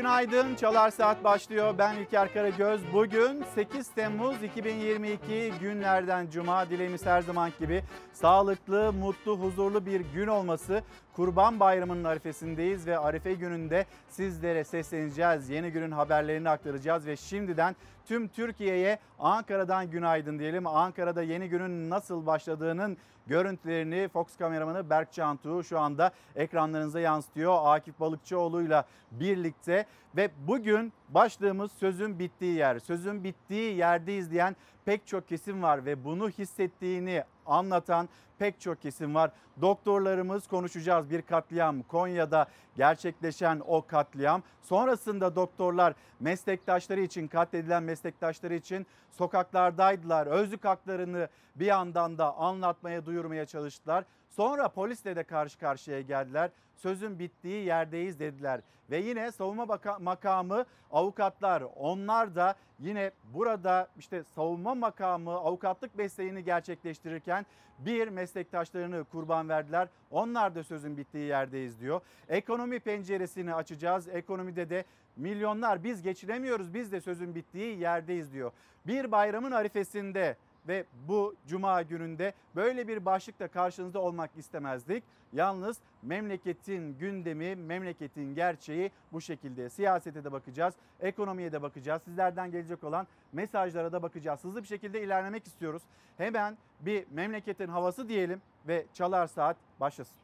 Günaydın. Çalar Saat başlıyor. Ben İlker Karagöz. Bugün 8 Temmuz 2022 günlerden Cuma. Dileğimiz her zaman gibi sağlıklı, mutlu, huzurlu bir gün olması. Kurban Bayramı'nın arifesindeyiz ve Arife gününde sizlere sesleneceğiz. Yeni günün haberlerini aktaracağız ve şimdiden tüm Türkiye'ye Ankara'dan günaydın diyelim. Ankara'da yeni günün nasıl başladığının görüntülerini Fox kameramanı Berk Cantuğ şu anda ekranlarınıza yansıtıyor. Akif Balıkçıoğlu'yla birlikte ve bugün başlığımız sözün bittiği yer. Sözün bittiği yerdeyiz diyen pek çok kesim var ve bunu hissettiğini anlatan pek çok kesim var. Doktorlarımız konuşacağız bir katliam Konya'da gerçekleşen o katliam. Sonrasında doktorlar meslektaşları için katledilen meslektaşları için sokaklardaydılar. Özlük haklarını bir yandan da anlatmaya duyurmaya çalıştılar. Sonra polisle de karşı karşıya geldiler. Sözün bittiği yerdeyiz dediler. Ve yine savunma makamı avukatlar onlar da yine burada işte savunma makamı avukatlık mesleğini gerçekleştirirken bir meslektaşlarını kurban verdiler. Onlar da sözün bittiği yerdeyiz diyor. Ekonomi penceresini açacağız. Ekonomide de milyonlar biz geçiremiyoruz biz de sözün bittiği yerdeyiz diyor. Bir bayramın arifesinde ve bu cuma gününde böyle bir başlıkla karşınızda olmak istemezdik. Yalnız memleketin gündemi, memleketin gerçeği bu şekilde. Siyasete de bakacağız, ekonomiye de bakacağız. Sizlerden gelecek olan mesajlara da bakacağız. Hızlı bir şekilde ilerlemek istiyoruz. Hemen bir memleketin havası diyelim ve çalar saat başlasın.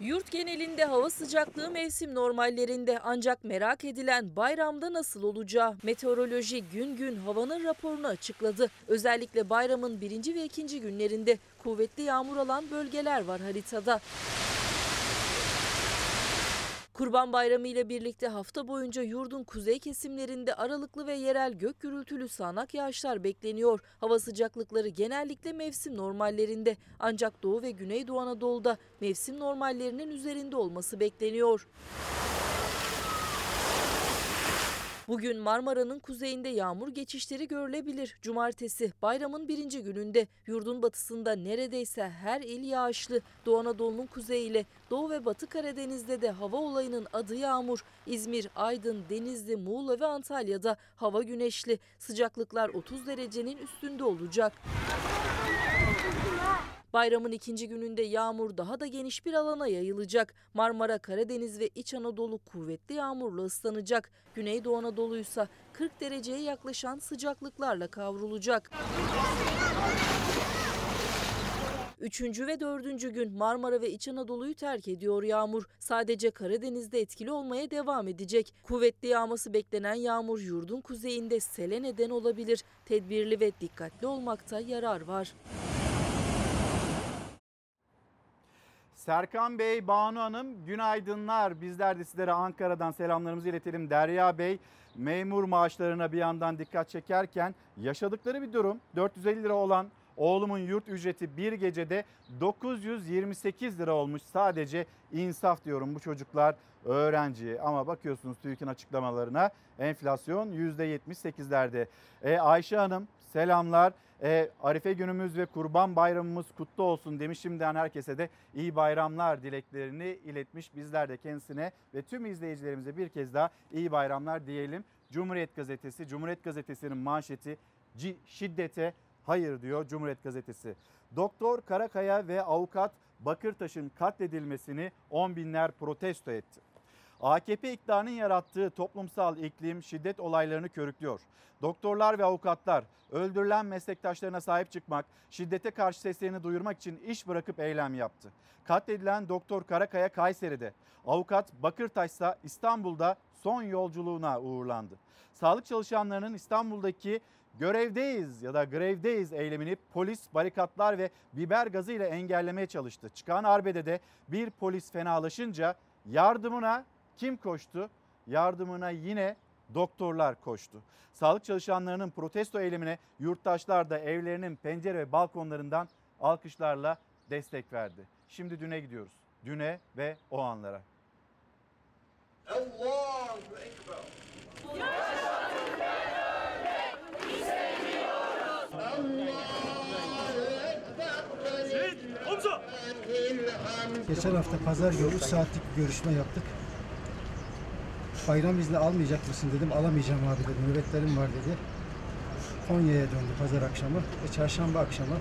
Yurt genelinde hava sıcaklığı mevsim normallerinde ancak merak edilen bayramda nasıl olacağı meteoroloji gün gün havanın raporunu açıkladı. Özellikle bayramın birinci ve ikinci günlerinde kuvvetli yağmur alan bölgeler var haritada. Kurban Bayramı ile birlikte hafta boyunca yurdun kuzey kesimlerinde aralıklı ve yerel gök gürültülü sağanak yağışlar bekleniyor. Hava sıcaklıkları genellikle mevsim normallerinde ancak Doğu ve Güneydoğu Anadolu'da mevsim normallerinin üzerinde olması bekleniyor. Bugün Marmara'nın kuzeyinde yağmur geçişleri görülebilir. Cumartesi bayramın birinci gününde yurdun batısında neredeyse her il yağışlı. Doğu Anadolu'nun kuzeyiyle Doğu ve Batı Karadeniz'de de hava olayının adı yağmur. İzmir, Aydın, Denizli, Muğla ve Antalya'da hava güneşli. Sıcaklıklar 30 derecenin üstünde olacak. Bayramın ikinci gününde yağmur daha da geniş bir alana yayılacak. Marmara, Karadeniz ve İç Anadolu kuvvetli yağmurla ıslanacak. Güneydoğu Anadolu ise 40 dereceye yaklaşan sıcaklıklarla kavrulacak. Üçüncü ve dördüncü gün Marmara ve İç Anadolu'yu terk ediyor yağmur. Sadece Karadeniz'de etkili olmaya devam edecek. Kuvvetli yağması beklenen yağmur yurdun kuzeyinde sele neden olabilir. Tedbirli ve dikkatli olmakta yarar var. Serkan Bey, Banu Hanım günaydınlar. Bizler de sizlere Ankara'dan selamlarımızı iletelim. Derya Bey memur maaşlarına bir yandan dikkat çekerken yaşadıkları bir durum 450 lira olan oğlumun yurt ücreti bir gecede 928 lira olmuş. Sadece insaf diyorum bu çocuklar öğrenci ama bakıyorsunuz TÜİK'in açıklamalarına enflasyon %78'lerde. E, Ayşe Hanım selamlar. E, Arife günümüz ve Kurban Bayramımız kutlu olsun demiş. Şimdiden herkese de iyi bayramlar dileklerini iletmiş. Bizler de kendisine ve tüm izleyicilerimize bir kez daha iyi bayramlar diyelim. Cumhuriyet Gazetesi, Cumhuriyet Gazetesi'nin manşeti şiddete hayır diyor Cumhuriyet Gazetesi. Doktor Karakaya ve avukat Bakırtaş'ın katledilmesini on binler protesto etti. AKP iktidarının yarattığı toplumsal iklim şiddet olaylarını körüklüyor. Doktorlar ve avukatlar öldürülen meslektaşlarına sahip çıkmak, şiddete karşı seslerini duyurmak için iş bırakıp eylem yaptı. Katledilen Doktor Karakaya Kayseri'de, avukat Bakırtaş ise İstanbul'da son yolculuğuna uğurlandı. Sağlık çalışanlarının İstanbul'daki görevdeyiz ya da grevdeyiz eylemini polis barikatlar ve biber gazı ile engellemeye çalıştı. Çıkan arbedede bir polis fenalaşınca yardımına kim koştu? Yardımına yine doktorlar koştu. Sağlık çalışanlarının protesto eylemine yurttaşlar da evlerinin pencere ve balkonlarından alkışlarla destek verdi. Şimdi düne gidiyoruz. Düne ve o anlara. Allahu Ekber. Allahu Ekber. Geçen hafta pazar günü 3 saatlik bir görüşme yaptık. Bayram izni almayacak mısın dedim. Alamayacağım abi dedim. Nöbetlerim var dedi. Konya'ya döndü pazar akşamı ve çarşamba akşamı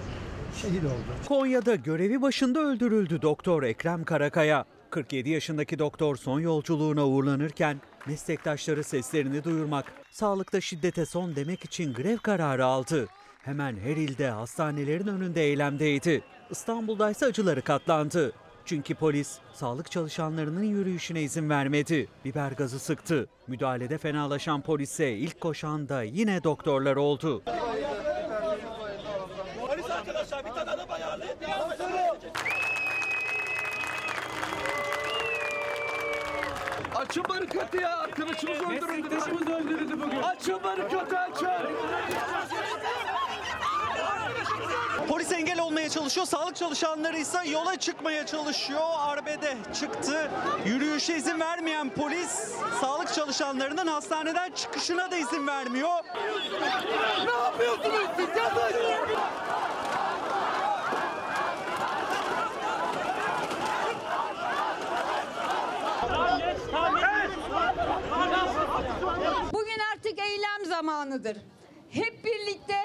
şehit oldu. Konya'da görevi başında öldürüldü doktor Ekrem Karakaya. 47 yaşındaki doktor son yolculuğuna uğurlanırken meslektaşları seslerini duyurmak, sağlıkta şiddete son demek için grev kararı aldı. Hemen her ilde hastanelerin önünde eylemdeydi. İstanbul'da ise acıları katlandı. Çünkü polis sağlık çalışanlarının yürüyüşüne izin vermedi. Biber gazı sıktı. Müdahalede fenalaşan polise ilk koşan da yine doktorlar oldu. Açın barikatı ya. Arkadaşımız öldürüldü. Meslektaşımız öldürüldü bugün. Açın barikatı açın. Polis engel olmaya çalışıyor. Sağlık çalışanları ise yola çıkmaya çalışıyor. Arbede çıktı. Yürüyüşe izin vermeyen polis sağlık çalışanlarının hastaneden çıkışına da izin vermiyor. Ne yapıyorsunuz siz? Yazın. Bugün artık eylem zamanıdır. Hep birlikte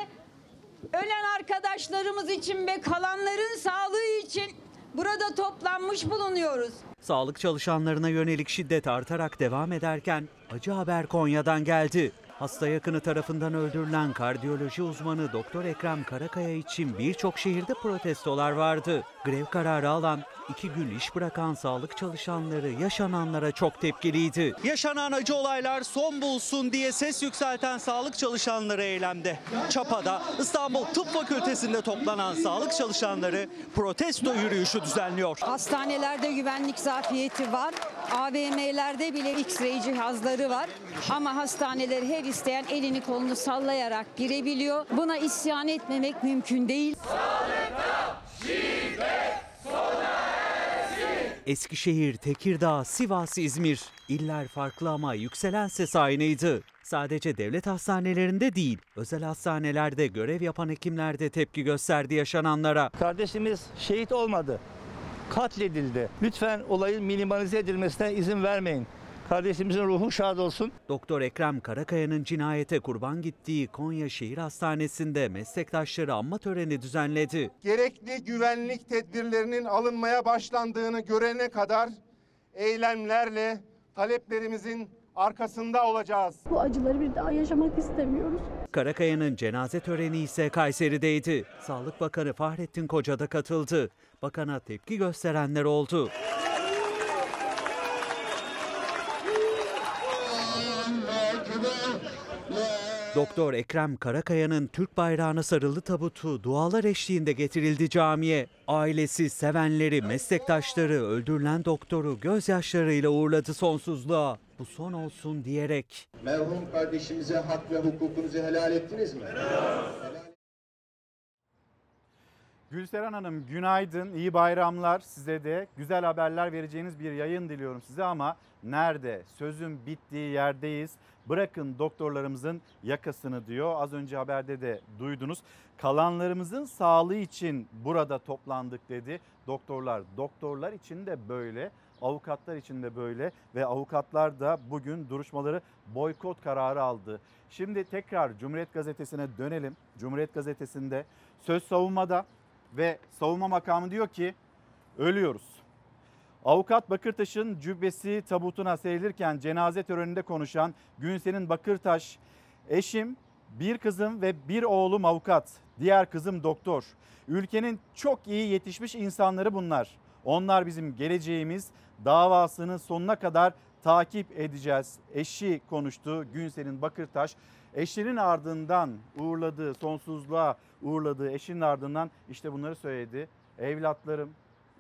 ölen arkadaşlarımız için ve kalanların sağlığı için burada toplanmış bulunuyoruz. Sağlık çalışanlarına yönelik şiddet artarak devam ederken acı haber Konya'dan geldi. Hasta yakını tarafından öldürülen kardiyoloji uzmanı Doktor Ekrem Karakaya için birçok şehirde protestolar vardı. Grev kararı alan, iki gün iş bırakan sağlık çalışanları yaşananlara çok tepkiliydi. Yaşanan acı olaylar son bulsun diye ses yükselten sağlık çalışanları eylemde. Çapa'da İstanbul Tıp Fakültesi'nde toplanan sağlık çalışanları protesto yürüyüşü düzenliyor. Hastanelerde güvenlik zafiyeti var. AVM'lerde bile X-ray cihazları var. Ama hastaneleri her isteyen elini kolunu sallayarak girebiliyor. Buna isyan etmemek mümkün değil. Eskişehir, Tekirdağ, Sivas, İzmir. İller farklı ama yükselen ses aynıydı. Sadece devlet hastanelerinde değil, özel hastanelerde görev yapan hekimler de tepki gösterdi yaşananlara. Kardeşimiz şehit olmadı. Katledildi. Lütfen olayın minimalize edilmesine izin vermeyin. Kardeşimizin ruhu şad olsun. Doktor Ekrem Karakaya'nın cinayete kurban gittiği Konya Şehir Hastanesi'nde meslektaşları anma töreni düzenledi. gerekli güvenlik tedbirlerinin alınmaya başlandığını görene kadar eylemlerle taleplerimizin arkasında olacağız. Bu acıları bir daha yaşamak istemiyoruz. Karakaya'nın cenaze töreni ise Kayseri'deydi. Sağlık Bakanı Fahrettin Koca da katıldı. Bakana tepki gösterenler oldu. Doktor Ekrem Karakaya'nın Türk bayrağına sarılı tabutu dualar eşliğinde getirildi camiye. Ailesi, sevenleri, meslektaşları öldürülen doktoru gözyaşlarıyla uğurladı sonsuzluğa. Bu son olsun diyerek. Merhum kardeşimize hak ve hukukunuzu helal ettiniz mi? Gülseren Hanım günaydın, iyi bayramlar size de. Güzel haberler vereceğiniz bir yayın diliyorum size ama nerede? Sözün bittiği yerdeyiz. Bırakın doktorlarımızın yakasını diyor. Az önce haberde de duydunuz. Kalanlarımızın sağlığı için burada toplandık dedi. Doktorlar, doktorlar için de böyle. Avukatlar için de böyle ve avukatlar da bugün duruşmaları boykot kararı aldı. Şimdi tekrar Cumhuriyet Gazetesi'ne dönelim. Cumhuriyet Gazetesi'nde söz savunmada ve savunma makamı diyor ki ölüyoruz. Avukat Bakırtaş'ın cübbesi tabutuna serilirken cenaze töreninde konuşan Günsel'in Bakırtaş, eşim, bir kızım ve bir oğlum avukat, diğer kızım doktor. Ülkenin çok iyi yetişmiş insanları bunlar. Onlar bizim geleceğimiz, davasını sonuna kadar takip edeceğiz. Eşi konuştu Günsel'in Bakırtaş. Eşinin ardından uğurladığı, sonsuzluğa uğurladığı eşinin ardından işte bunları söyledi. Evlatlarım,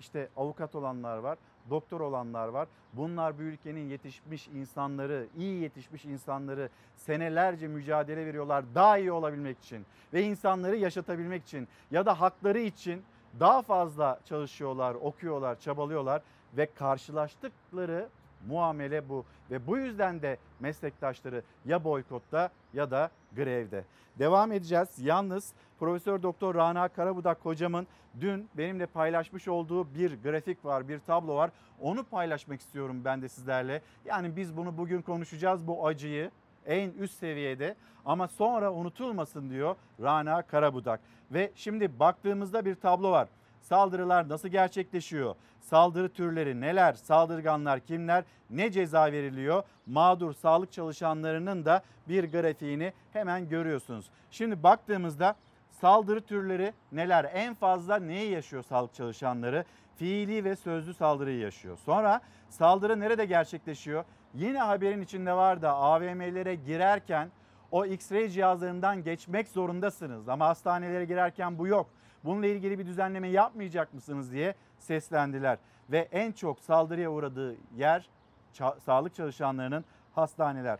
işte avukat olanlar var, doktor olanlar var. Bunlar bu ülkenin yetişmiş insanları, iyi yetişmiş insanları senelerce mücadele veriyorlar daha iyi olabilmek için ve insanları yaşatabilmek için ya da hakları için daha fazla çalışıyorlar, okuyorlar, çabalıyorlar ve karşılaştıkları muamele bu. Ve bu yüzden de meslektaşları ya boykotta ya da grevde. Devam edeceğiz. Yalnız Profesör Doktor Rana Karabudak hocamın dün benimle paylaşmış olduğu bir grafik var, bir tablo var. Onu paylaşmak istiyorum ben de sizlerle. Yani biz bunu bugün konuşacağız bu acıyı en üst seviyede ama sonra unutulmasın diyor Rana Karabudak. Ve şimdi baktığımızda bir tablo var. Saldırılar nasıl gerçekleşiyor? Saldırı türleri neler? Saldırganlar kimler? Ne ceza veriliyor? Mağdur sağlık çalışanlarının da bir grafiğini hemen görüyorsunuz. Şimdi baktığımızda saldırı türleri neler? En fazla neyi yaşıyor sağlık çalışanları? Fiili ve sözlü saldırıyı yaşıyor. Sonra saldırı nerede gerçekleşiyor? Yine haberin içinde var da AVM'lere girerken o X-ray cihazlarından geçmek zorundasınız. Ama hastanelere girerken bu yok. Bununla ilgili bir düzenleme yapmayacak mısınız diye seslendiler. Ve en çok saldırıya uğradığı yer ça- sağlık çalışanlarının hastaneler.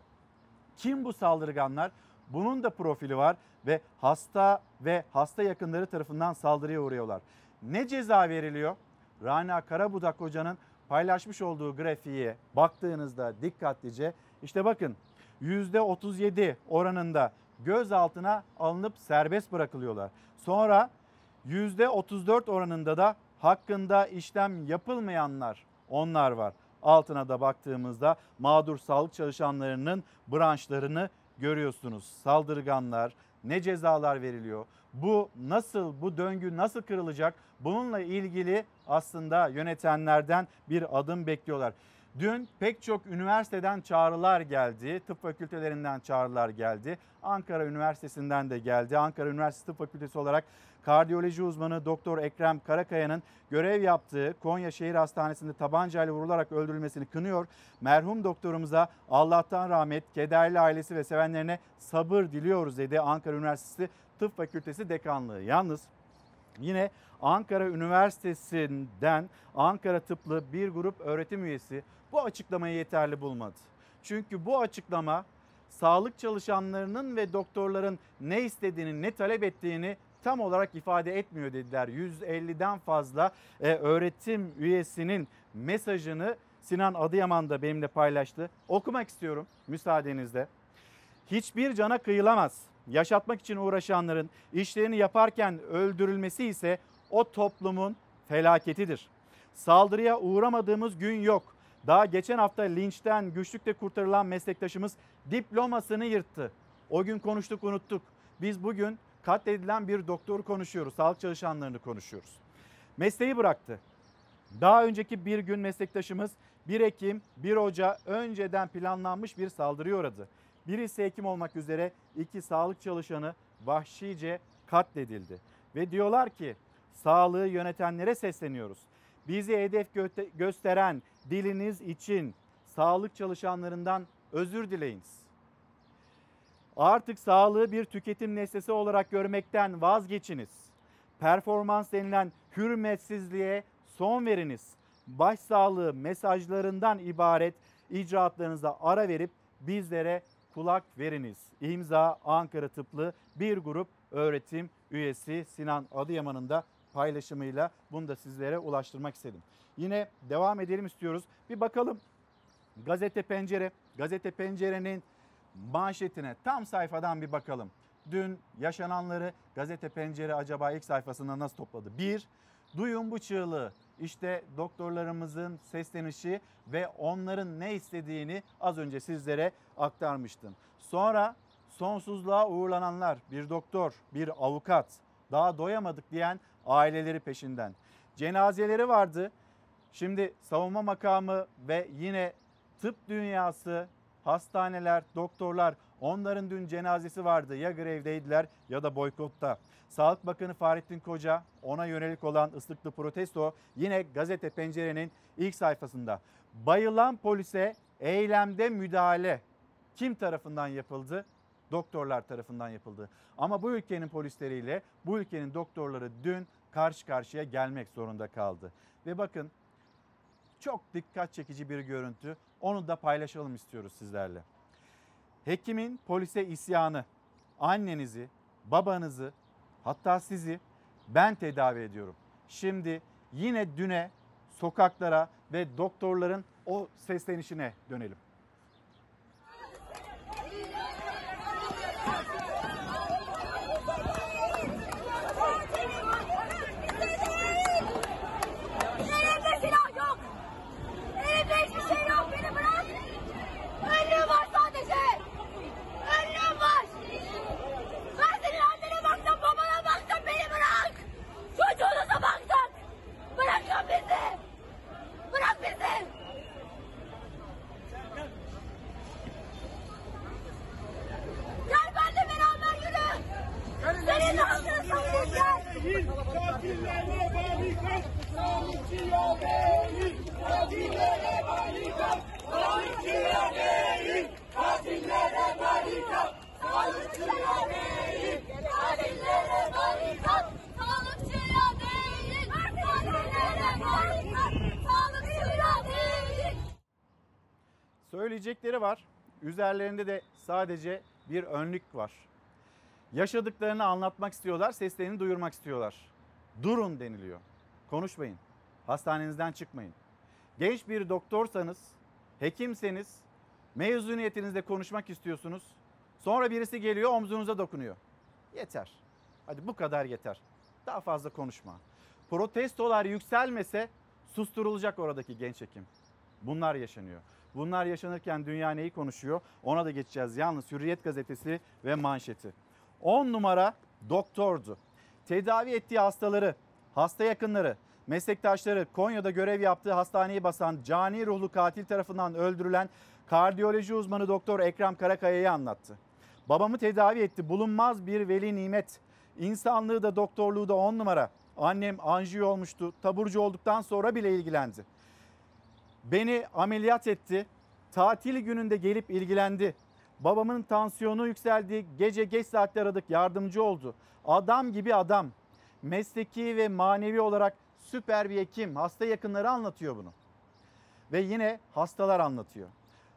Kim bu saldırganlar? Bunun da profili var ve hasta ve hasta yakınları tarafından saldırıya uğruyorlar. Ne ceza veriliyor? Rana Karabudak hocanın paylaşmış olduğu grafiğe baktığınızda dikkatlice işte bakın %37 oranında gözaltına alınıp serbest bırakılıyorlar. Sonra %34 oranında da hakkında işlem yapılmayanlar onlar var. Altına da baktığımızda mağdur sağlık çalışanlarının branşlarını görüyorsunuz. Saldırganlar, ne cezalar veriliyor? Bu nasıl, bu döngü nasıl kırılacak? Bununla ilgili aslında yönetenlerden bir adım bekliyorlar. Dün pek çok üniversiteden çağrılar geldi. Tıp fakültelerinden çağrılar geldi. Ankara Üniversitesi'nden de geldi. Ankara Üniversitesi Tıp Fakültesi olarak kardiyoloji uzmanı Doktor Ekrem Karakaya'nın görev yaptığı Konya Şehir Hastanesi'nde tabancayla vurularak öldürülmesini kınıyor. Merhum doktorumuza Allah'tan rahmet, kederli ailesi ve sevenlerine sabır diliyoruz dedi Ankara Üniversitesi Tıp Fakültesi Dekanlığı. Yalnız Yine Ankara Üniversitesi'nden Ankara tıplı bir grup öğretim üyesi bu açıklamayı yeterli bulmadı. Çünkü bu açıklama sağlık çalışanlarının ve doktorların ne istediğini, ne talep ettiğini tam olarak ifade etmiyor dediler. 150'den fazla e, öğretim üyesinin mesajını Sinan Adıyaman da benimle paylaştı. Okumak istiyorum müsaadenizle. Hiçbir cana kıyılamaz. Yaşatmak için uğraşanların işlerini yaparken öldürülmesi ise o toplumun felaketidir. Saldırıya uğramadığımız gün yok. Daha geçen hafta linçten güçlükle kurtarılan meslektaşımız diplomasını yırttı. O gün konuştuk unuttuk. Biz bugün katledilen bir doktoru konuşuyoruz. Sağlık çalışanlarını konuşuyoruz. Mesleği bıraktı. Daha önceki bir gün meslektaşımız 1 Ekim 1 Oca önceden planlanmış bir saldırıya uğradı. Birisi hekim olmak üzere iki sağlık çalışanı vahşice katledildi. Ve diyorlar ki sağlığı yönetenlere sesleniyoruz. Bizi hedef gö- gösteren diliniz için sağlık çalışanlarından özür dileyiniz. Artık sağlığı bir tüketim nesnesi olarak görmekten vazgeçiniz. Performans denilen hürmetsizliğe son veriniz. Başsağlığı mesajlarından ibaret icraatlarınıza ara verip bizlere kulak veriniz. İmza Ankara Tıplı bir grup öğretim üyesi Sinan Adıyaman'ın da paylaşımıyla bunu da sizlere ulaştırmak istedim. Yine devam edelim istiyoruz. Bir bakalım Gazete Pencere, Gazete Pencere'nin manşetine tam sayfadan bir bakalım. Dün yaşananları Gazete Pencere acaba ilk sayfasında nasıl topladı? Bir, duyun bu çığlığı. İşte doktorlarımızın seslenişi ve onların ne istediğini az önce sizlere aktarmıştım. Sonra sonsuzluğa uğurlananlar, bir doktor, bir avukat, daha doyamadık diyen aileleri peşinden. Cenazeleri vardı. Şimdi savunma makamı ve yine tıp dünyası, hastaneler, doktorlar onların dün cenazesi vardı. Ya grevdeydiler ya da boykotta. Sağlık Bakanı Fahrettin Koca ona yönelik olan ıslıklı protesto yine gazete pencerenin ilk sayfasında. Bayılan polise eylemde müdahale kim tarafından yapıldı? Doktorlar tarafından yapıldı. Ama bu ülkenin polisleriyle bu ülkenin doktorları dün karşı karşıya gelmek zorunda kaldı. Ve bakın çok dikkat çekici bir görüntü. Onu da paylaşalım istiyoruz sizlerle. Hekimin polise isyanı, annenizi, babanızı, hatta sizi ben tedavi ediyorum. Şimdi yine düne sokaklara ve doktorların o seslenişine dönelim. Elimde silah yok. Elimde hiçbir şey yok. Beni bırak. Önlüğüm var sadece. Önlüğüm var. Ben senin annene baktım, babana baktım. Beni bırak. Çocuğunuza baktık. Bırakın bizi. Bırak bizi. Gel benimle beraber yürü. Senin de hakkını savunacağız. Katillere barikat, sağlıkçıya değil. Katillere barikat, sağlıkçıya değil. Söyleyecekleri var. Üzerlerinde de sadece bir önlük var. Yaşadıklarını anlatmak istiyorlar, seslerini duyurmak istiyorlar. Durun deniliyor. Konuşmayın. Hastanenizden çıkmayın. Genç bir doktorsanız, hekimseniz, mezuniyetinizde konuşmak istiyorsunuz. Sonra birisi geliyor omzunuza dokunuyor. Yeter. Hadi bu kadar yeter. Daha fazla konuşma. Protestolar yükselmese susturulacak oradaki genç hekim. Bunlar yaşanıyor. Bunlar yaşanırken dünya neyi konuşuyor? Ona da geçeceğiz. Yalnız Hürriyet gazetesi ve manşeti. 10 numara doktordu. Tedavi ettiği hastaları, hasta yakınları, meslektaşları Konya'da görev yaptığı hastaneyi basan cani ruhlu katil tarafından öldürülen kardiyoloji uzmanı doktor Ekrem Karakaya'yı anlattı. Babamı tedavi etti. Bulunmaz bir veli nimet. İnsanlığı da doktorluğu da 10 numara. Annem anjiyo olmuştu. Taburcu olduktan sonra bile ilgilendi. Beni ameliyat etti. Tatil gününde gelip ilgilendi. Babamın tansiyonu yükseldi. Gece geç saatte aradık. Yardımcı oldu. Adam gibi adam. Mesleki ve manevi olarak süper bir hekim. Hasta yakınları anlatıyor bunu. Ve yine hastalar anlatıyor.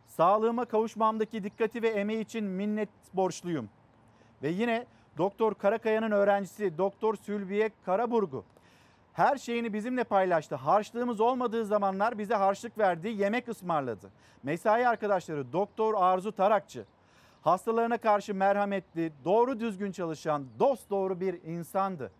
Sağlığıma kavuşmamdaki dikkati ve emeği için minnet borçluyum. Ve yine Doktor Karakaya'nın öğrencisi Doktor Sülbiye Karaburgu her şeyini bizimle paylaştı. Harçlığımız olmadığı zamanlar bize harçlık verdi, yemek ısmarladı. Mesai arkadaşları Doktor Arzu Tarakçı hastalarına karşı merhametli, doğru düzgün çalışan, dost doğru bir insandı.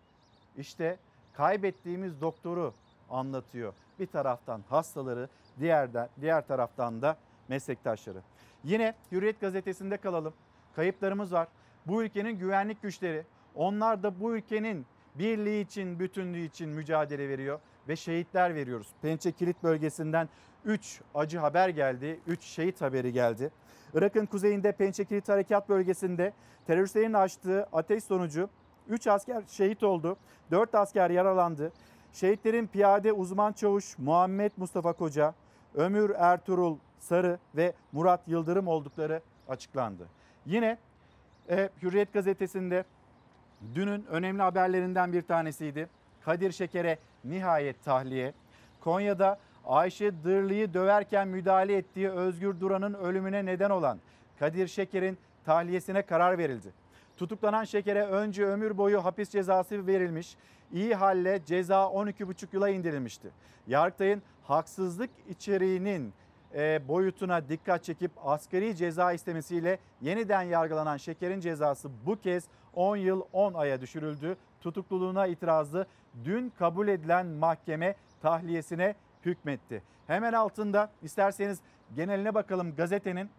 İşte kaybettiğimiz doktoru anlatıyor. Bir taraftan hastaları, diğer de, diğer taraftan da meslektaşları. Yine Hürriyet gazetesinde kalalım. Kayıplarımız var. Bu ülkenin güvenlik güçleri, onlar da bu ülkenin birliği için, bütünlüğü için mücadele veriyor ve şehitler veriyoruz. Pençe Kilit bölgesinden 3 acı haber geldi, 3 şehit haberi geldi. Irak'ın kuzeyinde Pençe Kilit Harekat Bölgesi'nde teröristlerin açtığı ateş sonucu 3 asker şehit oldu, 4 asker yaralandı. Şehitlerin piyade uzman çavuş Muhammed Mustafa Koca, Ömür Ertuğrul Sarı ve Murat Yıldırım oldukları açıklandı. Yine e, Hürriyet gazetesinde dünün önemli haberlerinden bir tanesiydi. Kadir Şeker'e nihayet tahliye. Konya'da Ayşe Dırlı'yı döverken müdahale ettiği Özgür Duran'ın ölümüne neden olan Kadir Şeker'in tahliyesine karar verildi. Tutuklanan Şeker'e önce ömür boyu hapis cezası verilmiş. İyi halle ceza 12,5 yıla indirilmişti. Yargıtay'ın haksızlık içeriğinin e, boyutuna dikkat çekip asgari ceza istemesiyle yeniden yargılanan Şeker'in cezası bu kez 10 yıl 10 aya düşürüldü. Tutukluluğuna itirazı dün kabul edilen mahkeme tahliyesine hükmetti. Hemen altında isterseniz geneline bakalım gazetenin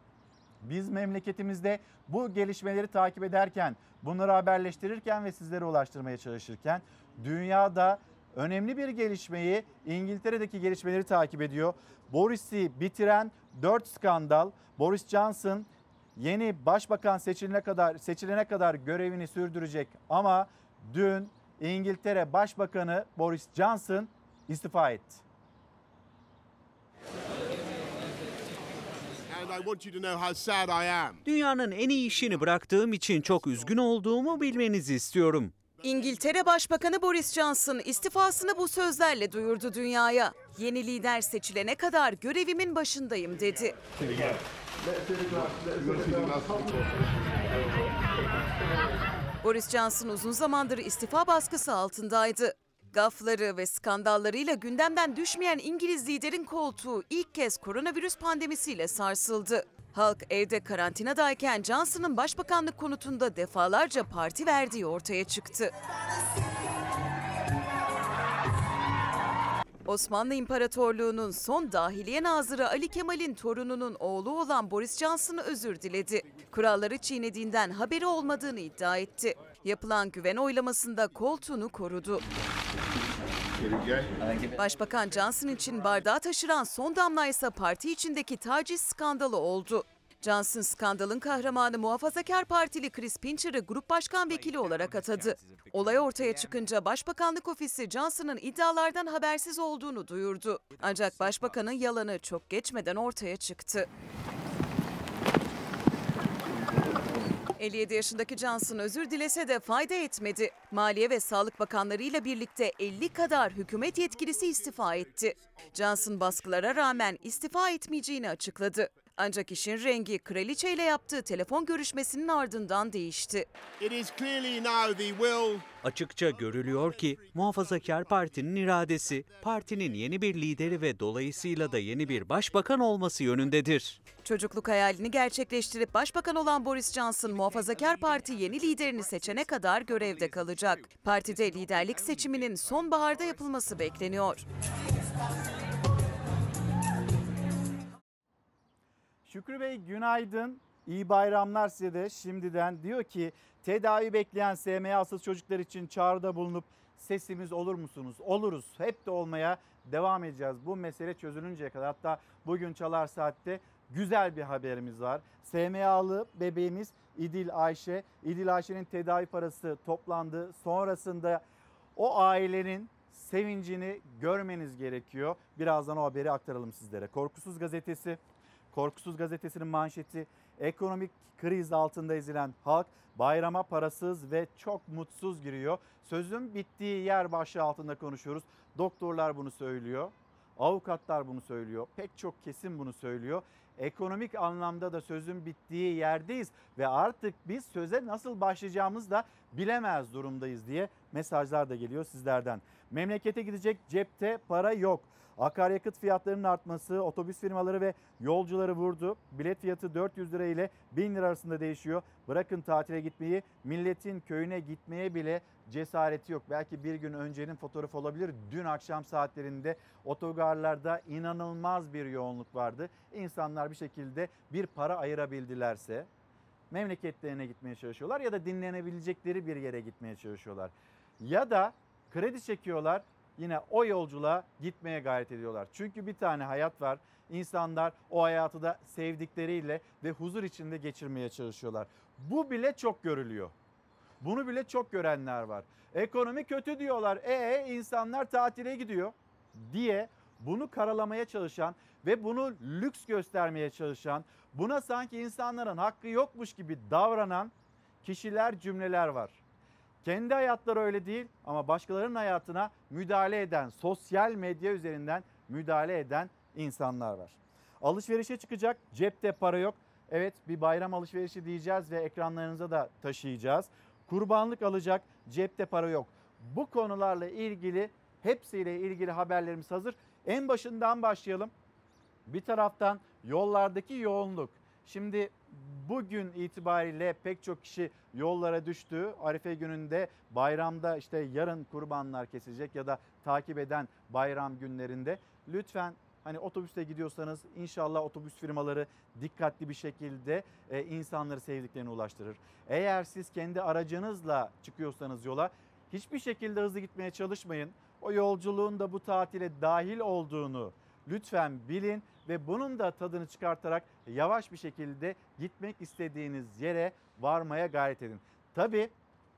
biz memleketimizde bu gelişmeleri takip ederken, bunları haberleştirirken ve sizlere ulaştırmaya çalışırken dünyada önemli bir gelişmeyi İngiltere'deki gelişmeleri takip ediyor. Boris'i bitiren 4 skandal, Boris Johnson yeni başbakan seçilene kadar seçilene kadar görevini sürdürecek ama dün İngiltere Başbakanı Boris Johnson istifa etti. Dünyanın en iyi işini bıraktığım için çok üzgün olduğumu bilmenizi istiyorum. İngiltere Başbakanı Boris Johnson istifasını bu sözlerle duyurdu dünyaya. Yeni lider seçilene kadar görevimin başındayım dedi. Boris Johnson uzun zamandır istifa baskısı altındaydı. Gafları ve skandallarıyla gündemden düşmeyen İngiliz liderin koltuğu ilk kez koronavirüs pandemisiyle sarsıldı. Halk evde karantinadayken Johnson'ın başbakanlık konutunda defalarca parti verdiği ortaya çıktı. Osmanlı İmparatorluğu'nun son dahiliye nazırı Ali Kemal'in torununun oğlu olan Boris Johnson'ı özür diledi. Kuralları çiğnediğinden haberi olmadığını iddia etti. Yapılan güven oylamasında koltuğunu korudu. Başbakan Johnson için bardağı taşıran son damla ise parti içindeki taciz skandalı oldu. Johnson skandalın kahramanı Muhafazakar Partili Chris Pincher'ı grup başkan vekili olarak atadı. Olay ortaya çıkınca Başbakanlık Ofisi Johnson'ın iddialardan habersiz olduğunu duyurdu. Ancak başbakanın yalanı çok geçmeden ortaya çıktı. 57 yaşındaki Johnson özür dilese de fayda etmedi. Maliye ve Sağlık Bakanlarıyla birlikte 50 kadar hükümet yetkilisi istifa etti. Johnson baskılara rağmen istifa etmeyeceğini açıkladı. Ancak işin rengi kraliçe ile yaptığı telefon görüşmesinin ardından değişti. Açıkça görülüyor ki Muhafazakar Parti'nin iradesi partinin yeni bir lideri ve dolayısıyla da yeni bir başbakan olması yönündedir. Çocukluk hayalini gerçekleştirip başbakan olan Boris Johnson Muhafazakar Parti yeni liderini seçene kadar görevde kalacak. Partide liderlik seçiminin sonbaharda yapılması bekleniyor. Şükrü Bey günaydın. İyi bayramlar size de şimdiden. Diyor ki tedavi bekleyen SMA'sız çocuklar için çağrıda bulunup sesimiz olur musunuz? Oluruz. Hep de olmaya devam edeceğiz. Bu mesele çözülünceye kadar. Hatta bugün Çalar Saat'te güzel bir haberimiz var. SMA'lı bebeğimiz İdil Ayşe. İdil Ayşe'nin tedavi parası toplandı. Sonrasında o ailenin sevincini görmeniz gerekiyor. Birazdan o haberi aktaralım sizlere. Korkusuz gazetesi Korkusuz gazetesinin manşeti ekonomik kriz altında ezilen halk bayrama parasız ve çok mutsuz giriyor. Sözün bittiği yer başlığı altında konuşuyoruz. Doktorlar bunu söylüyor. Avukatlar bunu söylüyor. Pek çok kesim bunu söylüyor. Ekonomik anlamda da sözün bittiği yerdeyiz ve artık biz söze nasıl başlayacağımız da bilemez durumdayız diye mesajlar da geliyor sizlerden. Memlekete gidecek cepte para yok. Akaryakıt fiyatlarının artması otobüs firmaları ve yolcuları vurdu. Bilet fiyatı 400 lira ile 1000 lira arasında değişiyor. Bırakın tatile gitmeyi milletin köyüne gitmeye bile cesareti yok. Belki bir gün öncenin fotoğrafı olabilir. Dün akşam saatlerinde otogarlarda inanılmaz bir yoğunluk vardı. İnsanlar bir şekilde bir para ayırabildilerse memleketlerine gitmeye çalışıyorlar ya da dinlenebilecekleri bir yere gitmeye çalışıyorlar. Ya da kredi çekiyorlar yine o yolculuğa gitmeye gayret ediyorlar. Çünkü bir tane hayat var. İnsanlar o hayatı da sevdikleriyle ve huzur içinde geçirmeye çalışıyorlar. Bu bile çok görülüyor. Bunu bile çok görenler var. Ekonomi kötü diyorlar. E insanlar tatile gidiyor diye bunu karalamaya çalışan ve bunu lüks göstermeye çalışan, buna sanki insanların hakkı yokmuş gibi davranan kişiler, cümleler var. Kendi hayatları öyle değil ama başkalarının hayatına müdahale eden, sosyal medya üzerinden müdahale eden insanlar var. Alışverişe çıkacak, cepte para yok. Evet bir bayram alışverişi diyeceğiz ve ekranlarınıza da taşıyacağız. Kurbanlık alacak, cepte para yok. Bu konularla ilgili hepsiyle ilgili haberlerimiz hazır. En başından başlayalım. Bir taraftan yollardaki yoğunluk. Şimdi bugün itibariyle pek çok kişi yollara düştü. Arife gününde bayramda işte yarın kurbanlar kesilecek ya da takip eden bayram günlerinde lütfen hani otobüste gidiyorsanız inşallah otobüs firmaları dikkatli bir şekilde e, insanları sevdiklerine ulaştırır. Eğer siz kendi aracınızla çıkıyorsanız yola hiçbir şekilde hızlı gitmeye çalışmayın. O yolculuğun da bu tatile dahil olduğunu lütfen bilin ve bunun da tadını çıkartarak yavaş bir şekilde gitmek istediğiniz yere varmaya gayret edin. Tabii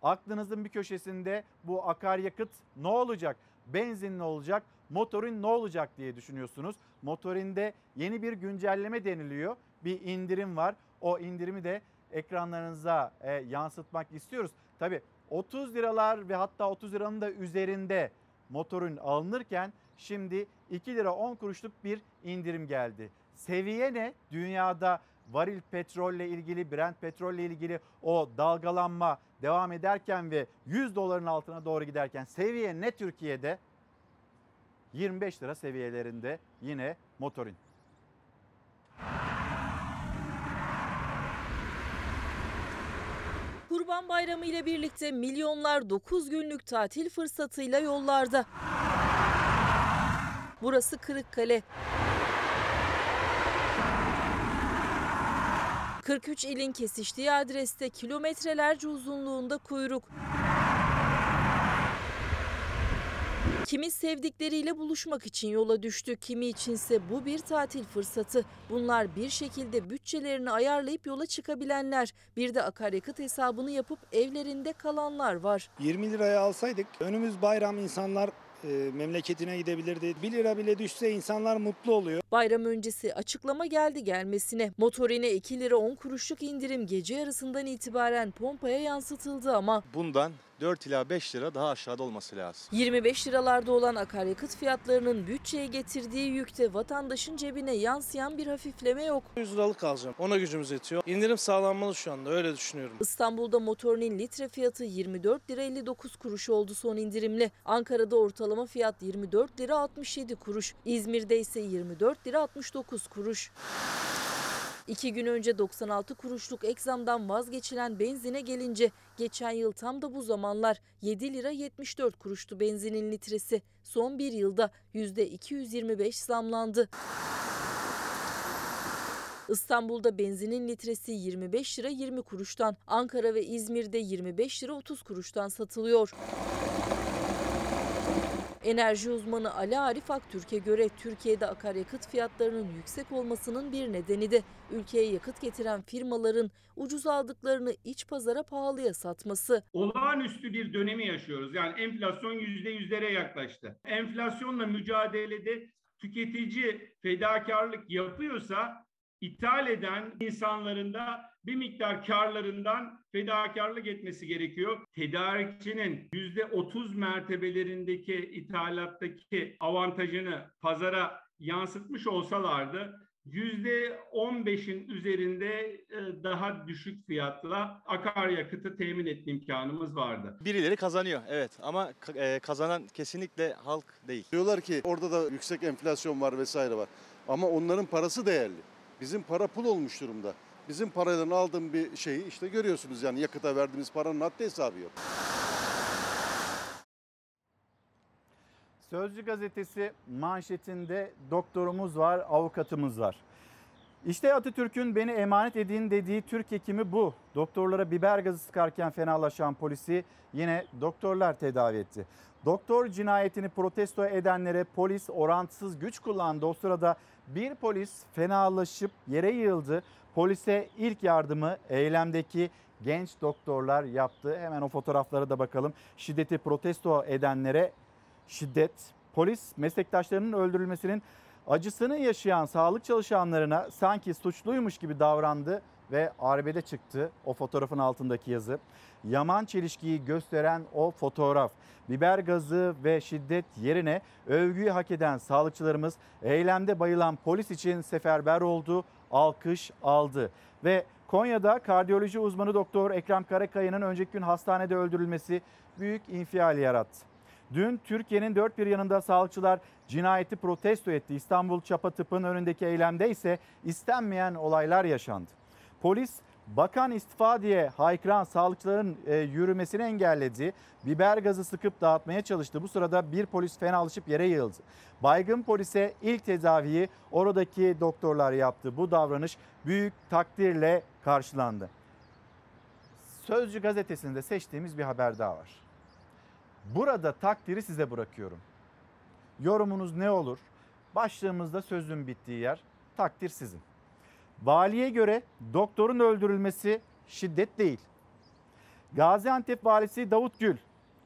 aklınızın bir köşesinde bu akaryakıt ne olacak? Benzin ne olacak? Motorin ne olacak diye düşünüyorsunuz. Motorinde yeni bir güncelleme deniliyor. Bir indirim var. O indirimi de ekranlarınıza e, yansıtmak istiyoruz. Tabii 30 liralar ve hatta 30 liranın da üzerinde motorun alınırken şimdi 2 lira 10 kuruşluk bir indirim geldi. Seviye ne? Dünyada varil petrolle ilgili, Brent petrolle ilgili o dalgalanma devam ederken ve 100 doların altına doğru giderken seviye ne Türkiye'de? 25 lira seviyelerinde yine motorin. Kurban Bayramı ile birlikte milyonlar 9 günlük tatil fırsatıyla yollarda. Burası Kırıkkale. 43 ilin kesiştiği adreste kilometrelerce uzunluğunda kuyruk. Kimi sevdikleriyle buluşmak için yola düştü, kimi içinse bu bir tatil fırsatı. Bunlar bir şekilde bütçelerini ayarlayıp yola çıkabilenler. Bir de akaryakıt hesabını yapıp evlerinde kalanlar var. 20 liraya alsaydık önümüz bayram insanlar memleketine gidebilirdi. 1 lira bile düşse insanlar mutlu oluyor. Bayram öncesi açıklama geldi gelmesine. Motorine 2 lira 10 kuruşluk indirim gece yarısından itibaren pompaya yansıtıldı ama Bundan 4 ila 5 lira daha aşağıda olması lazım. 25 liralarda olan akaryakıt fiyatlarının bütçeye getirdiği yükte vatandaşın cebine yansıyan bir hafifleme yok. 100 liralık alacağım. Ona gücümüz yetiyor. İndirim sağlanmalı şu anda öyle düşünüyorum. İstanbul'da motorinin litre fiyatı 24 lira 59 kuruş oldu son indirimle. Ankara'da ortalama fiyat 24 lira 67 kuruş. İzmir'de ise 24 lira 69 kuruş. İki gün önce 96 kuruşluk ek zamdan vazgeçilen benzine gelince geçen yıl tam da bu zamanlar 7 lira 74 kuruştu benzinin litresi. Son bir yılda %225 zamlandı. İstanbul'da benzinin litresi 25 lira 20 kuruştan, Ankara ve İzmir'de 25 lira 30 kuruştan satılıyor. Enerji uzmanı Ali Arif Aktürk'e göre Türkiye'de akaryakıt fiyatlarının yüksek olmasının bir nedeni de ülkeye yakıt getiren firmaların ucuz aldıklarını iç pazara pahalıya satması. olağanüstü bir dönemi yaşıyoruz. Yani enflasyon yüzde yüzlere yaklaştı. Enflasyonla mücadelede tüketici fedakarlık yapıyorsa ithal eden insanların da bir miktar karlarından fedakarlık etmesi gerekiyor. Tedarikçinin yüzde 30 mertebelerindeki ithalattaki avantajını pazara yansıtmış olsalardı yüzde 15'in üzerinde e, daha düşük fiyatla akaryakıtı temin etme imkanımız vardı. Birileri kazanıyor evet ama e, kazanan kesinlikle halk değil. Diyorlar ki orada da yüksek enflasyon var vesaire var. Ama onların parası değerli. Bizim para pul olmuş durumda. Bizim paradan aldığım bir şeyi işte görüyorsunuz yani yakıta verdiğimiz paranın haddi hesabı yok. Sözcü gazetesi manşetinde doktorumuz var, avukatımız var. İşte Atatürk'ün beni emanet edin dediği Türk hekimi bu. Doktorlara biber gazı sıkarken fenalaşan polisi yine doktorlar tedavi etti. Doktor cinayetini protesto edenlere polis orantısız güç kullandı. O sırada bir polis fenalaşıp yere yığıldı. Polise ilk yardımı eylemdeki genç doktorlar yaptı. Hemen o fotoğraflara da bakalım. Şiddeti protesto edenlere şiddet, polis meslektaşlarının öldürülmesinin acısını yaşayan sağlık çalışanlarına sanki suçluymuş gibi davrandı ve arbede çıktı o fotoğrafın altındaki yazı. Yaman çelişkiyi gösteren o fotoğraf. Biber gazı ve şiddet yerine övgüyü hak eden sağlıkçılarımız eylemde bayılan polis için seferber oldu, alkış aldı. Ve Konya'da kardiyoloji uzmanı doktor Ekrem Karakaya'nın önceki gün hastanede öldürülmesi büyük infial yarattı. Dün Türkiye'nin dört bir yanında sağlıkçılar cinayeti protesto etti. İstanbul Çapatıp'ın önündeki eylemde ise istenmeyen olaylar yaşandı. Polis bakan istifa diye haykıran sağlıkçıların e, yürümesini engelledi. Biber gazı sıkıp dağıtmaya çalıştı. Bu sırada bir polis fenalaşıp yere yığıldı. Baygın polise ilk tedaviyi oradaki doktorlar yaptı. Bu davranış büyük takdirle karşılandı. Sözcü gazetesinde seçtiğimiz bir haber daha var. Burada takdiri size bırakıyorum. Yorumunuz ne olur? Başlığımızda sözün bittiği yer takdir sizin. Valiye göre doktorun öldürülmesi şiddet değil. Gaziantep valisi Davut Gül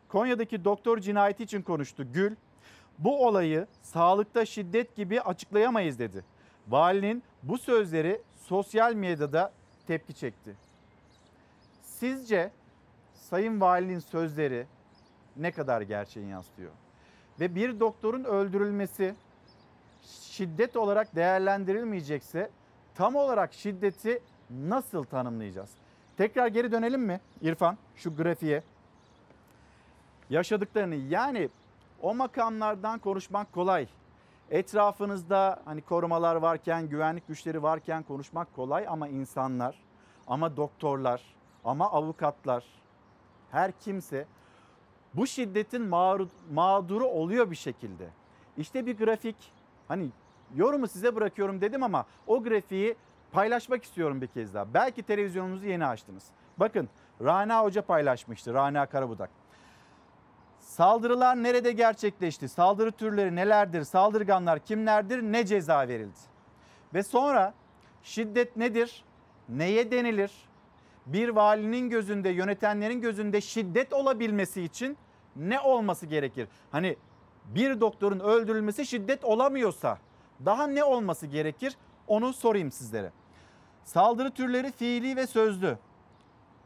Konya'daki doktor cinayeti için konuştu. Gül bu olayı sağlıkta şiddet gibi açıklayamayız dedi. Valinin bu sözleri sosyal medyada tepki çekti. Sizce Sayın Valinin sözleri ne kadar gerçeği yansıtıyor? Ve bir doktorun öldürülmesi şiddet olarak değerlendirilmeyecekse tam olarak şiddeti nasıl tanımlayacağız? Tekrar geri dönelim mi İrfan şu grafiğe? Yaşadıklarını yani o makamlardan konuşmak kolay. Etrafınızda hani korumalar varken, güvenlik güçleri varken konuşmak kolay ama insanlar, ama doktorlar, ama avukatlar, her kimse bu şiddetin mağduru oluyor bir şekilde. İşte bir grafik. Hani yorumu size bırakıyorum dedim ama o grafiği paylaşmak istiyorum bir kez daha. Belki televizyonunuzu yeni açtınız. Bakın Rana Hoca paylaşmıştı. Rana Karabudak. Saldırılar nerede gerçekleşti? Saldırı türleri nelerdir? Saldırganlar kimlerdir? Ne ceza verildi? Ve sonra şiddet nedir? Neye denilir? Bir valinin gözünde, yönetenlerin gözünde şiddet olabilmesi için ne olması gerekir? Hani bir doktorun öldürülmesi şiddet olamıyorsa daha ne olması gerekir? Onu sorayım sizlere. Saldırı türleri fiili ve sözlü.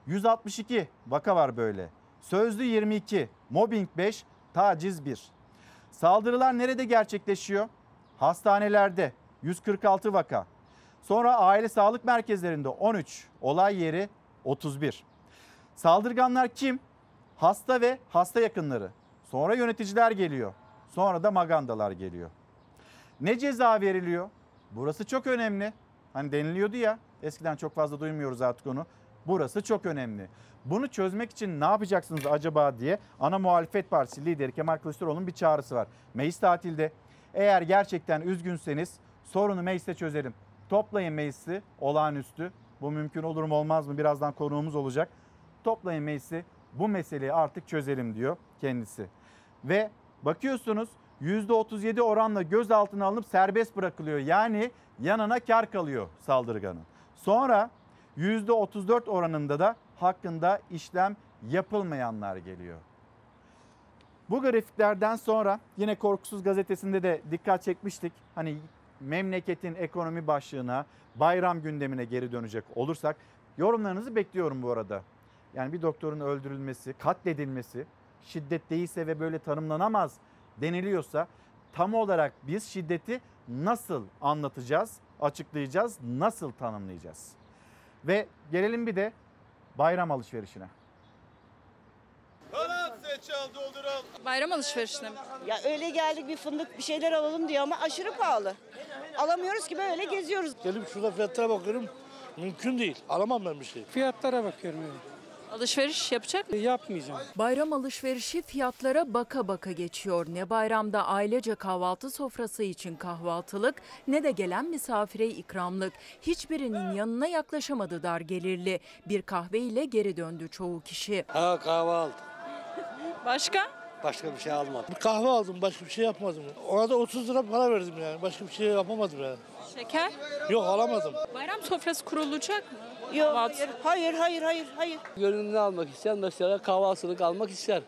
162 vaka var böyle. Sözlü 22, mobbing 5, taciz 1. Saldırılar nerede gerçekleşiyor? Hastanelerde 146 vaka. Sonra aile sağlık merkezlerinde 13, olay yeri 31. Saldırganlar kim? Hasta ve hasta yakınları. Sonra yöneticiler geliyor. Sonra da magandalar geliyor. Ne ceza veriliyor? Burası çok önemli. Hani deniliyordu ya eskiden çok fazla duymuyoruz artık onu. Burası çok önemli. Bunu çözmek için ne yapacaksınız acaba diye ana muhalefet partisi lideri Kemal Kılıçdaroğlu'nun bir çağrısı var. Meclis tatilde eğer gerçekten üzgünseniz sorunu mecliste çözelim. Toplayın meclisi olağanüstü. Bu mümkün olur mu olmaz mı birazdan konuğumuz olacak. Toplayın meclisi bu meseleyi artık çözelim diyor kendisi. Ve bakıyorsunuz %37 oranla gözaltına alınıp serbest bırakılıyor. Yani yanına kar kalıyor saldırganın. Sonra %34 oranında da hakkında işlem yapılmayanlar geliyor. Bu grafiklerden sonra yine Korkusuz Gazetesi'nde de dikkat çekmiştik. Hani memleketin ekonomi başlığına, bayram gündemine geri dönecek olursak yorumlarınızı bekliyorum bu arada. Yani bir doktorun öldürülmesi, katledilmesi şiddet değilse ve böyle tanımlanamaz deniliyorsa tam olarak biz şiddeti nasıl anlatacağız, açıklayacağız, nasıl tanımlayacağız? Ve gelelim bir de bayram alışverişine. Bayram alışverişine mi? Ya öyle geldik bir fındık bir şeyler alalım diye ama aşırı pahalı. Alamıyoruz ki böyle geziyoruz. Gelip şurada fiyatlara bakıyorum. Mümkün değil. Alamam ben bir şey. Fiyatlara bakıyorum yani. Alışveriş yapacak mı? Yapmayacağım. Bayram alışverişi fiyatlara baka baka geçiyor. Ne bayramda ailece kahvaltı sofrası için kahvaltılık ne de gelen misafire ikramlık. Hiçbirinin yanına yaklaşamadı dar gelirli. Bir kahve ile geri döndü çoğu kişi. Ha kahve aldım. Başka? Başka bir şey almadım. Bir kahve aldım. Başka bir şey yapmadım. Ona da 30 lira para verdim yani. Başka bir şey yapamadım yani. Şeker? Yok alamadım. Bayram sofrası kurulacak mı? Yok hayır hayır hayır hayır hayır. Gönlünü almak isteyen mesela kahvaltılık almak ister.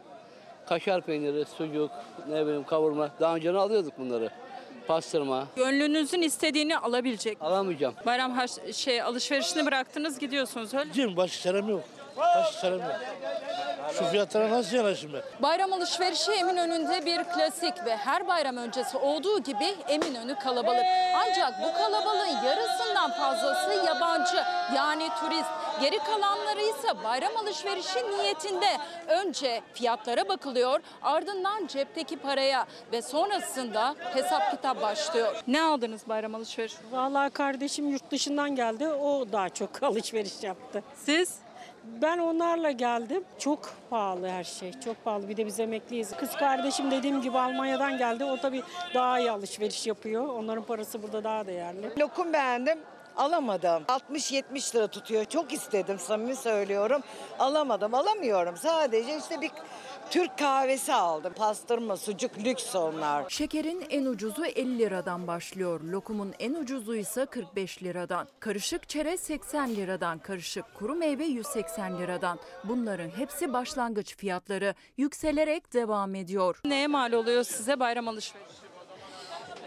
Kaşar peyniri, sucuk, ne bileyim kavurma. Daha önce alıyorduk bunları. Pastırma. Gönlünüzün istediğini alabilecek. Alamayacağım. Bayram haş- şey alışverişini bıraktınız gidiyorsunuz öyle. Gideyim başka çarem yok. Şu fiyatlara nasıl yanaşayım ben? Bayram alışverişi Eminönü'nde bir klasik ve her bayram öncesi olduğu gibi Eminönü kalabalık. Ancak bu kalabalığın yarısından fazlası yabancı yani turist. Geri kalanları ise bayram alışverişi niyetinde. Önce fiyatlara bakılıyor ardından cepteki paraya ve sonrasında hesap kitap başlıyor. Ne aldınız bayram alışverişi? Vallahi kardeşim yurt dışından geldi. O daha çok alışveriş yaptı. Siz? Ben onlarla geldim. Çok pahalı her şey. Çok pahalı. Bir de biz emekliyiz. Kız kardeşim dediğim gibi Almanya'dan geldi. O tabii daha iyi alışveriş yapıyor. Onların parası burada daha değerli. Lokum beğendim. Alamadım. 60-70 lira tutuyor. Çok istedim samimi söylüyorum. Alamadım. Alamıyorum. Sadece işte bir Türk kahvesi aldım. Pastırma, sucuk lüks onlar. Şekerin en ucuzu 50 liradan başlıyor. Lokumun en ucuzu ise 45 liradan. Karışık çerez 80 liradan. Karışık kuru meyve 180 liradan. Bunların hepsi başlangıç fiyatları. Yükselerek devam ediyor. Neye mal oluyor size bayram alışverişi?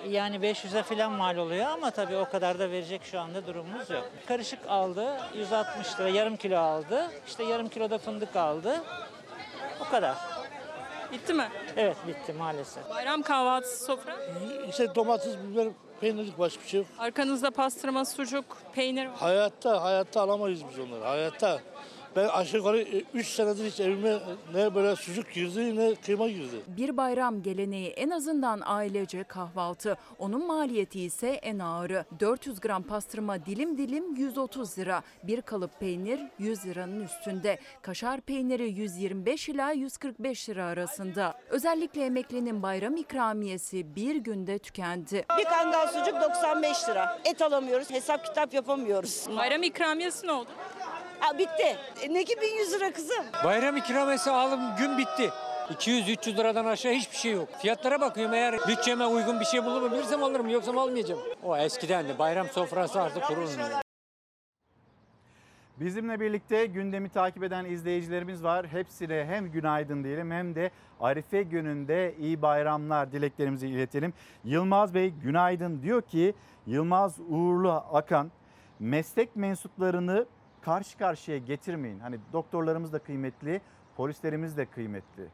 Yani 500'e falan mal oluyor ama tabii o kadar da verecek şu anda durumumuz yok. Karışık aldı 160 lira yarım kilo aldı. İşte yarım kilo da fındık aldı. O kadar. Bitti mi? Evet bitti maalesef. Bayram kahvaltısı sofra? İşte domates, biber peynirlik başka bir şey yok. Arkanızda pastırma, sucuk, peynir var. Hayatta, hayatta alamayız biz onları. Hayatta. Ben aşağı yukarı 3 senedir hiç evime ne böyle sucuk girdi ne kıyma girdi. Bir bayram geleneği en azından ailece kahvaltı. Onun maliyeti ise en ağırı. 400 gram pastırma dilim dilim 130 lira. Bir kalıp peynir 100 liranın üstünde. Kaşar peyniri 125 ila 145 lira arasında. Özellikle emeklinin bayram ikramiyesi bir günde tükendi. Bir kangal sucuk 95 lira. Et alamıyoruz, hesap kitap yapamıyoruz. Bayram ikramiyesi ne oldu? Ha, bitti. E, ne ki 1100 lira kızım? Bayram ikramiyesi alım gün bitti. 200-300 liradan aşağı hiçbir şey yok. Fiyatlara bakıyorum eğer bütçeme uygun bir şey bulabilirsem alırım yoksa almayacağım. O eskiden de bayram sofrası artık kurulmuyor. Bizimle birlikte gündemi takip eden izleyicilerimiz var. Hepsine hem günaydın diyelim hem de Arife gününde iyi bayramlar dileklerimizi iletelim. Yılmaz Bey günaydın diyor ki Yılmaz Uğurlu Akan meslek mensuplarını karşı karşıya getirmeyin. Hani doktorlarımız da kıymetli, polislerimiz de kıymetli.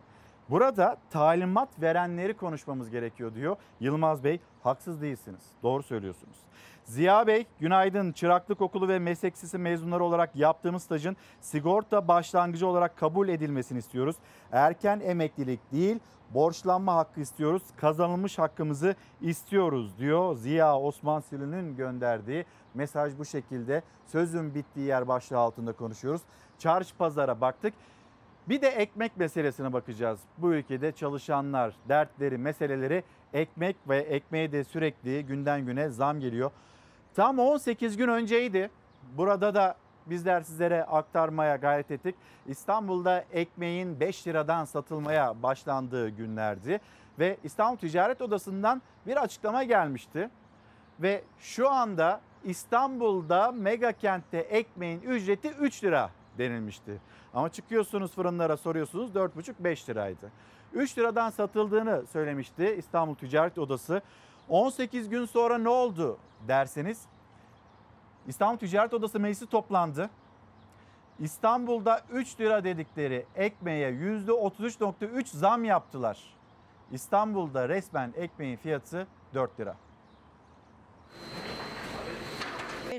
Burada talimat verenleri konuşmamız gerekiyor diyor. Yılmaz Bey haksız değilsiniz. Doğru söylüyorsunuz. Ziya Bey günaydın. Çıraklık okulu ve meslek lisesi mezunları olarak yaptığımız stajın sigorta başlangıcı olarak kabul edilmesini istiyoruz. Erken emeklilik değil borçlanma hakkı istiyoruz. Kazanılmış hakkımızı istiyoruz diyor Ziya Osman Sülü'nün gönderdiği mesaj bu şekilde. Sözün bittiği yer başlığı altında konuşuyoruz. Çarşı pazara baktık. Bir de ekmek meselesine bakacağız. Bu ülkede çalışanlar, dertleri, meseleleri ekmek ve ekmeğe de sürekli günden güne zam geliyor. Tam 18 gün önceydi. Burada da bizler sizlere aktarmaya gayret ettik. İstanbul'da ekmeğin 5 liradan satılmaya başlandığı günlerdi. Ve İstanbul Ticaret Odası'ndan bir açıklama gelmişti. Ve şu anda İstanbul'da mega kentte ekmeğin ücreti 3 lira denilmişti. Ama çıkıyorsunuz fırınlara soruyorsunuz 4,5-5 liraydı. 3 liradan satıldığını söylemişti İstanbul Ticaret Odası. 18 gün sonra ne oldu derseniz İstanbul Ticaret Odası meclisi toplandı. İstanbul'da 3 lira dedikleri ekmeğe %33.3 zam yaptılar. İstanbul'da resmen ekmeğin fiyatı 4 lira.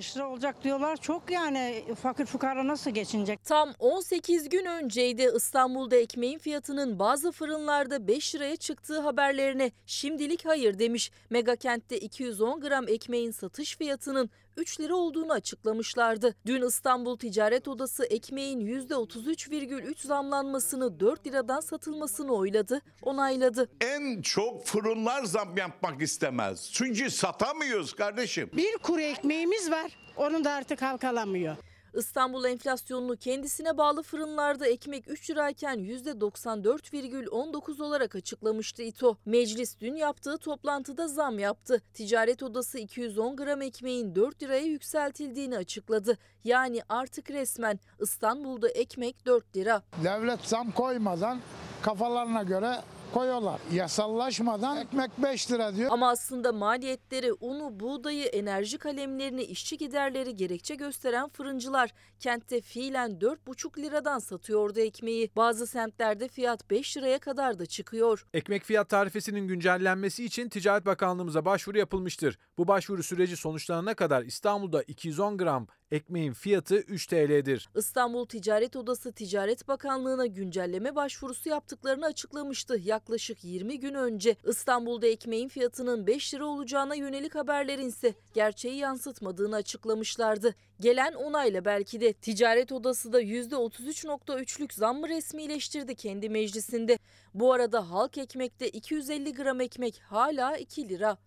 5 lira olacak diyorlar. Çok yani fakir fukara nasıl geçinecek? Tam 18 gün önceydi İstanbul'da ekmeğin fiyatının bazı fırınlarda 5 liraya çıktığı haberlerine şimdilik hayır demiş. Megakent'te 210 gram ekmeğin satış fiyatının 3 lira olduğunu açıklamışlardı. Dün İstanbul Ticaret Odası ekmeğin %33,3 zamlanmasını 4 liradan satılmasını oyladı, onayladı. En çok fırınlar zam yapmak istemez. Çünkü satamıyoruz kardeşim. Bir kuru ekmeğimiz var. Onu da artık halk alamıyor. İstanbul enflasyonunu kendisine bağlı fırınlarda ekmek 3 lirayken %94,19 olarak açıklamıştı İTO. Meclis dün yaptığı toplantıda zam yaptı. Ticaret Odası 210 gram ekmeğin 4 liraya yükseltildiğini açıkladı. Yani artık resmen İstanbul'da ekmek 4 lira. Devlet zam koymadan kafalarına göre koyuyorlar. Yasallaşmadan ekmek 5 lira diyor. Ama aslında maliyetleri unu, buğdayı, enerji kalemlerini, işçi giderleri gerekçe gösteren fırıncılar kentte fiilen 4,5 liradan satıyordu ekmeği. Bazı semtlerde fiyat 5 liraya kadar da çıkıyor. Ekmek fiyat tarifesinin güncellenmesi için Ticaret Bakanlığımıza başvuru yapılmıştır. Bu başvuru süreci sonuçlanana kadar İstanbul'da 210 gram ekmeğin fiyatı 3 TL'dir. İstanbul Ticaret Odası Ticaret Bakanlığı'na güncelleme başvurusu yaptıklarını açıklamıştı yaklaşık 20 gün önce. İstanbul'da ekmeğin fiyatının 5 lira olacağına yönelik haberlerin ise gerçeği yansıtmadığını açıklamışlardı. Gelen onayla belki de Ticaret Odası da %33.3'lük zammı resmileştirdi kendi meclisinde. Bu arada halk ekmekte 250 gram ekmek hala 2 lira.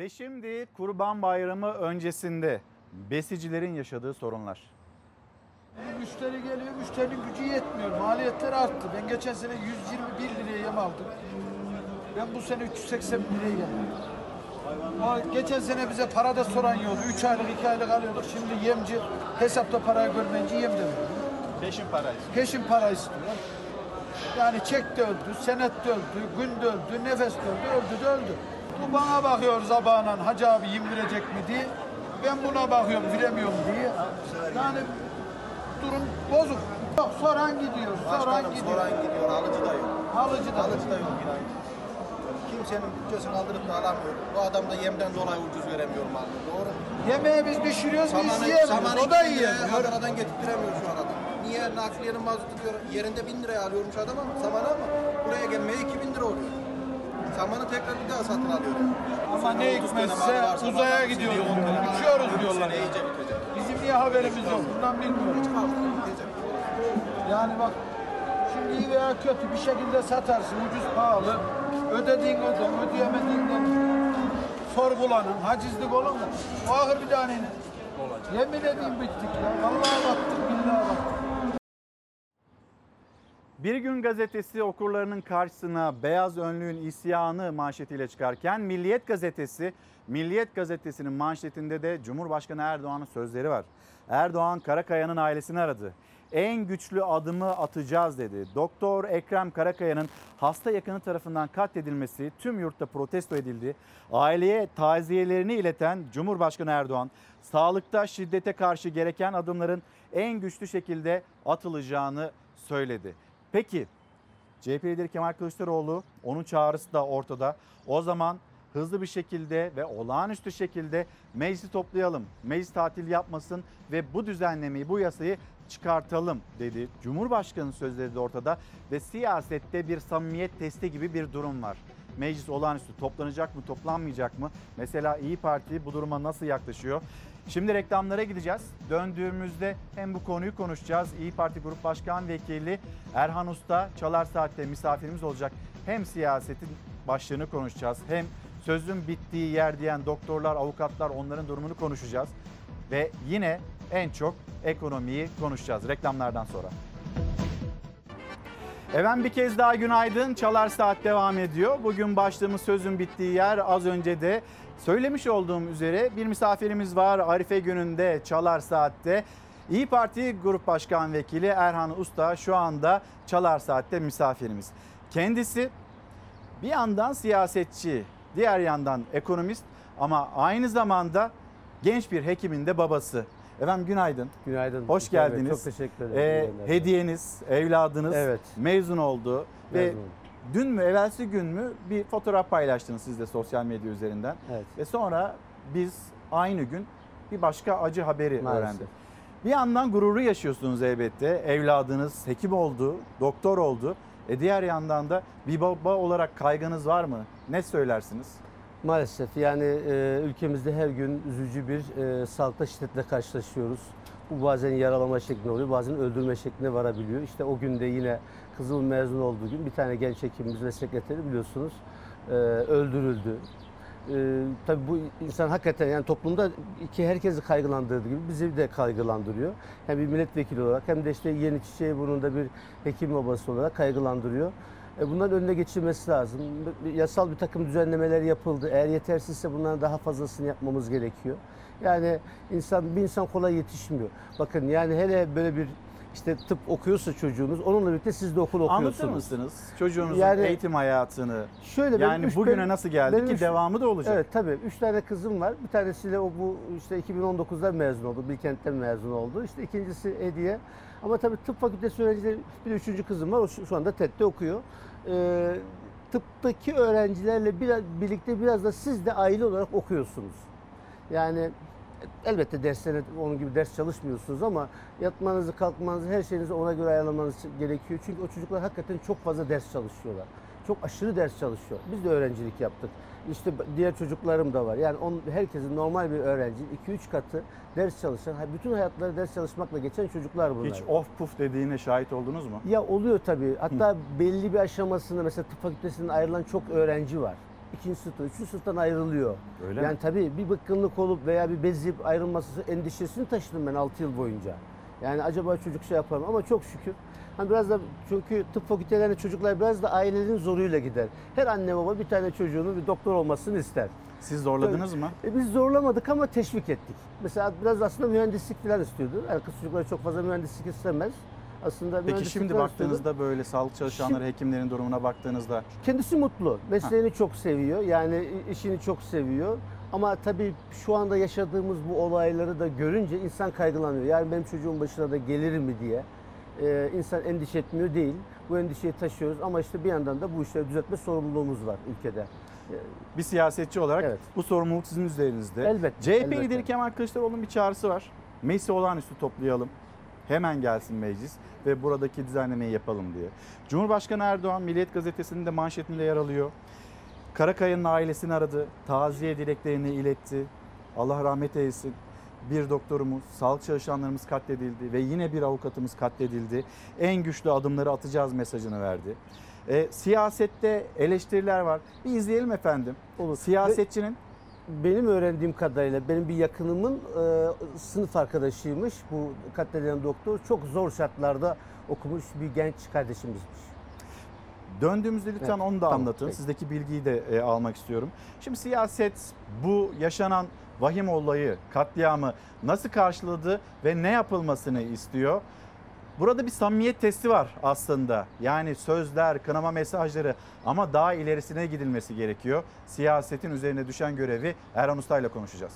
Ve şimdi Kurban Bayramı öncesinde besicilerin yaşadığı sorunlar. Müşteri geliyor, müşterinin gücü yetmiyor. Maliyetler arttı. Ben geçen sene 121 liraya yem aldım. Ben bu sene 380 liraya geldim. Ama geçen sene bize para da soran yoktu. 3 aylık, 2 aylık alıyorduk. Şimdi yemci hesapta parayı görmeyince yem de veriyor. Peşin para Peşin para istiyor. Yani çek de öldü, senet de öldü, gün de öldü, nefes de öldü, öldü de öldü. Bu bana bakıyor zabağından hacı abi yem verecek mi diye. Ben buna bakıyorum veremiyorum diye. Yani durum bozuk. Yok, soran gidiyor, soran gidiyor. Soran gidiyor, alıcı da yok. Alıcı da, Alıcı da yok. Kimsenin bütçesini kaldırıp da alamıyor. Bu adam da yemden dolayı ucuz veremiyor malını. Doğru? Yemeği biz pişiriyoruz, biz yiyemiyoruz. O da iki yiyemiyor. Adana'dan getirtiremiyor şu an adam. Niye nakliyenin mazotu diyor yerinde bin liraya alıyormuş adam ama samanı ama buraya gelmeye 2000 lira oluyor. Samanı tekrar bir daha satın alıyor. Ama ne hikmetse uzaya gidiyoruz diyorlar. Uçuyoruz diyorlar. iyice bitecek. Bizim niye haberimiz yok? Bundan bilmiyoruz. Yani bak şimdi iyi veya kötü bir şekilde satarsın ucuz pahalı. Ödediğin ödem, ödeyemediğinden sorgulanın. Hacizlik olur mu? O ahır bir tane ne? Yemin edeyim bittik ya. Vallahi battık, billahi battık. Bir gün gazetesi okurlarının karşısına beyaz önlüğün isyanı manşetiyle çıkarken Milliyet gazetesi, Milliyet gazetesinin manşetinde de Cumhurbaşkanı Erdoğan'ın sözleri var. Erdoğan Karakaya'nın ailesini aradı. En güçlü adımı atacağız dedi. Doktor Ekrem Karakaya'nın hasta yakını tarafından katledilmesi tüm yurtta protesto edildi. Aileye taziyelerini ileten Cumhurbaşkanı Erdoğan, sağlıkta şiddete karşı gereken adımların en güçlü şekilde atılacağını söyledi. Peki CHP lideri Kemal Kılıçdaroğlu onun çağrısı da ortada. O zaman hızlı bir şekilde ve olağanüstü şekilde meclisi toplayalım. Meclis tatil yapmasın ve bu düzenlemeyi, bu yasayı çıkartalım dedi. Cumhurbaşkanının sözleri de ortada ve siyasette bir samimiyet testi gibi bir durum var. Meclis olağanüstü toplanacak mı, toplanmayacak mı? Mesela İyi Parti bu duruma nasıl yaklaşıyor? Şimdi reklamlara gideceğiz. Döndüğümüzde hem bu konuyu konuşacağız. İyi Parti Grup Başkan Vekili Erhan Usta Çalar Saat'te misafirimiz olacak. Hem siyasetin başlığını konuşacağız. Hem sözün bittiği yer diyen doktorlar, avukatlar onların durumunu konuşacağız. Ve yine en çok ekonomiyi konuşacağız reklamlardan sonra. Efendim bir kez daha günaydın. Çalar Saat devam ediyor. Bugün başlığımız sözün bittiği yer az önce de söylemiş olduğum üzere bir misafirimiz var. Arife gününde Çalar Saat'te. İyi Parti Grup Başkan Vekili Erhan Usta şu anda Çalar Saat'te misafirimiz. Kendisi bir yandan siyasetçi, diğer yandan ekonomist ama aynı zamanda genç bir hekimin de babası. Efendim günaydın. Günaydın. Hoş geldiniz. çok teşekkür ederim. Ee, hediyeniz, evladınız Evet. mezun oldu. Ve Mezun oldum. Dün mü, evvelsi gün mü bir fotoğraf paylaştınız siz de sosyal medya üzerinden. Evet. Ve sonra biz aynı gün bir başka acı haberi Maalesef. öğrendik. Bir yandan gururu yaşıyorsunuz elbette. Evladınız hekim oldu, doktor oldu. E diğer yandan da bir baba olarak kaygınız var mı? Ne söylersiniz? Maalesef yani e, ülkemizde her gün üzücü bir e, sağlıkta şiddetle karşılaşıyoruz. Bu bazen yaralama şeklinde oluyor, bazen öldürme şeklinde varabiliyor. İşte o günde yine kızımın mezun olduğu gün bir tane genç hekimimiz ve sekreteri biliyorsunuz e, öldürüldü. E, tabii bu insan hakikaten yani toplumda ki herkesi kaygılandırdığı gibi bizi de kaygılandırıyor. Hem bir milletvekili olarak hem de işte yeni çiçeği burnunda bir hekim babası olarak kaygılandırıyor. E, Bunların önüne geçilmesi lazım. Yasal bir takım düzenlemeler yapıldı. Eğer yetersizse bunların daha fazlasını yapmamız gerekiyor. Yani insan bir insan kolay yetişmiyor. Bakın yani hele böyle bir işte tıp okuyorsa çocuğunuz onunla birlikte siz de okul okuyorsunuz. Anlatır mısınız çocuğunuzun Yani- eğitim hayatını? Şöyle benim yani üç- bugüne benim- nasıl geldi benim ki üç- devamı da olacak. Evet tabii. Üç tane kızım var. Bir tanesiyle o bu işte 2019'da mezun oldu. Bilkent'ten mezun oldu. İşte ikincisi Hediye. Ama tabii tıp fakültesi öğrencileri bir de üçüncü kızım var. O şu, şu anda TED'de okuyor. Ee, tıptaki öğrencilerle biraz, birlikte biraz da siz de aile olarak okuyorsunuz. Yani elbette derslerine onun gibi ders çalışmıyorsunuz ama yatmanızı, kalkmanızı, her şeyinizi ona göre ayarlamanız gerekiyor. Çünkü o çocuklar hakikaten çok fazla ders çalışıyorlar. Çok aşırı ders çalışıyor. Biz de öğrencilik yaptık. İşte diğer çocuklarım da var. Yani on, herkesin normal bir öğrenci 2-3 katı ders çalışan, bütün hayatları ders çalışmakla geçen çocuklar bunlar. Hiç of puf dediğine şahit oldunuz mu? Ya oluyor tabii. Hatta belli bir aşamasında mesela tıp fakültesinden ayrılan çok öğrenci var. İkinci sınıfta, üçüncü sınıftan ayrılıyor. Öyle yani mi? tabii bir bıkkınlık olup veya bir bezip ayrılması endişesini taşıdım ben 6 yıl boyunca. Yani acaba çocuk şey yapar mı? Ama çok şükür. Hani biraz da çünkü tıp fakültelerine çocuklar biraz da ailelerin zoruyla gider. Her anne baba bir tane çocuğunun bir doktor olmasını ister. Siz zorladınız mı? E biz zorlamadık ama teşvik ettik. Mesela biraz aslında mühendislik falan istiyordu. Yani kız çocukları çok fazla mühendislik istemez. Aslında Peki şimdi baktığınızda böyle sağlık çalışanları, hekimlerin durumuna baktığınızda Kendisi mutlu. Mesleğini çok seviyor. Yani işini çok seviyor. Ama tabii şu anda yaşadığımız bu olayları da görünce insan kaygılanıyor. Yani benim çocuğum başına da gelir mi diye. e, insan endişe etmiyor değil. Bu endişeyi taşıyoruz ama işte bir yandan da bu işleri düzeltme sorumluluğumuz var ülkede. Bir siyasetçi olarak bu sorumluluk sizin üzerinizde. Elbette, CHP elbette. lideri Kemal Kılıçdaroğlu'nun bir çağrısı var. Meclisi olağanüstü toplayalım. Hemen gelsin meclis ve buradaki düzenlemeyi yapalım diye. Cumhurbaşkanı Erdoğan Milliyet Gazetesi'nin de manşetinde yer alıyor. Karakaya'nın ailesini aradı. Taziye dileklerini iletti. Allah rahmet eylesin. Bir doktorumuz, sağlık çalışanlarımız katledildi ve yine bir avukatımız katledildi. En güçlü adımları atacağız mesajını verdi. E, siyasette eleştiriler var. Bir izleyelim efendim. Olur. Siyasetçinin Benim öğrendiğim kadarıyla benim bir yakınımın e, sınıf arkadaşıymış. Bu katledilen doktor çok zor şartlarda okumuş bir genç kardeşimizmiş. Döndüğümüzde lütfen Evet, onu da tamam, anlatın. peki. Sizdeki bilgiyi de e, almak istiyorum. Şimdi siyaset bu yaşanan vahim olayı, katliamı nasıl karşıladı ve ne yapılmasını istiyor? Burada bir samimiyet testi var aslında. Yani sözler, kınama mesajları ama daha ilerisine gidilmesi gerekiyor. Siyasetin üzerine düşen görevi Erhan Usta ile konuşacağız.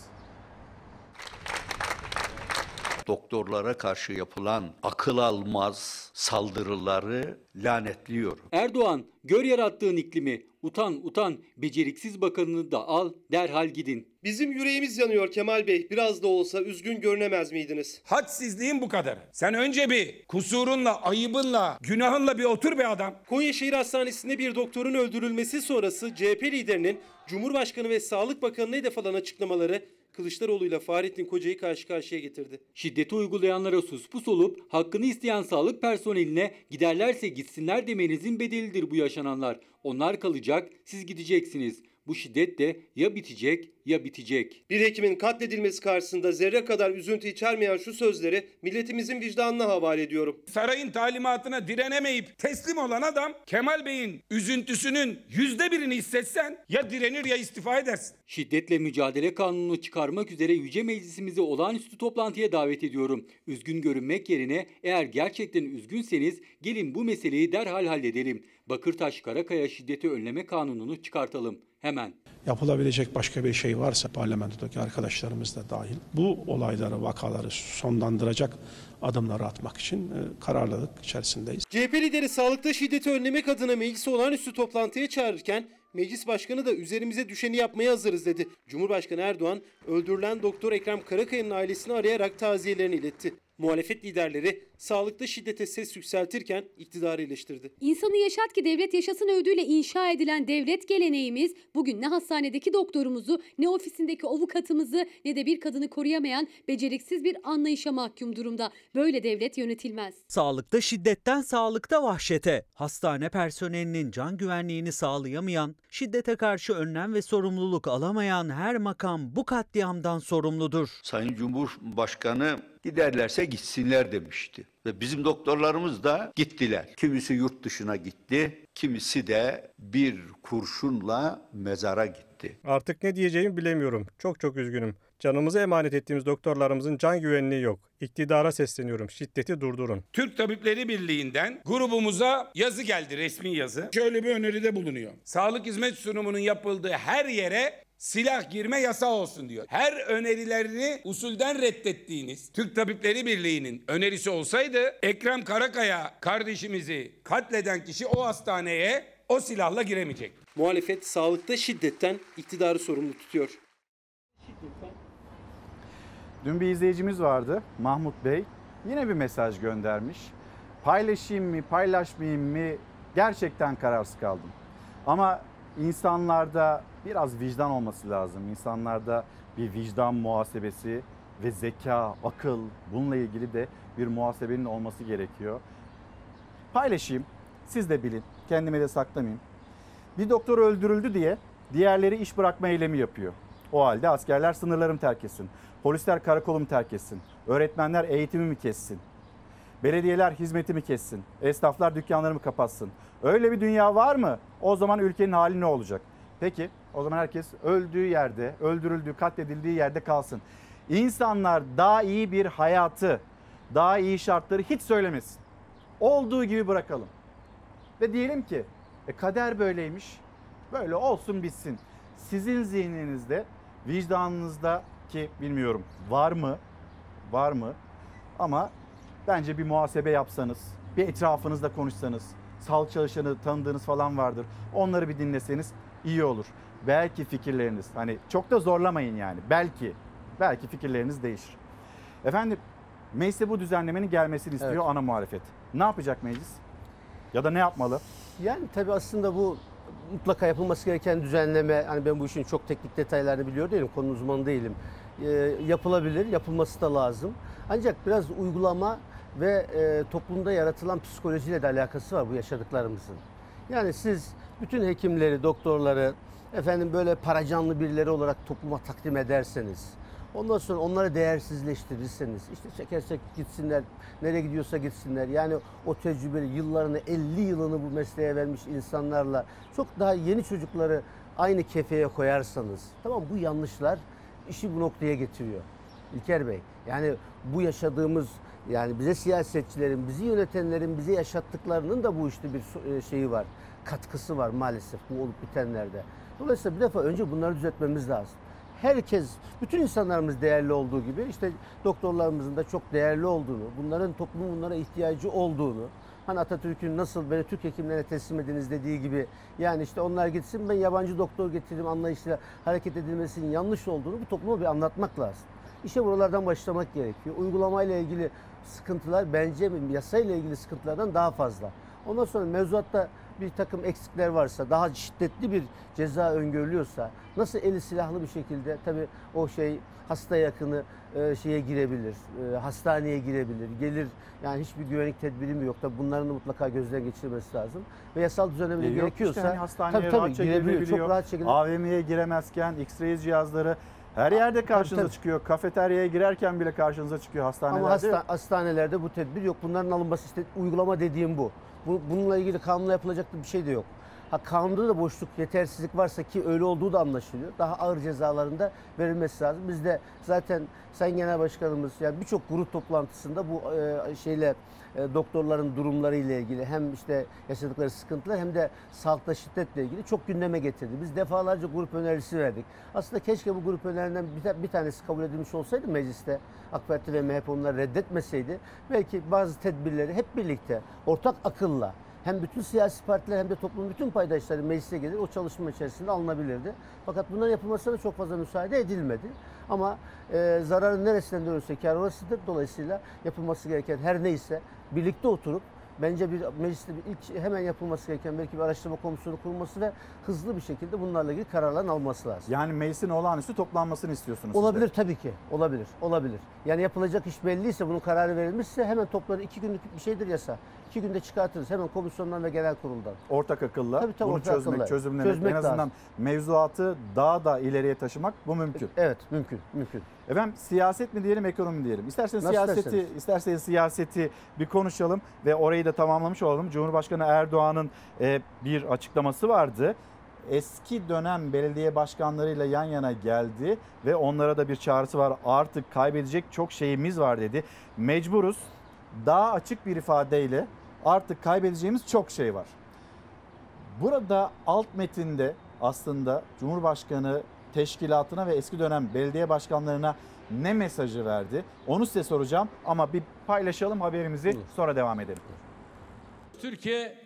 Doktorlara karşı yapılan akıl almaz saldırıları lanetliyorum. Erdoğan, gör yarattığın iklimi. Utan utan, beceriksiz bakanını da al, derhal gidin. Bizim yüreğimiz yanıyor Kemal Bey. Biraz da olsa üzgün görünemez miydiniz? Hadsizliğin bu kadar. Sen önce bir kusurunla, ayıbınla, günahınla bir otur be adam. Konya Şehir Hastanesi'nde bir doktorun öldürülmesi sonrası CHP liderinin Cumhurbaşkanı ve Sağlık Bakanı'na hedef alan açıklamaları Kılıçdaroğlu ile Fahrettin Koca'yı karşı karşıya getirdi. Şiddeti uygulayanlara sus pus olup hakkını isteyen sağlık personeline giderlerse gitsinler demenizin bedelidir bu yaşananlar. Onlar kalacak, siz gideceksiniz. Bu şiddet de ya bitecek ya bitecek. Bir hekimin katledilmesi karşısında zerre kadar üzüntü içermeyen şu sözleri milletimizin vicdanına havale ediyorum. Sarayın talimatına direnemeyip teslim olan adam Kemal Bey'in üzüntüsünün yüzde birini hissetsen ya direnir ya istifa edersin. Şiddetle mücadele kanununu çıkarmak üzere Yüce Meclisimizi olağanüstü toplantıya davet ediyorum. Üzgün görünmek yerine eğer gerçekten üzgünseniz gelin bu meseleyi derhal halledelim. Bakırtaş Karakaya Şiddeti Önleme Kanunu'nu çıkartalım. Hemen. Yapılabilecek başka bir şey varsa parlamentodaki arkadaşlarımız da dahil bu olayları, vakaları sonlandıracak adımları atmak için e, kararlılık içerisindeyiz. CHP lideri sağlıkta şiddeti önlemek adına meclisi olağanüstü toplantıya çağırırken meclis başkanı da üzerimize düşeni yapmaya hazırız dedi. Cumhurbaşkanı Erdoğan öldürülen doktor Ekrem Karakaya'nın ailesini arayarak taziyelerini iletti. Muhalefet liderleri sağlıkta şiddete ses yükseltirken iktidarı eleştirdi. İnsanı yaşat ki devlet yaşasın öğüdüyle inşa edilen devlet geleneğimiz bugün ne hastanedeki doktorumuzu ne ofisindeki avukatımızı ne de bir kadını koruyamayan beceriksiz bir anlayışa mahkum durumda. Böyle devlet yönetilmez. Sağlıkta şiddetten sağlıkta vahşete, hastane personelinin can güvenliğini sağlayamayan, şiddete karşı önlem ve sorumluluk alamayan her makam bu katliamdan sorumludur. Sayın Cumhurbaşkanı giderlerse gitsinler demişti. Ve bizim doktorlarımız da gittiler. Kimisi yurt dışına gitti, kimisi de bir kurşunla mezara gitti. Artık ne diyeceğimi bilemiyorum. Çok çok üzgünüm. Canımızı emanet ettiğimiz doktorlarımızın can güvenliği yok. İktidara sesleniyorum. Şiddeti durdurun. Türk Tabipleri Birliği'nden grubumuza yazı geldi, resmi yazı. Şöyle bir öneride bulunuyor. Sağlık hizmet sunumunun yapıldığı her yere silah girme yasağı olsun diyor. Her önerilerini usulden reddettiğiniz Türk Tabipleri Birliği'nin önerisi olsaydı Ekrem Karakaya kardeşimizi katleden kişi o hastaneye o silahla giremeyecek. Muhalefet sağlıkta şiddetten iktidarı sorumlu tutuyor. Dün bir izleyicimiz vardı Mahmut Bey. Yine bir mesaj göndermiş. Paylaşayım mı, paylaşmayayım mı gerçekten kararsız kaldım. Ama insanlarda biraz vicdan olması lazım. İnsanlarda bir vicdan muhasebesi ve zeka, akıl bununla ilgili de bir muhasebenin olması gerekiyor. Paylaşayım. Siz de bilin. Kendime de saklamayayım. Bir doktor öldürüldü diye diğerleri iş bırakma eylemi yapıyor. O halde askerler sınırlarımı terk etsin. Polisler karakolumu terk etsin. Öğretmenler eğitimimi kessin. Belediyeler hizmetimi kessin. Esnaflar dükkanlarımı kapatsın. Öyle bir dünya var mı? O zaman ülkenin hali ne olacak? Peki o zaman herkes öldüğü yerde, öldürüldüğü, katledildiği yerde kalsın. İnsanlar daha iyi bir hayatı, daha iyi şartları hiç söylemesin. Olduğu gibi bırakalım. Ve diyelim ki e, kader böyleymiş. Böyle olsun bitsin. Sizin zihninizde, vicdanınızda ki bilmiyorum var mı? Var mı? Ama bence bir muhasebe yapsanız, bir etrafınızda konuşsanız, sağlık çalışanı tanıdığınız falan vardır. Onları bir dinleseniz iyi olur. Belki fikirleriniz hani çok da zorlamayın yani. Belki belki fikirleriniz değişir. Efendim meclise bu düzenlemenin gelmesini istiyor Evet. ana muhalefet. Ne yapacak meclis? Ya da ne yapmalı? Yani tabii aslında bu mutlaka yapılması gereken düzenleme, hani ben bu işin çok teknik detaylarını biliyor değilim, konu uzmanı değilim. Ee, yapılabilir, yapılması da lazım. Ancak biraz uygulama ve e, toplumda yaratılan psikolojiyle de alakası var bu yaşadıklarımızın. Yani siz bütün hekimleri, doktorları, efendim böyle paracanlı birileri olarak topluma takdim ederseniz, Ondan sonra onları değersizleştirirseniz, işte çekersek gitsinler, nereye gidiyorsa gitsinler. Yani o tecrübeli yıllarını, 50 yılını bu mesleğe vermiş insanlarla çok daha yeni çocukları aynı kefeye koyarsanız, tamam bu yanlışlar işi bu noktaya getiriyor. İlker Bey, yani bu yaşadığımız yani bize siyasetçilerin, bizi yönetenlerin bize yaşattıklarının da bu işte bir e, şeyi var. Katkısı var maalesef bu olup bitenlerde. Dolayısıyla bir defa önce bunları düzeltmemiz lazım herkes, bütün insanlarımız değerli olduğu gibi işte doktorlarımızın da çok değerli olduğunu, bunların toplumun bunlara ihtiyacı olduğunu, hani Atatürk'ün nasıl beni Türk hekimlerine teslim ediniz dediği gibi yani işte onlar gitsin ben yabancı doktor getirdim anlayışla hareket edilmesinin yanlış olduğunu bu topluma bir anlatmak lazım. İşte buralardan başlamak gerekiyor. Uygulamayla ilgili sıkıntılar bence yasayla ilgili sıkıntılardan daha fazla. Ondan sonra mevzuatta bir takım eksikler varsa, daha şiddetli bir ceza öngörülüyorsa, nasıl eli silahlı bir şekilde tabii o şey hasta yakını e, şeye girebilir, e, hastaneye girebilir, gelir yani hiçbir güvenlik tedbiri mi yok da bunların da mutlaka gözden geçirilmesi lazım. Ve yasal düzenleme E, gerekiyorsa işte hani hastaneye tabii tabii girebiliyor, çok rahat şekilde. AVM'ye giremezken X-ray cihazları her yerde karşınıza tabii. çıkıyor. Kafeteryaya girerken bile karşınıza çıkıyor hastanelerde. Ama hasta, hastanelerde bu tedbir yok. Bunların alınması işte uygulama dediğim bu. bu. Bununla ilgili kanunla yapılacak bir şey de yok. Ha kanunda da boşluk, yetersizlik varsa ki öyle olduğu da anlaşılıyor. Daha ağır cezalarında verilmesi lazım. Biz de zaten Sayın Genel Başkanımız yani birçok grup toplantısında bu e, şeyle e, doktorların durumları ile ilgili hem işte yaşadıkları sıkıntılar hem de sağlıkta şiddetle ilgili çok gündeme getirdi. Biz defalarca grup önerisi verdik. Aslında keşke bu grup önerilerinden bir, ta- bir tanesi kabul edilmiş olsaydı mecliste. AK Parti ve MHP onları reddetmeseydi belki bazı tedbirleri hep birlikte ortak akılla hem bütün siyasi partiler hem de toplumun bütün paydaşları meclise gelir o çalışma içerisinde alınabilirdi. Fakat bunların yapılmasına çok fazla müsaade edilmedi. Ama e, zararın neresinden dönülse kar orasıdır. Dolayısıyla yapılması gereken her neyse birlikte oturup bence bir mecliste bir ilk hemen yapılması gereken belki bir araştırma komisyonu kurulması ve hızlı bir şekilde bunlarla ilgili kararların alması lazım. Yani meclisin olağanüstü toplanmasını istiyorsunuz siz de. Olabilir tabii ki. Olabilir. Olabilir. Yani yapılacak iş belliyse, bunun kararı verilmişse hemen toplanır. iki günlük bir şeydir yasa. İki günde çıkartırız. Hemen komisyondan ve genel kuruldan. Ortak akılla Tabii, tabii, bunu ortak çözmek, akılla. çözümlemek, Çözmek en azından lazım. mevzuatı daha da ileriye taşımak bu mümkün. Evet, mümkün, mümkün. Efendim siyaset mi diyelim, ekonomi mi diyelim? İsterseniz Nasıl siyaseti, isterseniz. isterseniz siyaseti bir konuşalım ve orayı da tamamlamış olalım. Cumhurbaşkanı Erdoğan'ın e, bir açıklaması vardı. Eski dönem belediye başkanlarıyla yan yana geldi ve onlara da bir çağrısı var. Artık kaybedecek çok şeyimiz var dedi. Mecburuz. Daha açık bir ifadeyle artık kaybedeceğimiz çok şey var. Burada alt metinde aslında Cumhurbaşkanı teşkilatına ve eski dönem belediye başkanlarına ne mesajı verdi? Onu size soracağım ama bir paylaşalım haberimizi sonra devam edelim. Türkiye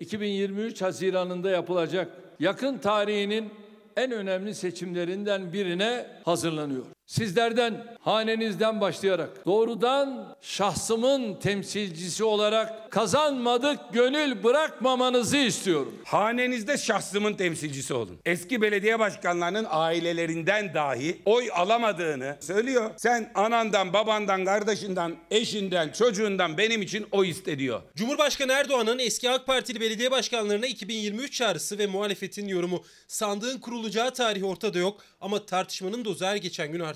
2023 Haziran'ında yapılacak yakın tarihinin en önemli seçimlerinden birine hazırlanıyor. Sizlerden, hanenizden başlayarak doğrudan şahsımın temsilcisi olarak kazanmadık gönül bırakmamanızı istiyorum. Hanenizde şahsımın temsilcisi olun. Eski belediye başkanlarının ailelerinden dahi oy alamadığını söylüyor. Sen anandan, babandan, kardeşinden, eşinden, çocuğundan benim için oy iste diyor. Cumhurbaşkanı Erdoğan'ın eski AK Partili belediye başkanlarına 2023 çağrısı ve muhalefetin yorumu. Sandığın kurulacağı tarih ortada yok ama tartışmanın dozu her geçen gün artıyor.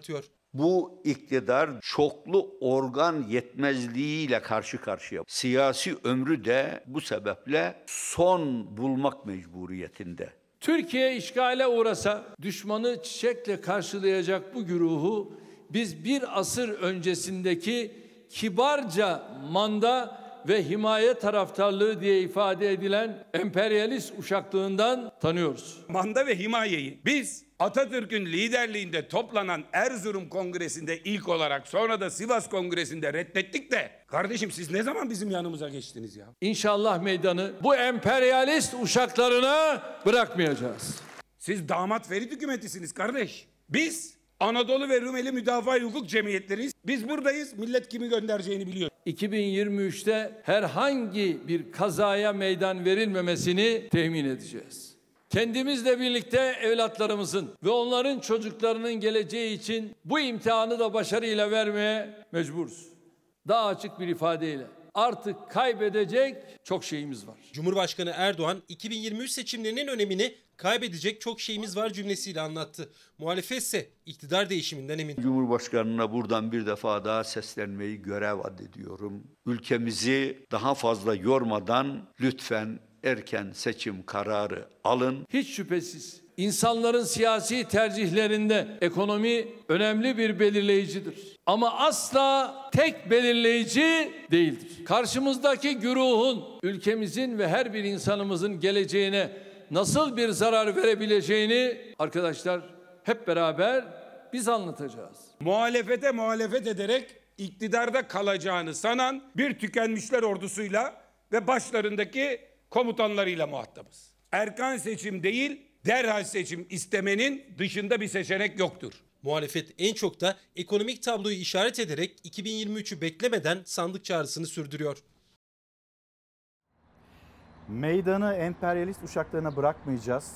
Bu iktidar çoklu organ yetmezliğiyle karşı karşıya. Siyasi ömrü de bu sebeple son bulmak mecburiyetinde. Türkiye işgale uğrasa düşmanı çiçekle karşılayacak bu güruhu biz bir asır öncesindeki kibarca manda ve himaye taraftarlığı diye ifade edilen emperyalist uşaklığından tanıyoruz. Manda ve himayeyi biz Atatürk'ün liderliğinde toplanan Erzurum Kongresi'nde ilk olarak sonra da Sivas Kongresi'nde reddettik de kardeşim siz ne zaman bizim yanımıza geçtiniz ya? İnşallah meydanı bu emperyalist uşaklarına bırakmayacağız. Siz damat Ferit hükümetisiniz kardeş. Biz Anadolu ve Rumeli Müdafaa Hukuk Cemiyetleriyiz. Biz buradayız. Millet kimi göndereceğini biliyor. 2023'te herhangi bir kazaya meydan verilmemesini temin edeceğiz. Kendimizle birlikte evlatlarımızın ve onların çocuklarının geleceği için bu imtihanı da başarıyla vermeye mecburuz. Daha açık bir ifadeyle artık kaybedecek çok şeyimiz var. Cumhurbaşkanı Erdoğan 2023 seçimlerinin önemini kaybedecek çok şeyimiz var cümlesiyle anlattı. Muhalefet ise iktidar değişiminden emin. Cumhurbaşkanına buradan bir defa daha seslenmeyi görev addediyorum. Ülkemizi daha fazla yormadan lütfen erken seçim kararı alın. Hiç şüphesiz insanların siyasi tercihlerinde ekonomi önemli bir belirleyicidir. Ama asla tek belirleyici değildir. Karşımızdaki güruhun ülkemizin ve her bir insanımızın geleceğine nasıl bir zarar verebileceğini arkadaşlar hep beraber biz anlatacağız. Muhalefete muhalefet ederek iktidarda kalacağını sanan bir tükenmişler ordusuyla ve başlarındaki komutanlarıyla muhatabız. Erken seçim değil, derhal seçim istemenin dışında bir seçenek yoktur. Muhalefet en çok da ekonomik tabloyu işaret ederek 2023'ü beklemeden sandık çağrısını sürdürüyor. Meydanı emperyalist uşaklarına bırakmayacağız.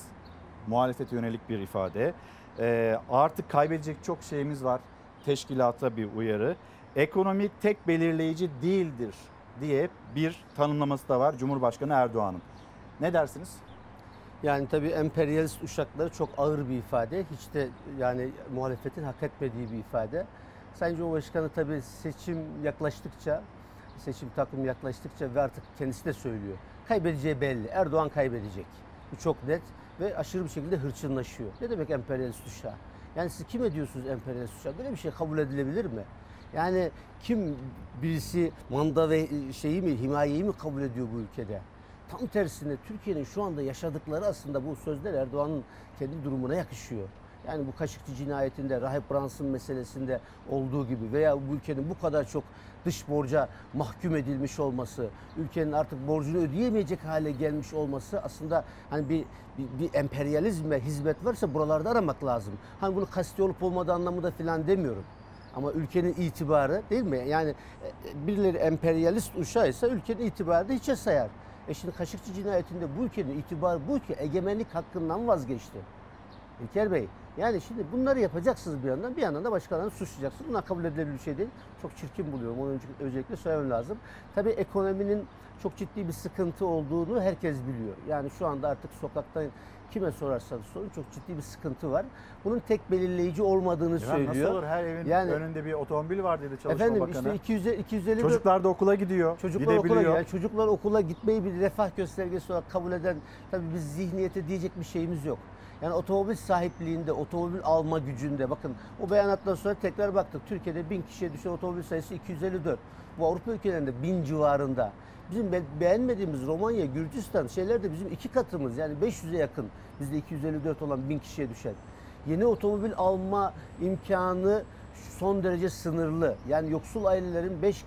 Muhalefete yönelik bir ifade. Ee, artık kaybedecek çok şeyimiz var. Teşkilata bir uyarı. Ekonomi tek belirleyici değildir diye bir tanımlaması da var Cumhurbaşkanı Erdoğan'ın. Ne dersiniz? Yani tabii emperyalist uşakları çok ağır bir ifade. Hiç de yani muhalefetin hak etmediği bir ifade. Sayın Cumhurbaşkanı tabii seçim yaklaştıkça, seçim takvimi yaklaştıkça ve artık kendisi de söylüyor. Kaybedeceği belli. Erdoğan kaybedecek. Bu çok net ve aşırı bir şekilde hırçınlaşıyor. Ne demek emperyalist uşağı? Yani siz kim ediyorsunuz emperyalist uşağı? Böyle bir şey kabul edilebilir mi? Yani kim birisi manda ve şeyi mi, himayeyi mi kabul ediyor bu ülkede? Tam tersine Türkiye'nin şu anda yaşadıkları aslında bu sözler Erdoğan'ın kendi durumuna yakışıyor. Yani bu Kaşıkçı cinayetinde, Rahip Brunson meselesinde olduğu gibi veya bu ülkenin bu kadar çok dış borca mahkum edilmiş olması, ülkenin artık borcunu ödeyemeyecek hale gelmiş olması aslında hani bir, bir, bir emperyalizme hizmet varsa buralarda aramak lazım. Hani bunu kasti olup olmadığı anlamında falan demiyorum. Ama ülkenin itibarı değil mi? Yani e, birileri emperyalist uşağıysa ülkenin itibarı da hiçe sayar. E şimdi Kaşıkçı cinayetinde bu ülkenin itibarı bu ülke egemenlik hakkından vazgeçti. İlker Bey yani şimdi bunları yapacaksınız bir yandan bir yandan da başkalarını suçlayacaksınız. Bunlar kabul edilebilir bir şey değil. Çok çirkin buluyorum. Onu özellikle söylemem lazım. Tabii ekonominin çok ciddi bir sıkıntı olduğunu herkes biliyor. Yani şu anda artık sokaktan kime sorarsanız sorun çok ciddi bir sıkıntı var. Bunun tek belirleyici olmadığını Efendim söylüyor. Nasıl olur? Her evin Yani- önünde bir otomobil var dedi Çalışma Efendim Bakanı. işte 200 250 Çocuklar da okula gidiyor. Çocuklar okula yani çocuklar okula gitmeyi bir refah göstergesi olarak kabul eden tabii biz zihniyete diyecek bir şeyimiz yok. Yani otomobil sahipliğinde, otomobil alma gücünde bakın o beyanattan sonra tekrar baktık. Türkiye'de bin kişiye düşen otomobil sayısı 254. Bu Avrupa ülkelerinde bin civarında. Bizim be- beğenmediğimiz Romanya, Gürcistan şeyler de bizim iki katımız yani 500'e yakın. Bizde 254 olan bin kişiye düşen. Yeni otomobil alma imkanı son derece sınırlı. Yani yoksul ailelerin 5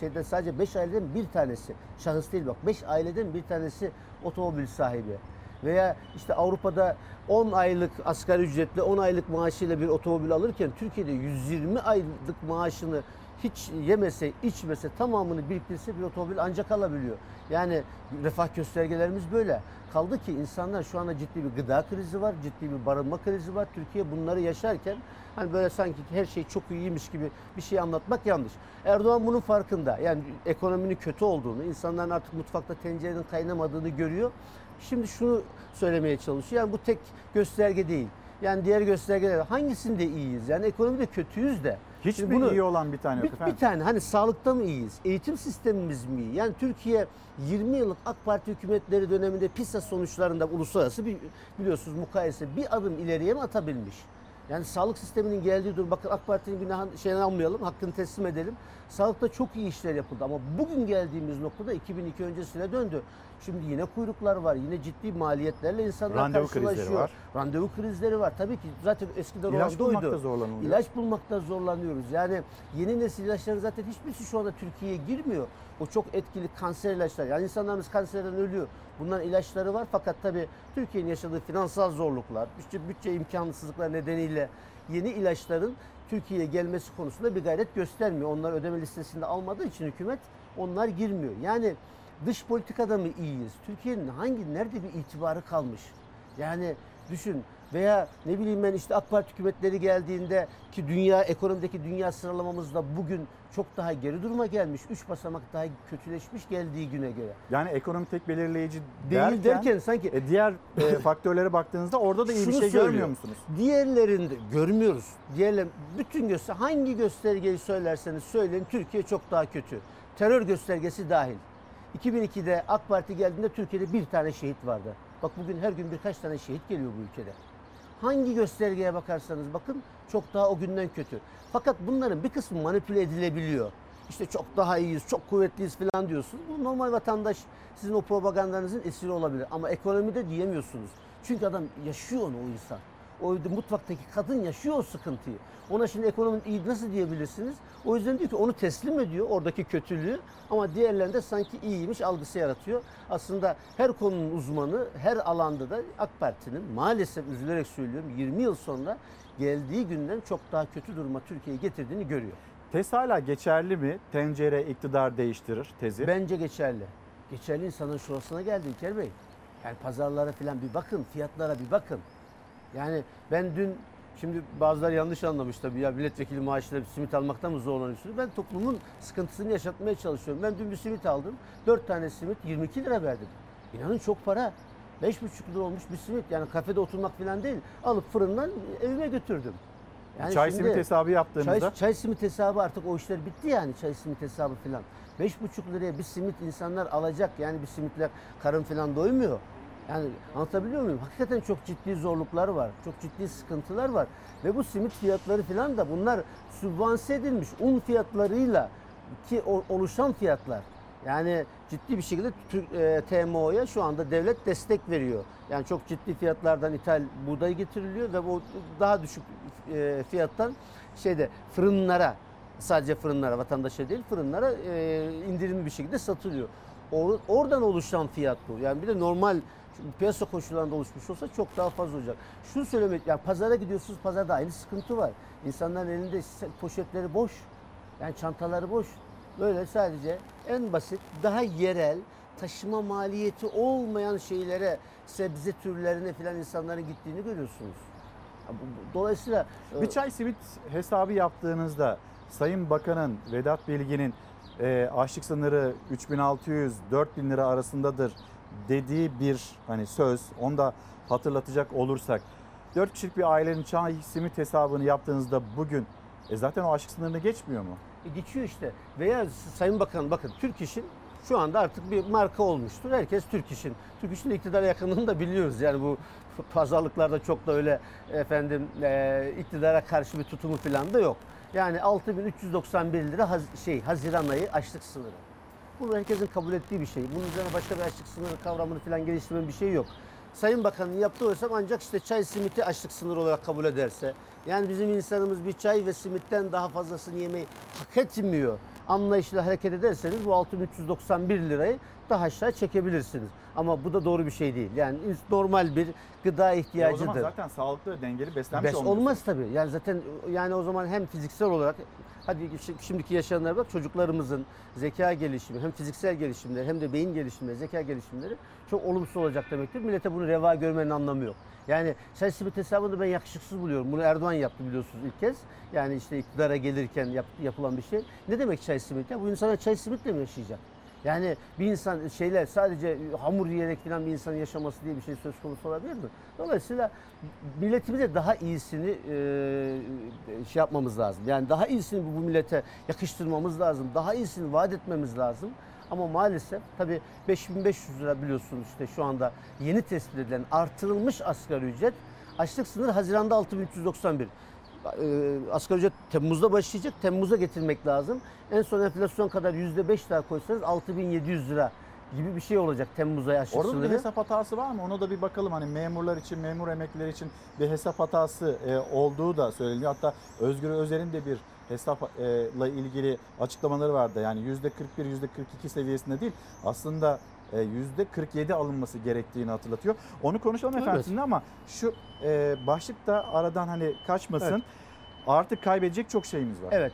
şeyden sadece 5 aileden bir tanesi, şahıs değil bak 5 aileden bir tanesi otomobil sahibi. Veya işte Avrupa'da 10 aylık asgari ücretle 10 aylık maaşıyla bir otomobil alırken Türkiye'de 120 aylık maaşını hiç yemese, içmese, tamamını biriktirse bir otomobil ancak alabiliyor. Yani refah göstergelerimiz böyle. Kaldı ki insanlar şu anda ciddi bir gıda krizi var, ciddi bir barınma krizi var. Türkiye bunları yaşarken hani böyle sanki her şey çok iyiymiş gibi bir şey anlatmak yanlış. Erdoğan bunun farkında. Yani ekonominin kötü olduğunu, insanların artık mutfakta tencerenin kaynamadığını görüyor. Şimdi şunu söylemeye çalışıyor. Yani bu tek gösterge değil. Yani diğer göstergeler hangisinde iyiyiz? Yani ekonomide kötüyüz de. Hiç mi iyi iyi olan bir tane yok bir, efendim? bir tane hani sağlıkta mı iyiyiz? Eğitim sistemimiz mi iyi? Yani Türkiye 20 yıllık AK Parti hükümetleri döneminde PISA sonuçlarında uluslararası bir biliyorsunuz mukayese bir adım ileriye mi atabilmiş? Yani sağlık sisteminin geldiği durum, bakın AK Parti'nin günahını şeyini almayalım, hakkını teslim edelim. Sağlıkta çok iyi işler yapıldı ama bugün geldiğimiz noktada 2002 öncesine döndü. Şimdi yine kuyruklar var, yine ciddi maliyetlerle insanlar Randevu krizleri karşılaşıyor. var. Randevu krizleri var. Tabii ki zaten eskiden İlaç olan bulmakta zorlanılıyor. İlaç bulmakta zorlanıyoruz. Yani yeni nesil ilaçların zaten hiçbirisi şu anda Türkiye'ye girmiyor. O çok etkili kanser ilaçlar. Yani insanlarımız kanserden ölüyor. Bunların ilaçları var fakat tabii Türkiye'nin yaşadığı finansal zorluklar, bütçe, bütçe imkansızlıklar nedeniyle yeni ilaçların Türkiye'ye gelmesi konusunda bir gayret göstermiyor. Onlar ödeme listesinde almadığı için hükümet onlar girmiyor. Yani dış politikada mı iyiyiz? Türkiye'nin hangi nerede bir itibarı kalmış? Yani düşün veya ne bileyim ben işte AK Parti hükümetleri geldiğinde ki dünya ekonomideki dünya sıralamamızda bugün çok daha geri duruma gelmiş. Üç basamak daha kötüleşmiş geldiği güne göre. Yani ekonomi tek belirleyici Değil derken, derken sanki e, diğer e, faktörlere baktığınızda orada da iyi bir şey söylüyor. görmüyor musunuz? Diğerlerinde görmüyoruz. Diğerler bütün göster hangi göstergeyi söylerseniz söyleyin Türkiye çok daha kötü. Terör göstergesi dahil. 2002'de AK Parti geldiğinde Türkiye'de bir tane şehit vardı. Bak bugün her gün birkaç tane şehit geliyor bu ülkede. Hangi göstergeye bakarsanız bakın çok daha o günden kötü. Fakat bunların bir kısmı manipüle edilebiliyor. İşte çok daha iyiyiz, çok kuvvetliyiz falan diyorsunuz. Bu normal vatandaş sizin o propagandanızın esiri olabilir. Ama ekonomide diyemiyorsunuz. Çünkü adam yaşıyor onu o insan. O mutfaktaki kadın yaşıyor o sıkıntıyı. Ona şimdi ekonomi iyi nasıl diyebilirsiniz? O yüzden diyor ki onu teslim ediyor oradaki kötülüğü ama diğerlerinde sanki iyiymiş algısı yaratıyor. Aslında her konunun uzmanı her alanda da AK Parti'nin maalesef üzülerek söylüyorum 20 yıl sonra geldiği günden çok daha kötü duruma Türkiye'yi getirdiğini görüyor. Tez hala geçerli mi? Tencere iktidar değiştirir tezi. Bence geçerli. Geçerli insanın şurasına geldi İlker Bey. Yani pazarlara falan bir bakın, fiyatlara bir bakın. Yani ben dün şimdi bazıları yanlış anlamış tabii ya milletvekili maaşıyla bir simit almaktan mı zorlanıyorsunuz? Ben toplumun sıkıntısını yaşatmaya çalışıyorum. Ben dün bir simit aldım. 4 tane simit 22 lira verdim. İnanın çok para. 5,5 lira olmuş bir simit. Yani kafede oturmak falan değil. Alıp fırından evime götürdüm. çay şimdi- simit hesabı yaptığınızda Çay, çay simit hesabı artık o işler bitti yani çay simit hesabı falan. 5,5 liraya bir simit insanlar alacak. Yani bir simitler karın falan doymuyor. Yani anlatabiliyor muyum? Hakikaten çok ciddi zorluklar var. Çok ciddi sıkıntılar var. Ve bu simit fiyatları falan da bunlar sübvanse edilmiş un fiyatlarıyla ki oluşan fiyatlar. Yani ciddi bir şekilde Türk e, TMO'ya şu anda devlet destek veriyor. Yani çok ciddi fiyatlardan ithal buğday getiriliyor ve bu daha düşük e, fiyattan şeyde fırınlara sadece fırınlara vatandaşa değil fırınlara e, indirimli bir şekilde satılıyor. Or- oradan oluşan fiyat bu. Yani bir de normal piyasa koşullarında oluşmuş olsa çok daha fazla olacak. Şunu söylemek, yani pazara gidiyorsunuz, pazarda aynı sıkıntı var. İnsanların elinde poşetleri boş. Yani çantaları boş. Böyle sadece en basit, daha yerel, taşıma maliyeti olmayan şeylere, sebze türlerine falan insanların gittiğini görüyorsunuz. Dolayısıyla bir e, çay simit hesabı yaptığınızda Sayın Bakan'ın Vedat Bilgin'in e, açlık sınırı 3600-4000 lira arasındadır dediği bir hani söz onu da hatırlatacak olursak 4 kişilik bir ailenin çay simit hesabını yaptığınızda bugün e zaten o açlık sınırını geçmiyor mu? E, geçiyor işte. Veya Sayın Bakan bakın Türk İş'in şu anda artık bir marka olmuştur. Herkes Türk İş'in. Türk İş'in iktidara yakınlığını da biliyoruz. Yani bu pazarlıklarda çok da öyle efendim e, iktidara karşı bir tutumu falan da yok. Yani 6391 lira haz- şey Haziran ayı açlık sınırı. Bu herkesin kabul ettiği bir şey. Bunun üzerine başka bir açlık sınırı kavramını falan geliştirmenin bir şey yok. Sayın Bakan'ın yaptığı oysa ancak işte çay simiti açlık sınırı olarak kabul ederse. Yani bizim insanımız bir çay ve simitten daha fazlasını yemeyi hak etmiyor. Anlayışla hareket ederseniz bu 6391 lirayı daha aşağı çekebilirsiniz. Ama bu da doğru bir şey değil. Yani normal bir gıda E o ihtiyacıdır. zaman zaten sağlıklı ve dengeli beslenmiş Bes olmuyorsunuz. olmaz tabii. Yani zaten yani o zaman hem fiziksel olarak hadi şi- şimdiki yaşayanlara bak çocuklarımızın zeka gelişimi hem fiziksel gelişimleri hem de beyin gelişimleri, zeka gelişimleri çok olumsuz olacak demektir. Millete bunu reva görmenin anlamı yok. Yani çay simit hesabını ben yakışıksız buluyorum. Bunu Erdoğan yaptı biliyorsunuz ilk kez. Yani işte iktidara gelirken yap- yapılan bir şey. Ne demek çay simit? Ya bu insana çay simitle mi yaşayacak? Yani bir insan şeyler sadece hamur yiyerek falan bir insanın yaşaması diye bir şey söz konusu olabilir mi? Dolayısıyla milletimize daha iyisini e, şey yapmamız lazım. Yani daha iyisini bu millete yakıştırmamız lazım. Daha iyisini vaat etmemiz lazım. Ama maalesef tabii 5500 lira biliyorsunuz işte şu anda yeni tespit edilen artırılmış asgari ücret Açlık sınırı Haziran'da 6391. Ee, asgari ücret Temmuz'da başlayacak. Temmuz'a getirmek lazım. En son enflasyon kadar %5 daha koysanız 6700 lira gibi bir şey olacak Temmuz ayı açlık Orada bir hesap hatası var mı? Ona da bir bakalım. Hani memurlar için, memur emekliler için bir hesap hatası e, olduğu da söyleniyor. Hatta Özgür Özel'in de bir hesapla ilgili açıklamaları vardı. Yani %41, %42 seviyesinde değil. Aslında e, %47 alınması gerektiğini hatırlatıyor. Onu konuşalım Evet. efendim ama şu e, başlık da aradan hani kaçmasın. Evet. Artık kaybedecek çok şeyimiz var. Evet.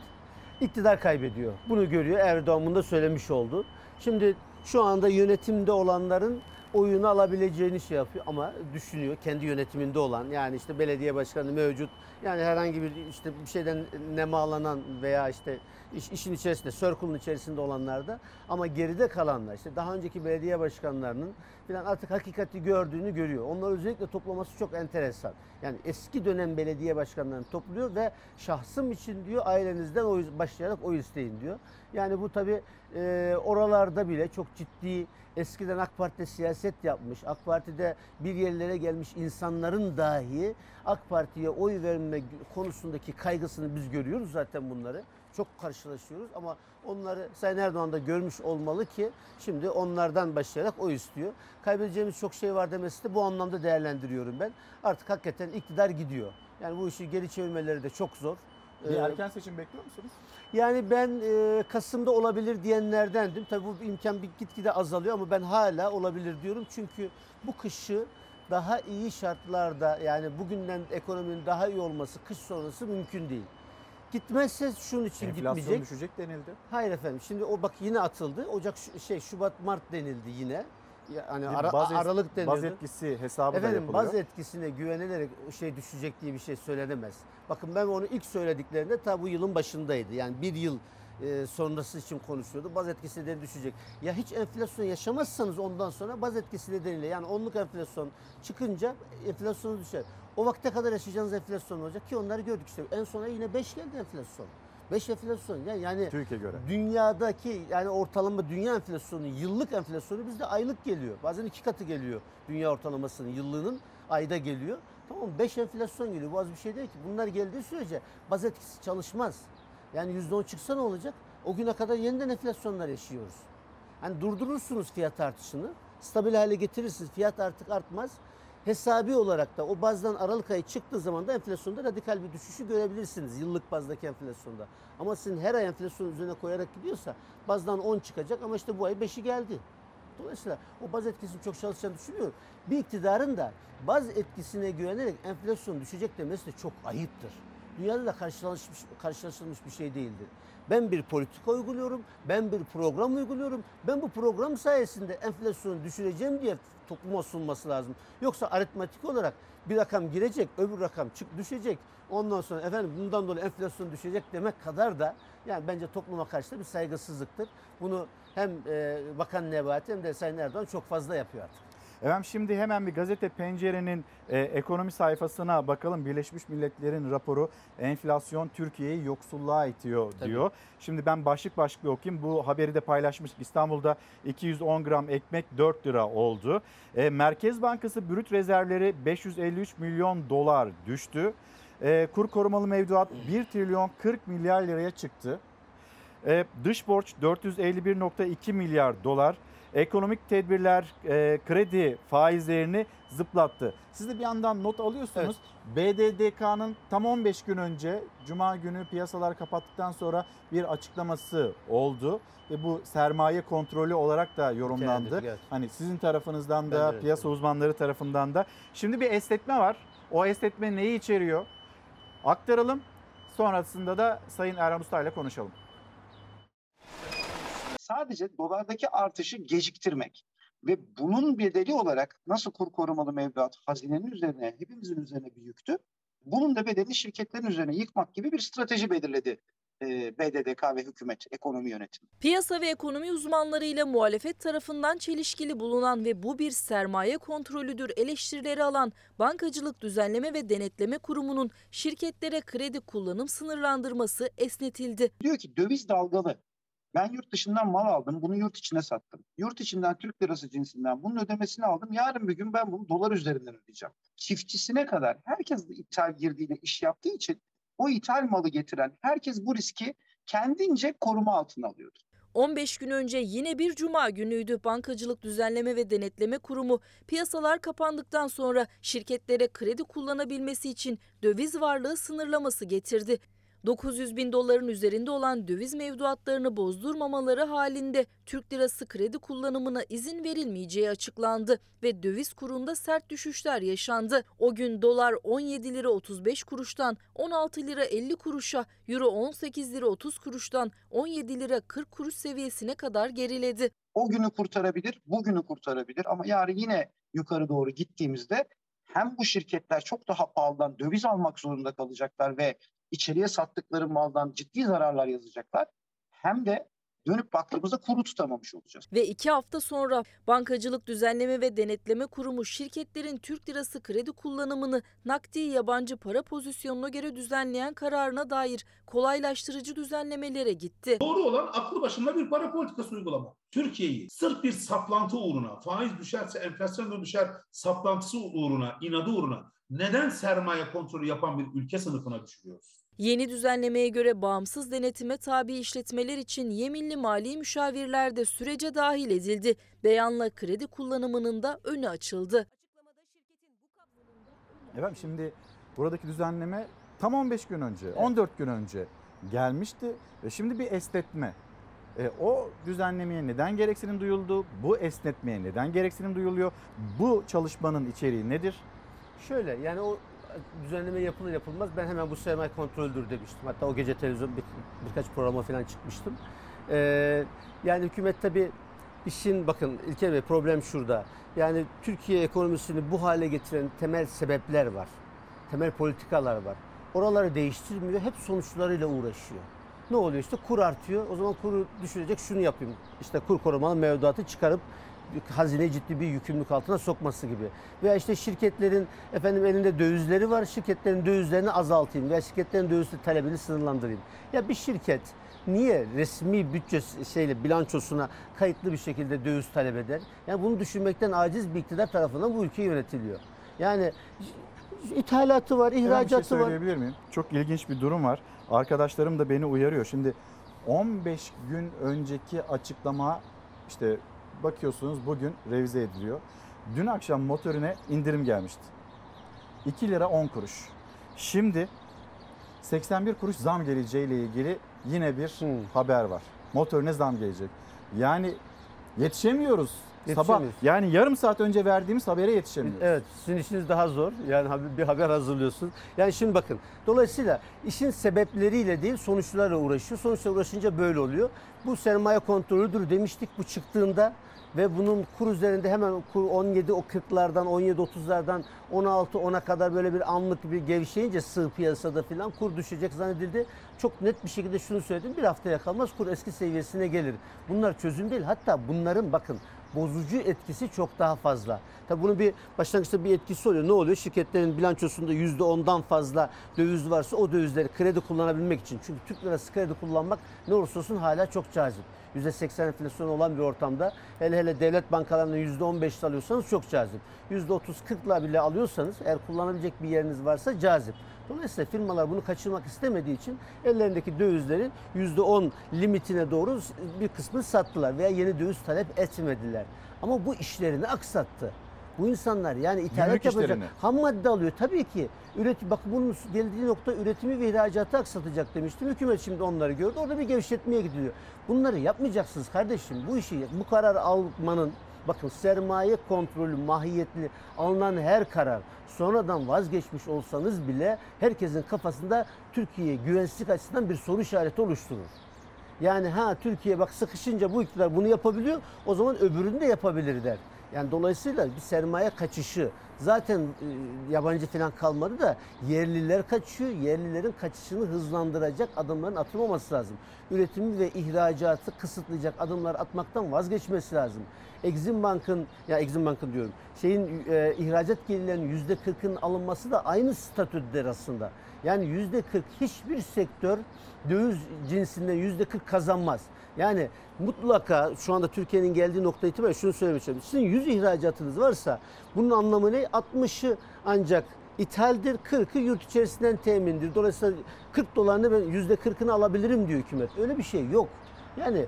İktidar kaybediyor. Bunu görüyor. Erdoğan bunu da söylemiş oldu. Şimdi şu anda yönetimde olanların oyunu alabileceğini şey yapıyor ama düşünüyor kendi yönetiminde olan yani işte belediye başkanı mevcut yani herhangi bir işte bir şeyden nemalanan veya işte iş, işin içerisinde circle'ın içerisinde olanlarda ama geride kalanlar işte daha önceki belediye başkanlarının falan artık hakikati gördüğünü görüyor. Onları özellikle toplaması çok enteresan. Yani eski dönem belediye başkanlarını topluyor ve şahsım için diyor ailenizden oy başlayarak oy isteyin diyor. Yani bu tabi oralarda bile çok ciddi eskiden AK Parti'de siyaset yapmış, AK Parti'de bir yerlere gelmiş insanların dahi AK Parti'ye oy verme konusundaki kaygısını biz görüyoruz zaten bunları. Çok karşılaşıyoruz ama onları Sayın Erdoğan da görmüş olmalı ki şimdi onlardan başlayarak oy istiyor. Kaybedeceğimiz çok şey var demesi de bu anlamda değerlendiriyorum ben. Artık hakikaten iktidar gidiyor. Yani bu işi geri çevirmeleri de çok zor. Bir Ee, erken seçim bekliyor musunuz? yani ben e, Kasım'da olabilir diyenlerdendim. Tabii bu imkan bir gitgide azalıyor ama ben hala olabilir diyorum. Çünkü bu kışı daha iyi şartlarda yani bugünden ekonominin daha iyi olması kış sonrası mümkün değil. Gitmezse şunun için Enflasyon gitmeyecek. düşecek denildi. Hayır efendim. Şimdi o bak yine atıldı. Ocak şey Şubat Mart denildi yine. Yani ara, baz Aralık deniyordu. baz etkisi hesabı da Efendim yapılıyor. baz etkisine güvenilerek şey düşecek diye bir şey söylenemez. Bakın ben onu ilk söylediklerinde ta bu yılın başındaydı. Yani bir yıl e, sonrası için konuşuyordu. Baz etkisi nedeni düşecek. Ya hiç enflasyon yaşamazsanız ondan sonra baz etkisi nedeniyle yani onluk enflasyon çıkınca enflasyonu düşer. O vakte kadar yaşayacağınız enflasyon olacak ki onları gördük işte. En sona yine 5 geldi enflasyon. 5 enflasyon yani, yani Türkiye göre. dünyadaki yani ortalama dünya enflasyonu yıllık enflasyonu bizde aylık geliyor. Bazen iki katı geliyor dünya ortalamasının yıllığının ayda geliyor. Tamam 5 enflasyon geliyor. Bu az bir şey değil ki. Bunlar geldiği sürece baz etkisi çalışmaz. Yani %10 çıksa ne olacak? O güne kadar yeniden enflasyonlar yaşıyoruz. Hani durdurursunuz fiyat artışını, stabil hale getirirsiniz, fiyat artık artmaz. Hesabi olarak da o bazdan Aralık ayı çıktığı zaman da enflasyonda radikal bir düşüşü görebilirsiniz yıllık bazdaki enflasyonda. Ama sizin her ay enflasyon üzerine koyarak gidiyorsa bazdan 10 çıkacak ama işte bu ay 5'i geldi. Dolayısıyla o baz etkisinin çok çalışacağını düşünüyorum. Bir iktidarın da baz etkisine güvenerek enflasyon düşecek demesi de çok ayıptır. Dünyada da karşılaşmış, karşılaşılmış bir şey değildir. Ben bir politika uyguluyorum, ben bir program uyguluyorum. Ben bu program sayesinde enflasyonu düşüreceğim diye topluma sunması lazım. Yoksa aritmatik olarak bir rakam girecek, öbür rakam çık düşecek. Ondan sonra efendim bundan dolayı enflasyon düşecek demek kadar da yani bence topluma karşı da bir saygısızlıktır. Bunu hem e, Bakan Nebati hem de Sayın Erdoğan çok fazla yapıyor artık. Efendim şimdi hemen bir gazete pencerenin e, ekonomi sayfasına bakalım. Birleşmiş Milletler'in raporu enflasyon Türkiye'yi yoksulluğa itiyor Tabii. diyor. Şimdi ben başlık başlık okuyayım. Bu haberi de paylaşmıştık. İstanbul'da 210 gram ekmek 4 lira oldu. E, Merkez Bankası brüt rezervleri 553 milyon dolar düştü. E, kur korumalı mevduat 1 trilyon 40 milyar liraya çıktı. E, dış borç 451.2 milyar dolar. Ekonomik tedbirler e, kredi faizlerini zıplattı. Siz de bir yandan not alıyorsunuz. BDDK'nın tam 15 gün önce Cuma günü piyasalar kapattıktan sonra bir açıklaması oldu. Ve bu sermaye kontrolü olarak da yorumlandı. Evet. Hani sizin tarafınızdan da öyle piyasa uzmanları tarafından da. Şimdi bir esnetme var. O esnetme neyi içeriyor? Aktaralım. Sonrasında da Sayın Erhan Usta ile konuşalım. Sadece dolardaki artışı geciktirmek ve bunun bedeli olarak nasıl kur korumalı mevduat hazinenin üzerine, hepimizin üzerine bir yüktü. Bunun da bedelini şirketlerin üzerine yıkmak gibi bir strateji belirledi e, BDDK ve hükümet ekonomi yönetimi. Piyasa ve ekonomi uzmanlarıyla muhalefet tarafından çelişkili bulunan ve bu bir sermaye kontrolüdür eleştirileri alan Bankacılık Düzenleme ve Denetleme Kurumu'nun şirketlere kredi kullanım sınırlandırması esnetildi. Diyor ki döviz dalgalı Ben yurt dışından mal aldım, bunu yurt içine sattım. Yurt içinden Türk lirası cinsinden bunun ödemesini aldım. Yarın bir gün ben bunu dolar üzerinden ödeyeceğim. Çiftçisine kadar herkes ithal girdiğiyle iş yaptığı için o ithal malı getiren herkes bu riski kendince koruma altına alıyordu. 15 gün önce yine bir cuma günüydü. Bankacılık Düzenleme ve Denetleme Kurumu piyasalar kapandıktan sonra şirketlere kredi kullanabilmesi için döviz varlığı sınırlaması getirdi. 900 bin doların üzerinde olan döviz mevduatlarını bozdurmamaları halinde Türk lirası kredi kullanımına izin verilmeyeceği açıklandı ve döviz kurunda sert düşüşler yaşandı. O gün dolar 17 lira 35 kuruştan 16 lira 50 kuruşa, euro 18 lira 30 kuruştan 17 lira 40 kuruş seviyesine kadar geriledi. O günü kurtarabilir, bugünü kurtarabilir ama yarın yine yukarı doğru gittiğimizde hem bu şirketler çok daha pahalıdan döviz almak zorunda kalacaklar ve içeriye sattıkları maldan ciddi zararlar yazacaklar. Hem de dönüp baktığımızda kuru tutamamış olacağız. Ve iki hafta sonra Bankacılık Düzenleme ve Denetleme Kurumu şirketlerin Türk lirası kredi kullanımını nakdi yabancı para pozisyonuna göre düzenleyen kararına dair kolaylaştırıcı düzenlemelere gitti. Doğru olan aklı başında bir para politikası uygulamak. Türkiye'yi sırf bir saplantı uğruna, faiz düşerse enflasyon da düşer saplantısı uğruna, inadı uğruna neden sermaye kontrolü yapan bir ülke sınıfına düşürüyoruz? Yeni düzenlemeye göre bağımsız denetime tabi işletmeler için yeminli mali müşavirler de sürece dahil edildi. Beyanla kredi kullanımının da önü açıldı. Efendim şimdi buradaki düzenleme tam 15 gün önce, 14 gün önce gelmişti ve şimdi bir esnetme. E, o düzenlemeye neden gereksinim duyuldu? Bu esnetmeye neden gereksinim duyuluyor? Bu çalışmanın içeriği nedir? Şöyle yani o düzenleme yapılır yapılmaz ben hemen bu sermaye kontroldür demiştim. Hatta o gece televizyon bir, birkaç programa falan çıkmıştım. Ee, yani hükümet tabii işin bakın İlker Bey problem şurada. Yani Türkiye ekonomisini bu hale getiren temel sebepler var. Temel politikalar var. Oraları değiştirmiyor. Hep sonuçlarıyla uğraşıyor. Ne oluyor işte kur artıyor. O zaman kuru düşürecek şunu yapayım. İşte kur korumalı mevduatı çıkarıp hazineyi ciddi bir yükümlülük altına sokması gibi. Veya işte şirketlerin efendim elinde dövizleri var. Şirketlerin dövizlerini azaltayım veya şirketlerin döviz talebini sınırlandırayım. Ya bir şirket niye resmi bütçe şeyle bilançosuna kayıtlı bir şekilde döviz talep eder? Yani bunu düşünmekten aciz bir iktidar tarafından bu ülke yönetiliyor. Yani ithalatı var, Hemen bir ihracatı şey var. söyleyebilir miyim? Çok ilginç bir durum var. Arkadaşlarım da beni uyarıyor. Şimdi 15 gün önceki açıklama işte bakıyorsunuz bugün revize ediliyor. Dün akşam motorine indirim gelmişti. 2 lira 10 kuruş. Şimdi 81 kuruş zam geleceğiyle ilgili yine bir haber var. Motorine zam gelecek. Yani yetişemiyoruz. Sabah yani yarım saat önce verdiğimiz habere yetişemiyoruz. Evet, sizin işiniz daha zor. Yani bir haber hazırlıyorsun. Yani şimdi bakın, dolayısıyla işin sebepleriyle değil sonuçlarla uğraşıyor. Sonuçla uğraşınca böyle oluyor. Bu sermaye kontrolüdür demiştik bu çıktığında ve bunun kur üzerinde hemen kur 17 o 40'lardan 17 30'lardan 16 10'a kadar böyle bir anlık bir gevşeyince sığ piyasada filan kur düşecek zannedildi. Çok net bir şekilde şunu söyledim. Bir haftaya kalmaz kur eski seviyesine gelir. Bunlar çözüm değil. Hatta bunların bakın bozucu etkisi çok daha fazla. Tabi bunun bir başlangıçta bir etkisi oluyor. Ne oluyor? Şirketlerin bilançosunda %10'dan fazla döviz varsa o dövizleri kredi kullanabilmek için. Çünkü Türk lirası kredi kullanmak ne olursa olsun hala çok cazip. %80 enflasyon olan bir ortamda hele hele devlet bankalarından %15 alıyorsanız çok cazip. %30-40'la bile alıyorsanız eğer kullanabilecek bir yeriniz varsa cazip. Dolayısıyla firmalar bunu kaçırmak istemediği için ellerindeki dövizlerin %10 limitine doğru bir kısmını sattılar veya yeni döviz talep etmediler. Ama bu işlerini aksattı. Bu insanlar yani ithalat yapacak, ham madde alıyor. Tabii ki üretim, bak bunun geldiği nokta üretimi ve ihracatı aksatacak demiştim. Hükümet şimdi onları gördü. Orada bir gevşetmeye gidiliyor. Bunları yapmayacaksınız kardeşim. Bu işi, bu karar almanın Bakın sermaye kontrolü mahiyetli alınan her karar sonradan vazgeçmiş olsanız bile herkesin kafasında Türkiye güvensizlik açısından bir soru işareti oluşturur. Yani ha Türkiye bak sıkışınca bu iktidar bunu yapabiliyor o zaman öbürünü de yapabilir der. Yani dolayısıyla bir sermaye kaçışı zaten e, yabancı falan kalmadı da yerliler kaçıyor. Yerlilerin kaçışını hızlandıracak adımların atılmaması lazım. Üretimi ve ihracatı kısıtlayacak adımlar atmaktan vazgeçmesi lazım. Exim Bank'ın ya Exim Bank'ın diyorum. Şeyin e, ihracat gelirlerinin yüzde 40'ın alınması da aynı statüdedir aslında. Yani yüzde 40 hiçbir sektör döviz cinsinden yüzde 40 kazanmaz. Yani mutlaka şu anda Türkiye'nin geldiği nokta itibariyle şunu söylemek istiyorum. Sizin 100 ihracatınız varsa bunun anlamı ne? 60'ı ancak ithaldir, 40'ı yurt içerisinden temindir. Dolayısıyla 40 dolarını ben %40'ını alabilirim diyor hükümet. Öyle bir şey yok. Yani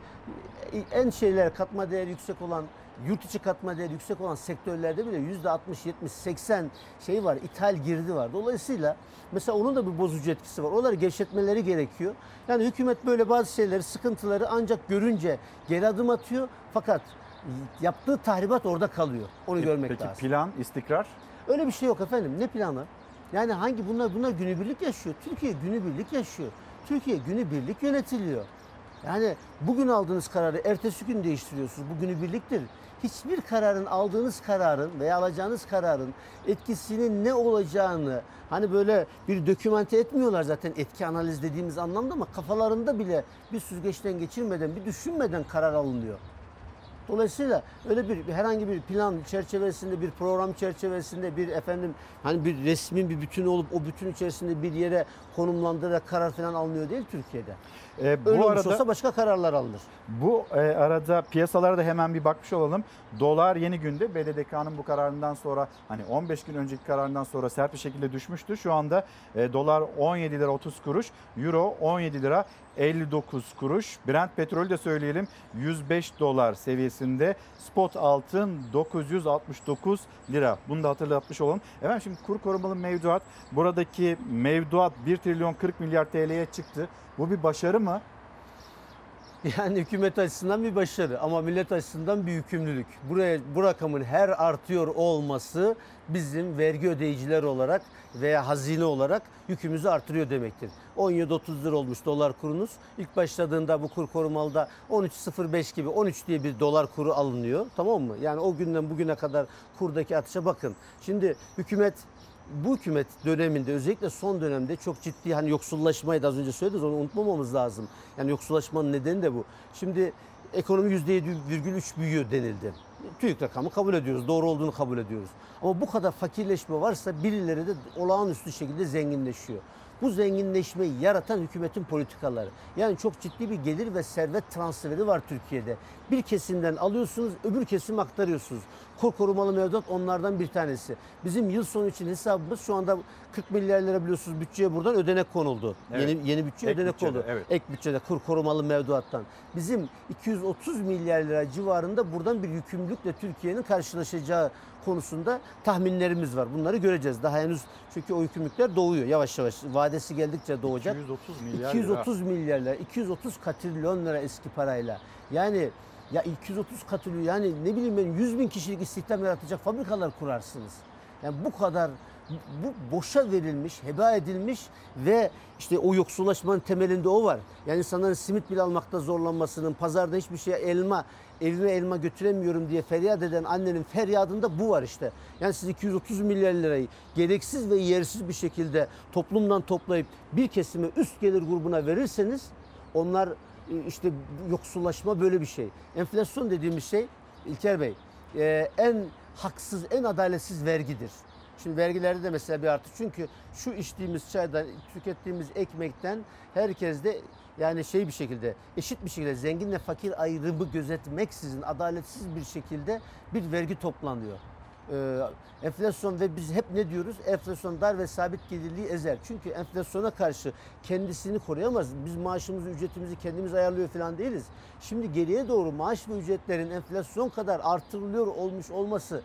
en şeyler katma değeri yüksek olan yurt içi katma değeri yüksek olan sektörlerde bile yüzde 60, 70, 80 şey var, ithal girdi var. Dolayısıyla mesela onun da bir bozucu etkisi var. Onları gevşetmeleri gerekiyor. Yani hükümet böyle bazı şeyleri, sıkıntıları ancak görünce geri adım atıyor. Fakat yaptığı tahribat orada kalıyor. Onu görmek Peki lazım. plan, istikrar? Öyle bir şey yok efendim. Ne planı? Yani hangi bunlar bunlar günübirlik yaşıyor. Türkiye günübirlik yaşıyor. Türkiye günübirlik yönetiliyor. Yani bugün aldığınız kararı ertesi gün değiştiriyorsunuz. Bu günübirliktir. Hiçbir kararın aldığınız kararın veya alacağınız kararın etkisinin ne olacağını hani böyle bir dokümante etmiyorlar zaten etki analiz dediğimiz anlamda ama kafalarında bile bir süzgeçten geçirmeden, bir düşünmeden karar alınıyor. Dolayısıyla öyle bir herhangi bir plan çerçevesinde, bir program çerçevesinde, bir efendim hani bir resmin bir bütünü olup o bütün içerisinde bir yere konumlandırarak karar falan alınıyor değil Türkiye'de. Ee, bu Öyle arada olsa başka kararlar alınır. bu e, arada piyasalara da hemen bir bakmış olalım. Dolar yeni günde BDDK'nın bu kararından sonra hani 15 gün önceki kararından sonra sert bir şekilde düşmüştü. Şu anda e, dolar 17 lira 30 kuruş, euro 17 lira 59 kuruş. Brent petrolü de söyleyelim 105 dolar seviyesinde. Spot altın 969 lira. Bunu da hatırlatmış olalım. Efendim şimdi kur korumalı mevduat. Buradaki mevduat 1 trilyon 40 milyar TL'ye çıktı. Bu bir başarı mı? Yani hükümet açısından bir başarı ama millet açısından bir yükümlülük. Buraya bu rakamın her artıyor olması bizim vergi ödeyiciler olarak veya hazine olarak yükümüzü artırıyor demektir. 17.30 lira olmuş dolar kurunuz. İlk başladığında bu kur korumalıda 13.05 gibi 13 diye bir dolar kuru alınıyor. Tamam mı? Yani o günden bugüne kadar kurdaki artışa bakın. Şimdi hükümet bu hükümet döneminde özellikle son dönemde çok ciddi hani yoksullaşmayı da az önce söylediniz onu unutmamamız lazım. Yani yoksullaşmanın nedeni de bu. Şimdi ekonomi %7,3 büyüyor denildi. TÜİK rakamı kabul ediyoruz. Doğru olduğunu kabul ediyoruz. Ama bu kadar fakirleşme varsa birileri de olağanüstü şekilde zenginleşiyor. Bu zenginleşmeyi yaratan hükümetin politikaları. Yani çok ciddi bir gelir ve servet transferi var Türkiye'de. Bir kesimden alıyorsunuz, öbür kesim aktarıyorsunuz. Kur korumalı mevduat onlardan bir tanesi. Bizim yıl sonu için hesabımız şu anda 40 milyar lira biliyorsunuz bütçeye buradan ödenek konuldu. Evet. Yeni yeni bütçe Ek ödenek bütçede, oldu. evet. Ek bütçede kur korumalı mevduattan. Bizim 230 milyar lira civarında buradan bir yükümlülükle Türkiye'nin karşılaşacağı konusunda tahminlerimiz var. Bunları göreceğiz. Daha henüz çünkü o yükümlülükler doğuyor yavaş yavaş. Vadesi geldikçe doğacak. 230 milyar 230 milyar lira, 230 katrilyon lira eski parayla. Yani ya 230 katrilyon yani ne bileyim ben 100 bin kişilik istihdam yaratacak fabrikalar kurarsınız. Yani bu kadar bu boşa verilmiş, heba edilmiş ve işte o yoksullaşmanın temelinde o var. Yani insanların simit bile almakta zorlanmasının, pazarda hiçbir şey elma, evime elma götüremiyorum diye feryat eden annenin feryadında bu var işte. Yani siz 230 milyar lirayı gereksiz ve yersiz bir şekilde toplumdan toplayıp bir kesime üst gelir grubuna verirseniz onlar işte yoksullaşma böyle bir şey. Enflasyon dediğimiz şey İlker Bey e, en haksız, en adaletsiz vergidir. Şimdi vergilerde de mesela bir artış. Çünkü şu içtiğimiz çaydan, tükettiğimiz ekmekten herkes de yani şey bir şekilde, eşit bir şekilde zenginle fakir ayrımı gözetmeksizin adaletsiz bir şekilde bir vergi toplanıyor. Ee, enflasyon ve biz hep ne diyoruz? Enflasyon dar ve sabit gelirliği ezer. Çünkü enflasyona karşı kendisini koruyamaz. Biz maaşımızı, ücretimizi kendimiz ayarlıyor falan değiliz. Şimdi geriye doğru maaş ve ücretlerin enflasyon kadar artırılıyor olmuş olması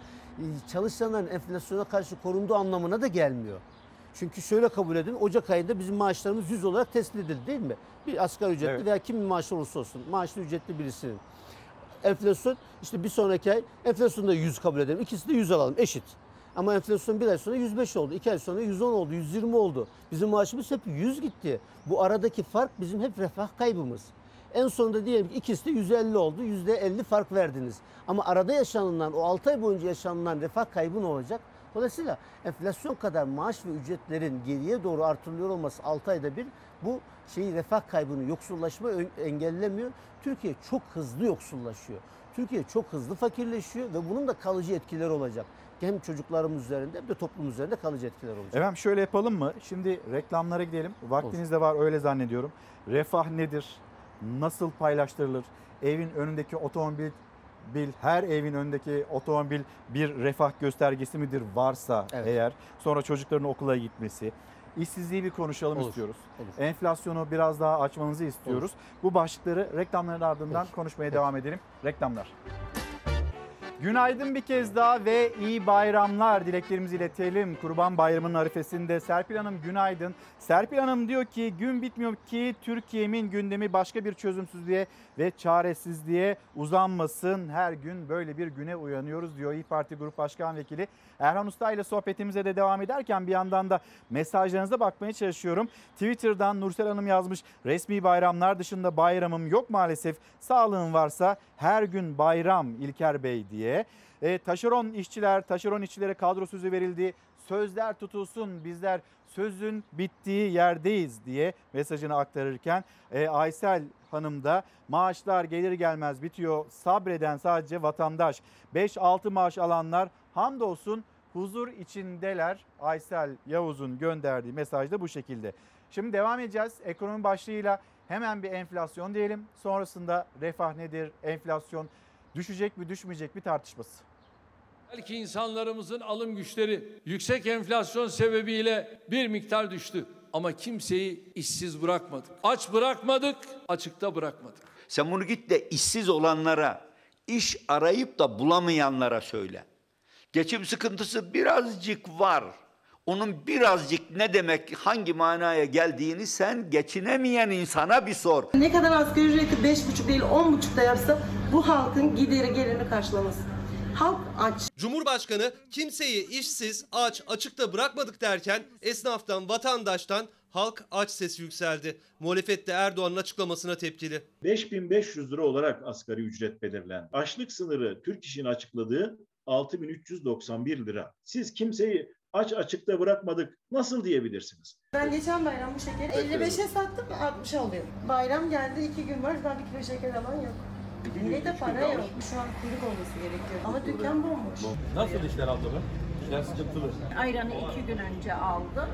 çalışanların enflasyona karşı korunduğu anlamına da gelmiyor. Çünkü şöyle kabul edin Ocak ayında bizim maaşlarımız 100 olarak tespit edildi değil mi? Bir asgari ücretli Evet. veya kimin maaşı olursa olsun maaşlı ücretli birisinin. Enflasyon işte bir sonraki ay enflasyonu da 100 kabul edelim. İkisi de 100 alalım eşit. Ama enflasyon bir ay sonra 105 oldu. iki ay sonra 110 oldu, 120 oldu. Bizim maaşımız hep 100 gitti. Bu aradaki fark bizim hep refah kaybımız. En sonunda diyelim ki ikisi de 150 oldu. %50 fark verdiniz. Ama arada yaşanılan o 6 ay boyunca yaşanılan refah kaybı ne olacak? Dolayısıyla enflasyon kadar maaş ve ücretlerin geriye doğru artırılıyor olması 6 ayda bir bu şeyi refah kaybını, yoksullaşma engellemiyor. Türkiye çok hızlı yoksullaşıyor. Türkiye çok hızlı fakirleşiyor ve bunun da kalıcı etkileri olacak. Hem çocuklarımız üzerinde hem de toplum üzerinde kalıcı etkiler olacak. Efendim şöyle yapalım mı? Şimdi reklamlara gidelim. Vaktiniz de var öyle zannediyorum. Refah nedir? Nasıl paylaştırılır? Evin önündeki otomobil bil her evin önündeki otomobil bir refah göstergesi midir varsa Evet. eğer sonra çocukların okula gitmesi işsizliği bir konuşalım Olur, istiyoruz. olur. Enflasyonu biraz daha açmanızı istiyoruz. Bu başlıkları reklamların ardından konuşmaya devam edelim. Reklamlar. Günaydın bir kez daha ve iyi bayramlar dileklerimizi iletelim. Kurban Bayramı'nın arifesinde Serpil Hanım günaydın. Serpil Hanım diyor ki gün bitmiyor ki Türkiye'min gündemi başka bir çözümsüzlüğe ve çaresizliğe uzanmasın. Her gün böyle bir güne uyanıyoruz diyor İyi Parti Grup Başkan Vekili Erhan Usta ile sohbetimize de devam ederken bir yandan da mesajlarınıza bakmaya çalışıyorum. Twitter'dan Nursel Hanım yazmış resmi bayramlar dışında bayramım yok maalesef. Sağlığın varsa her gün bayram İlker Bey diye. E, taşeron işçiler, taşeron işçilere kadro sözü verildi. Sözler tutulsun bizler sözün bittiği yerdeyiz diye mesajını aktarırken e, Aysel Hanım da maaşlar gelir gelmez bitiyor. Sabreden sadece vatandaş. 5-6 maaş alanlar hamdolsun huzur içindeler. Aysel Yavuz'un gönderdiği mesaj da bu şekilde. Şimdi devam edeceğiz. Ekonomi başlığıyla hemen bir enflasyon diyelim. Sonrasında refah nedir, enflasyon düşecek mi düşmeyecek mi tartışması. Belki insanlarımızın alım güçleri yüksek enflasyon sebebiyle bir miktar düştü. Ama kimseyi işsiz bırakmadık. Aç bırakmadık, açıkta bırakmadık. Sen bunu git de işsiz olanlara, iş arayıp da bulamayanlara söyle. Geçim sıkıntısı birazcık var. Onun birazcık ne demek, hangi manaya geldiğini sen geçinemeyen insana bir sor. Ne kadar asgari ücreti beş buçuk değil on buçuk da yapsa bu halkın gideri gelirini karşılamaz. Halk aç. Cumhurbaşkanı kimseyi işsiz, aç, açıkta bırakmadık derken esnaftan, vatandaştan halk aç sesi yükseldi. Muhalefet de Erdoğan'ın açıklamasına tepkili. 5500 lira olarak asgari ücret belirlen. Açlık sınırı Türk İş'in açıkladığı 6391 lira. Siz kimseyi aç açıkta bırakmadık nasıl diyebilirsiniz? Ben geçen bayram bu şekeri 55'e sattım 60'a alıyorum. Bayram geldi iki gün var daha bir kilo şeker alan yok. Yine de para yok. Şu an kuyruk olması gerekiyor. Ama dükkan bomboş. Nasıl işler abla? İşler sıkıntılı. Ayranı iki gün önce aldım.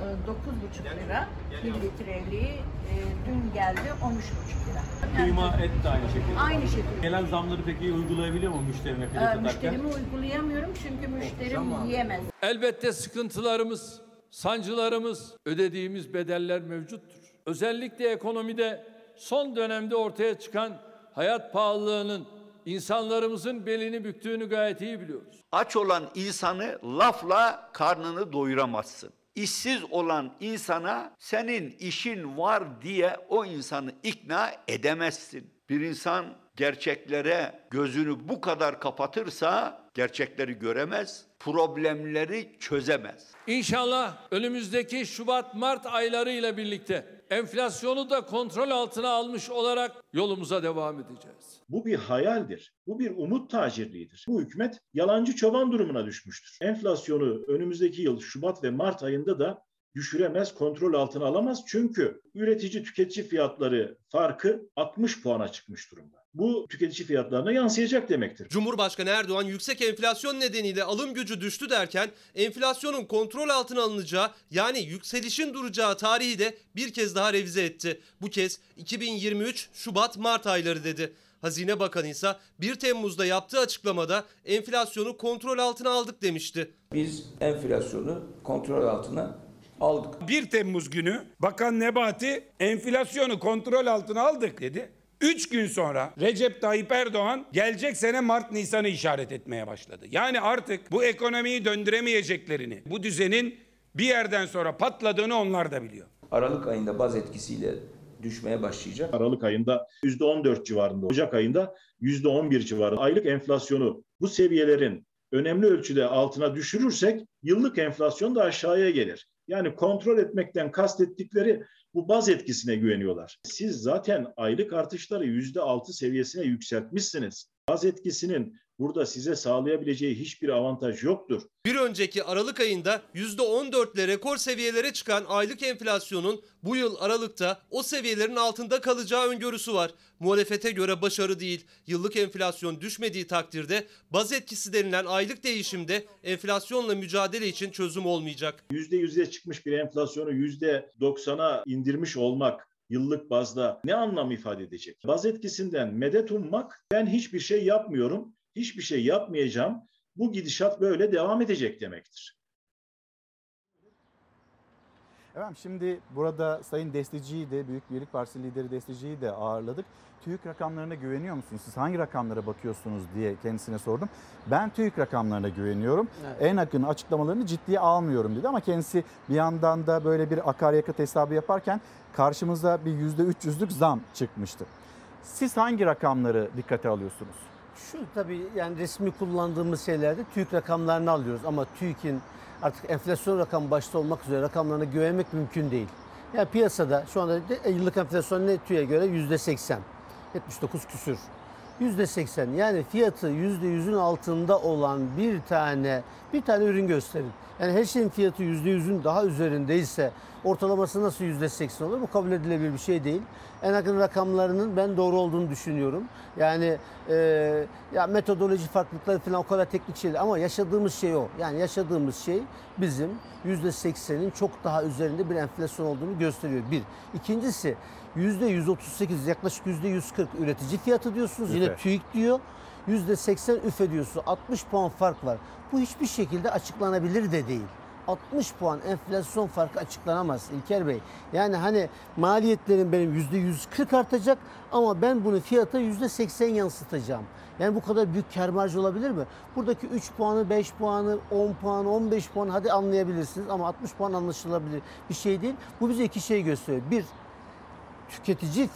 Ee, 9,5 lira. 1 litreliği e, dün geldi 13,5 lira. Kıyma, et de aynı şekilde. Aynı şekilde. Gelen zamları peki uygulayabiliyor mu müşterine fiyat Ee, müşterimi uygulayamıyorum çünkü müşterim yiyemez. Elbette sıkıntılarımız, sancılarımız, ödediğimiz bedeller mevcuttur. Özellikle ekonomide son dönemde ortaya çıkan hayat pahalılığının insanlarımızın belini büktüğünü gayet iyi biliyoruz. Aç olan insanı lafla karnını doyuramazsın. İşsiz olan insana senin işin var diye o insanı ikna edemezsin. Bir insan gerçeklere gözünü bu kadar kapatırsa gerçekleri göremez, problemleri çözemez. İnşallah önümüzdeki Şubat-Mart aylarıyla birlikte enflasyonu da kontrol altına almış olarak yolumuza devam edeceğiz. Bu bir hayaldir. Bu bir umut tacirliğidir. Bu hükümet yalancı çoban durumuna düşmüştür. Enflasyonu önümüzdeki yıl Şubat ve Mart ayında da düşüremez, kontrol altına alamaz. Çünkü üretici tüketici fiyatları farkı 60 puana çıkmış durumda. Bu tüketici fiyatlarına yansıyacak demektir. Cumhurbaşkanı Erdoğan yüksek enflasyon nedeniyle alım gücü düştü derken enflasyonun kontrol altına alınacağı yani yükselişin duracağı tarihi de bir kez daha revize etti. Bu kez 2023 Şubat-Mart ayları dedi. Hazine Bakanı ise 1 Temmuz'da yaptığı açıklamada enflasyonu kontrol altına aldık demişti. Biz enflasyonu kontrol altına aldık. 1 Temmuz günü Bakan Nebati enflasyonu kontrol altına aldık dedi. 3 gün sonra Recep Tayyip Erdoğan gelecek sene Mart Nisan'ı işaret etmeye başladı. Yani artık bu ekonomiyi döndüremeyeceklerini, bu düzenin bir yerden sonra patladığını onlar da biliyor. Aralık ayında baz etkisiyle düşmeye başlayacak. Aralık ayında %14 civarında, Ocak ayında %11 civarında. Aylık enflasyonu bu seviyelerin önemli ölçüde altına düşürürsek yıllık enflasyon da aşağıya gelir. Yani kontrol etmekten kastettikleri Bu baz etkisine güveniyorlar. Siz zaten aylık artışları %6 seviyesine yükseltmişsiniz. Baz etkisinin burada size sağlayabileceği hiçbir avantaj yoktur. Bir önceki Aralık ayında %14'le rekor seviyelere çıkan aylık enflasyonun bu yıl Aralık'ta o seviyelerin altında kalacağı öngörüsü var. Muhalefete göre başarı değil. Yıllık enflasyon düşmediği takdirde baz etkisi denilen aylık değişimde enflasyonla mücadele için çözüm olmayacak. %100'e çıkmış bir enflasyonu %90'a indirmiş olmak yıllık bazda ne anlam ifade edecek? Baz etkisinden medet ummak ben hiçbir şey yapmıyorum, hiçbir şey yapmayacağım. Bu gidişat böyle devam edecek demektir. Efendim şimdi burada Sayın Destici'yi de Büyük Birlik Partisi lideri Destici'yi de ağırladık. TÜİK rakamlarına güveniyor musunuz? Siz hangi rakamlara bakıyorsunuz diye kendisine sordum. Ben TÜİK rakamlarına güveniyorum. Evet. En yakın açıklamalarını ciddiye almıyorum dedi ama kendisi bir yandan da böyle bir akaryakıt hesabı yaparken karşımıza bir %300'lük zam çıkmıştı. Siz hangi rakamları dikkate alıyorsunuz? Şu tabii yani resmi kullandığımız şeylerde TÜİK rakamlarını alıyoruz ama TÜİK'in artık enflasyon rakamı başta olmak üzere rakamlarına güvenmek mümkün değil. Yani piyasada şu anda yıllık enflasyon ne TÜİK'e göre yüzde 80, 79 küsür. Yüzde 80 yani fiyatı yüzde yüzün altında olan bir tane bir tane ürün gösterin. Yani her şeyin fiyatı yüzde yüzün daha üzerindeyse ortalaması nasıl yüzde 80 olur? Bu kabul edilebilir bir şey değil. En yakın rakamlarının ben doğru olduğunu düşünüyorum. Yani e, ya metodoloji farklılıkları falan o kadar teknik şeyler ama yaşadığımız şey o. Yani yaşadığımız şey bizim yüzde 80'in çok daha üzerinde bir enflasyon olduğunu gösteriyor. Bir. İkincisi 138 yaklaşık yüzde 140 üretici fiyatı diyorsunuz. Yine Üfe. TÜİK diyor. Yüzde 80 üfe diyorsunuz. 60 puan fark var. Bu hiçbir şekilde açıklanabilir de değil. 60 puan enflasyon farkı açıklanamaz İlker Bey. Yani hani maliyetlerim benim yüzde 140 artacak ama ben bunu fiyata yüzde 80 yansıtacağım. Yani bu kadar büyük kar marjı olabilir mi? Buradaki 3 puanı, 5 puanı, 10 puanı, 15 puanı hadi anlayabilirsiniz ama 60 puan anlaşılabilir bir şey değil. Bu bize iki şey gösteriyor. Bir, tüketici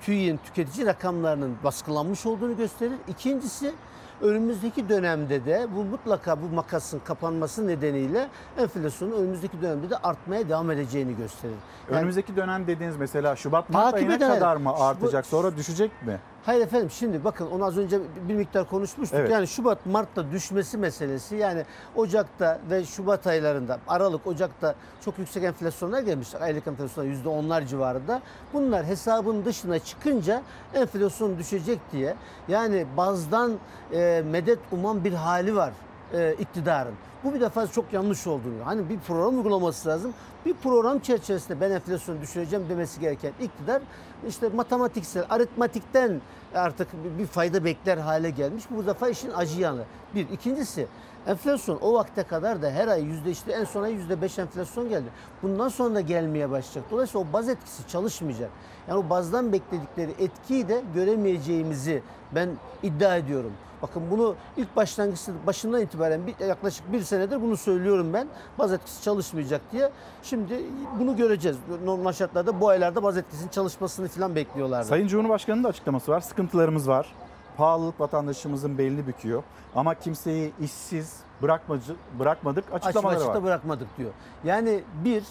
TÜİ'nin tüketici rakamlarının baskılanmış olduğunu gösterir. İkincisi önümüzdeki dönemde de bu mutlaka bu makasın kapanması nedeniyle enflasyonun önümüzdeki dönemde de artmaya devam edeceğini gösterir. Yani- Önümüzdeki dönem dediğiniz mesela Şubat Mart ayına eden- kadar mı artacak sonra düşecek mi? Hayır efendim şimdi bakın onu az önce bir miktar konuşmuştuk. Evet. Yani Şubat Mart'ta düşmesi meselesi yani Ocak'ta ve Şubat aylarında Aralık Ocak'ta çok yüksek enflasyonlar gelmiş. Aylık enflasyonlar %10'lar civarında. Bunlar hesabın dışına çıkınca enflasyon düşecek diye yani bazdan e, medet uman bir hali var e, iktidarın. Bu bir defa çok yanlış olduğunu. Hani bir program uygulaması lazım. Bir program çerçevesinde ben enflasyonu düşüreceğim demesi gereken iktidar işte matematiksel, aritmatikten artık bir- fayda bekler hale gelmiş. Bu defa işin acı yanı. Bir. ikincisi enflasyon o vakte kadar da her ay yüzde işte en sona yüzde beş enflasyon geldi. Bundan sonra da gelmeye başlayacak. Dolayısıyla o baz etkisi çalışmayacak. Yani o bazdan bekledikleri etkiyi de göremeyeceğimizi ben iddia ediyorum. Bakın bunu ilk başlangıçta başından itibaren bir, yaklaşık bir senedir bunu söylüyorum ben. Baz etkisi çalışmayacak diye. Şimdi bunu göreceğiz. Normal şartlarda bu aylarda baz etkisinin çalışmasını falan bekliyorlardı. Sayın Cumhurbaşkanı'nın da açıklaması var. Sıkıntılarımız var. Pahalılık vatandaşımızın belini büküyor. Ama kimseyi işsiz bırakmacı, bırakmadık açıklamaları açıkta var. bırakmadık diyor. Yani bir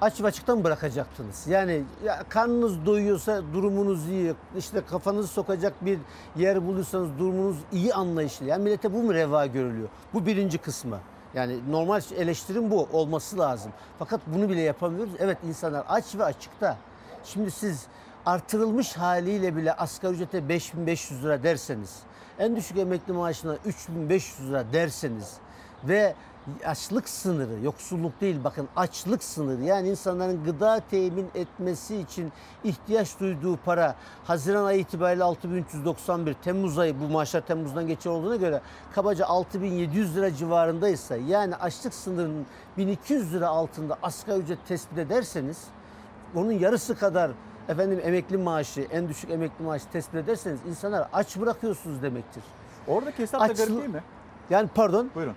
aç ve açıkta mı bırakacaktınız? Yani ya karnınız doyuyorsa durumunuz iyi, işte kafanızı sokacak bir yer bulursanız durumunuz iyi anlayışlı. Yani millete bu mu reva görülüyor? Bu birinci kısmı. Yani normal eleştirim bu olması lazım. Fakat bunu bile yapamıyoruz. Evet insanlar aç ve açıkta. Şimdi siz artırılmış haliyle bile asgari ücrete 5500 lira derseniz, en düşük emekli maaşına 3500 lira derseniz ve açlık sınırı, yoksulluk değil bakın açlık sınırı yani insanların gıda temin etmesi için ihtiyaç duyduğu para Haziran ayı itibariyle 6391, Temmuz ayı bu maaşlar Temmuz'dan geçer olduğuna göre kabaca 6700 lira civarındaysa yani açlık sınırının 1200 lira altında asgari ücret tespit ederseniz onun yarısı kadar efendim emekli maaşı, en düşük emekli maaşı tespit ederseniz insanlar aç bırakıyorsunuz demektir. Oradaki hesap da Açlı- garip değil mi? Yani pardon. Buyurun.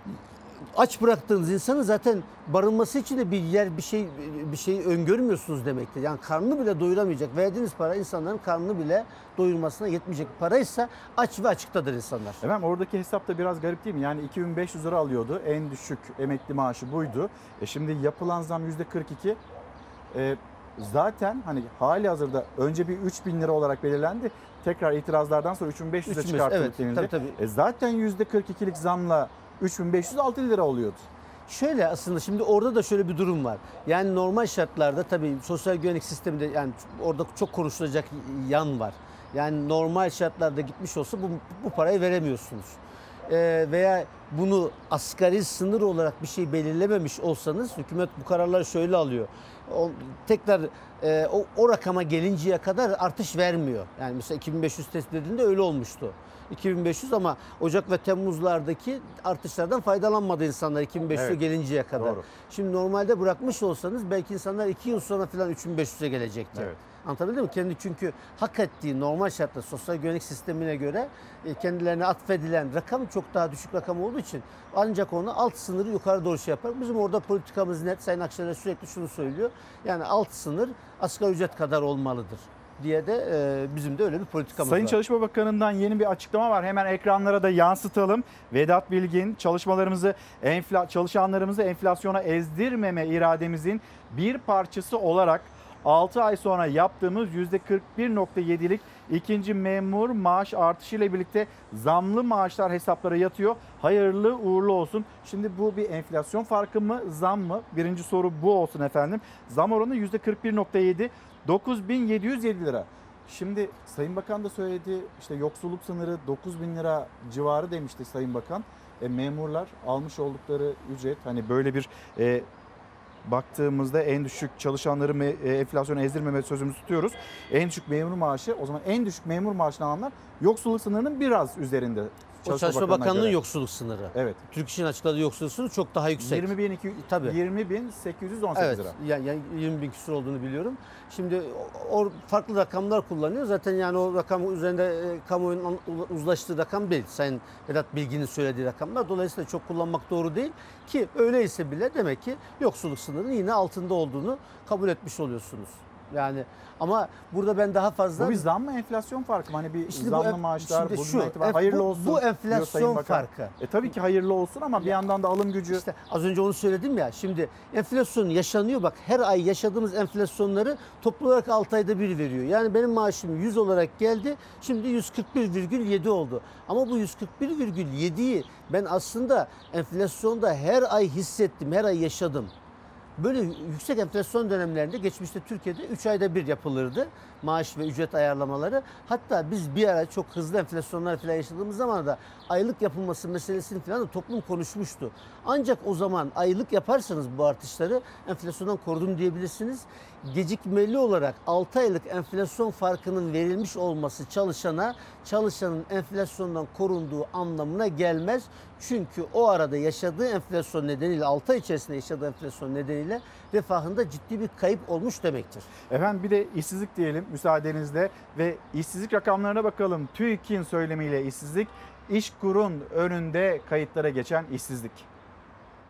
Aç bıraktığınız insanı zaten barınması için de bir yer bir şey bir şey öngörmüyorsunuz demektir. Yani karnını bile doyuramayacak. Verdiğiniz para insanların karnını bile doyurmasına yetmeyecek paraysa aç ve açıktadır insanlar. Efendim oradaki hesap da biraz garip değil mi? Yani 2500 lira alıyordu. En düşük emekli maaşı buydu. E şimdi yapılan zam %42. E, zaten hani hali hazırda önce bir 3000 lira olarak belirlendi. Tekrar itirazlardan sonra 3500'e 3500, çıkartıldı evet, denildi. tabii, tabii. E zaten %42'lik zamla 3506 lira oluyordu. Şöyle aslında şimdi orada da şöyle bir durum var. Yani normal şartlarda tabii sosyal güvenlik sisteminde yani orada çok konuşulacak yan var. Yani normal şartlarda gitmiş olsa bu, bu parayı veremiyorsunuz. Ee, veya bunu asgari sınır olarak bir şey belirlememiş olsanız hükümet bu kararları şöyle alıyor. O, tekrar e, o, o rakama gelinceye kadar artış vermiyor. Yani mesela 2500 tespit edildiğinde öyle olmuştu. 2500 ama Ocak ve Temmuzlardaki artışlardan faydalanmadı insanlar 2500'e Evet. gelinceye kadar. Doğru. Şimdi normalde bırakmış olsanız belki insanlar 2 yıl sonra falan 3500'e gelecekti. Evet. Anlatabildim mi? Kendi çünkü hak ettiği normal şartlar sosyal güvenlik sistemine göre e, kendilerine atfedilen rakam çok daha düşük rakam olduğu için ancak onu alt sınırı yukarı doğru şey yapar. Bizim orada politikamız net. Sayın Akşener sürekli şunu söylüyor. Yani alt sınır asgari ücret kadar olmalıdır diye de e, bizim de öyle bir politikamız Sayın var. Çalışma Bakanı'ndan yeni bir açıklama var. Hemen ekranlara da yansıtalım. Vedat Bilgin çalışmalarımızı enfla çalışanlarımızı enflasyona ezdirmeme irademizin bir parçası olarak 6 ay sonra yaptığımız %41.7'lik ikinci memur maaş artışı ile birlikte zamlı maaşlar hesaplara yatıyor. Hayırlı uğurlu olsun. Şimdi bu bir enflasyon farkı mı zam mı? Birinci soru bu olsun efendim. Zam oranı %41.7 9707 lira. Şimdi Sayın Bakan da söyledi işte yoksulluk sınırı 9 bin lira civarı demişti Sayın Bakan. E, memurlar almış oldukları ücret hani böyle bir e, baktığımızda en düşük çalışanları me- e, enflasyona ezdirmeme sözümüzü tutuyoruz. En düşük memur maaşı o zaman en düşük memur maaşını alanlar yoksulluk sınırının biraz üzerinde. Çalışma Bakanı'na Bakanlığı'nın göre. yoksulluk sınırı. Evet. Türk İş'in açıkladığı yoksulluk sınırı çok daha yüksek. 20 bin, iki- Tabii. 20.818 Evet, lira. yani, yani 20 bin küsur olduğunu biliyorum. Şimdi o, o farklı rakamlar kullanıyor. Zaten yani o rakam üzerinde e, kamuoyunun uzlaştığı rakam değil. Sayın Vedat Bilgin'in söylediği rakamlar. Dolayısıyla çok kullanmak doğru değil. Ki öyleyse bile demek ki yoksulluk sınırının yine altında olduğunu kabul etmiş oluyorsunuz. Yani ama burada ben daha fazla... Bu bir zam mı enflasyon farkı mı? Hani bir İşte bu zamlı enf- maaşlar şimdi şu, itibaren hayırlı bu- olsun bu enflasyon farkı. E tabii ki hayırlı olsun ama bir yandan da alım gücü. İşte az önce onu söyledim ya. Şimdi enflasyon yaşanıyor. Bak her ay yaşadığımız enflasyonları toplu olarak 6 ayda bir veriyor. Yani benim maaşım 100 olarak geldi. Şimdi 141,7 oldu. Ama bu 141,7'yi ben aslında enflasyonda her ay hissettim. Her ay yaşadım. Böyle yüksek enflasyon dönemlerinde geçmişte Türkiye'de 3 ayda bir yapılırdı maaş ve ücret ayarlamaları. Hatta biz bir ara çok hızlı enflasyonlar falan yaşadığımız zaman da aylık yapılması meselesini falan da toplum konuşmuştu. Ancak o zaman aylık yaparsanız bu artışları enflasyondan korudum diyebilirsiniz. Gecikmeli olarak 6 aylık enflasyon farkının verilmiş olması çalışana çalışanın enflasyondan korunduğu anlamına gelmez. Çünkü o arada yaşadığı enflasyon nedeniyle 6 ay içerisinde yaşadığı enflasyon nedeniyle refahında ciddi bir kayıp olmuş demektir. Efendim bir de işsizlik diyelim müsaadenizle ve işsizlik rakamlarına bakalım. TÜİK'in söylemiyle işsizlik İşkur'un önünde kayıtlara geçen işsizlik.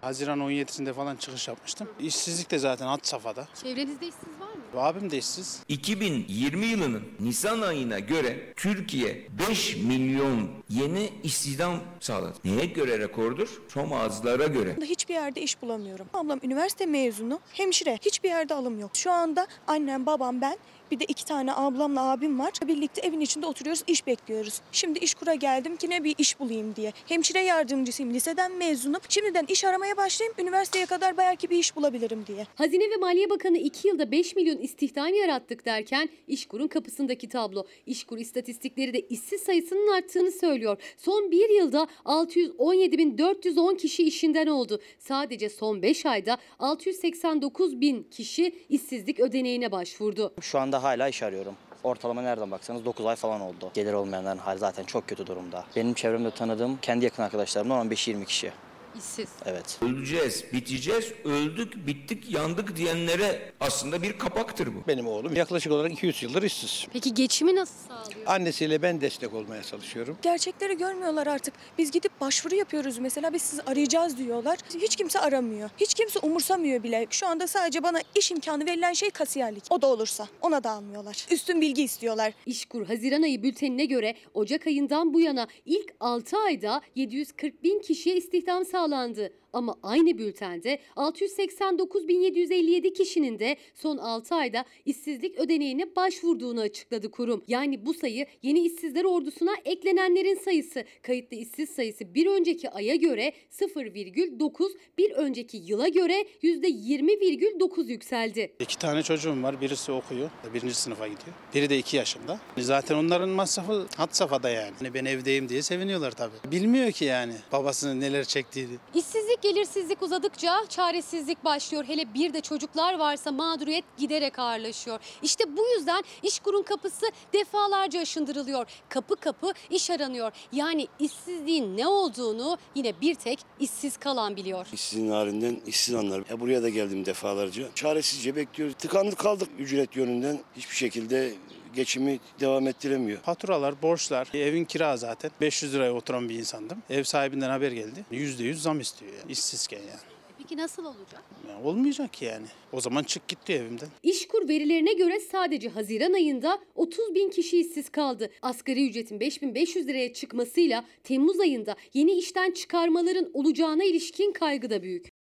Haziran 17'sinde falan çıkış yapmıştım. İşsizlik de zaten had safhada. Çevrenizde işsiz var mı? Abim de işsiz. 2020 yılının Nisan ayına göre Türkiye 5 milyon yeni istihdam sağladı. Neye göre rekordur? Çom ağızlara göre. Hiçbir yerde iş bulamıyorum. Ablam üniversite mezunu, hemşire. Hiçbir yerde alım yok. Şu anda annem, babam, ben bir de iki tane ablamla abim var. Birlikte evin içinde oturuyoruz, iş bekliyoruz. Şimdi iş kura geldim ki ne bir iş bulayım diye. Hemşire yardımcısıyım, liseden mezunum. Şimdiden iş aramaya başlayayım, üniversiteye kadar belki bir iş bulabilirim diye. Hazine ve Maliye Bakanı 2 yılda 5 milyon istihdam yarattık derken İşkur'un kapısındaki tablo. İşkur istatistikleri de işsiz sayısının arttığını söylüyor. Son bir yılda 617.410 kişi işinden oldu. Sadece son 5 ayda 689 bin kişi işsizlik ödeneğine başvurdu. Şu anda hala iş arıyorum. Ortalama nereden baksanız 9 ay falan oldu. Gelir olmayanların hali zaten çok kötü durumda. Benim çevremde tanıdığım kendi yakın arkadaşlarımdan 15-20 kişi. İşsiz. Evet. Öleceğiz, biteceğiz, öldük, bittik, yandık diyenlere aslında bir kapaktır bu. Benim oğlum yaklaşık olarak 200 yıldır işsiz. Peki geçimi nasıl sağlıyor? Annesiyle ben destek olmaya çalışıyorum. Gerçekleri görmüyorlar artık. Biz gidip başvuru yapıyoruz mesela. Biz sizi arayacağız diyorlar. Hiç kimse aramıyor. Hiç kimse umursamıyor bile. Şu anda sadece bana iş imkanı verilen şey kasiyerlik. O da olursa ona da almıyorlar. Üstün bilgi istiyorlar. İşkur Haziran ayı bültenine göre Ocak ayından bu yana ilk 6 ayda 740 bin kişiye istihdam sağladı sağlandı. Ama aynı bültende 689.757 kişinin de son 6 ayda işsizlik ödeneğine başvurduğunu açıkladı kurum. Yani bu sayı yeni işsizler ordusuna eklenenlerin sayısı. Kayıtlı işsiz sayısı bir önceki aya göre 0,9, bir önceki yıla göre %20,9 yükseldi. İki tane çocuğum var. Birisi okuyor. Birinci sınıfa gidiyor. Biri de iki yaşında. Zaten onların masrafı hat safhada yani. Hani ben evdeyim diye seviniyorlar tabii. Bilmiyor ki yani babasının neler çektiğini. İşsizlik, gelirsizlik uzadıkça çaresizlik başlıyor. Hele bir de çocuklar varsa mağduriyet giderek ağırlaşıyor. İşte bu yüzden İşkur'un kapısı defalarca aşındırılıyor. Kapı kapı iş aranıyor. Yani işsizliğin ne olduğunu yine bir tek işsiz kalan biliyor. İşsizin halinden işsiz anlar. Ya buraya da geldim defalarca. Çaresizce bekliyoruz. Tıkandık kaldık ücret yönünden. Hiçbir şekilde geçimi devam ettiremiyor. Faturalar, borçlar, evin kira zaten. 500 liraya oturan bir insandım. Ev sahibinden haber geldi. %100 zam istiyor yani. İşsizken yani. Peki nasıl olacak? yani. Olmayacak ki yani. O zaman çık git diyor evimden. İşkur verilerine göre sadece Haziran ayında 30 bin kişi işsiz kaldı. Asgari ücretin 5500 liraya çıkmasıyla Temmuz ayında yeni işten çıkarmaların olacağına ilişkin kaygı da büyük.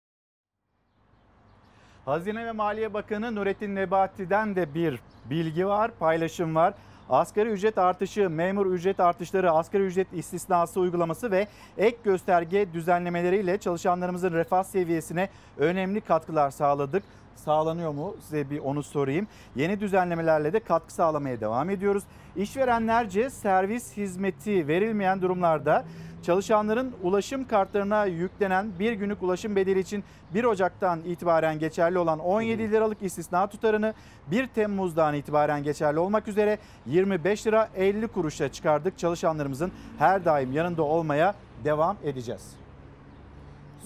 Hazine ve Maliye Bakanı Nurettin Nebati'den de bir bilgi var, paylaşım var. Asgari ücret artışı, memur ücret artışları, asgari ücret istisnası uygulaması ve ek gösterge düzenlemeleriyle çalışanlarımızın refah seviyesine önemli katkılar sağladık. Sağlanıyor mu? Size bir onu sorayım. Yeni düzenlemelerle de katkı sağlamaya devam ediyoruz. İşverenlerce servis hizmeti verilmeyen durumlarda çalışanların ulaşım kartlarına yüklenen bir günlük ulaşım bedeli için 1 Ocak'tan itibaren geçerli olan 17 liralık istisna tutarını 1 Temmuz'dan itibaren geçerli olmak üzere 25 lira 50 kuruşa çıkardık. Çalışanlarımızın her daim yanında olmaya devam edeceğiz.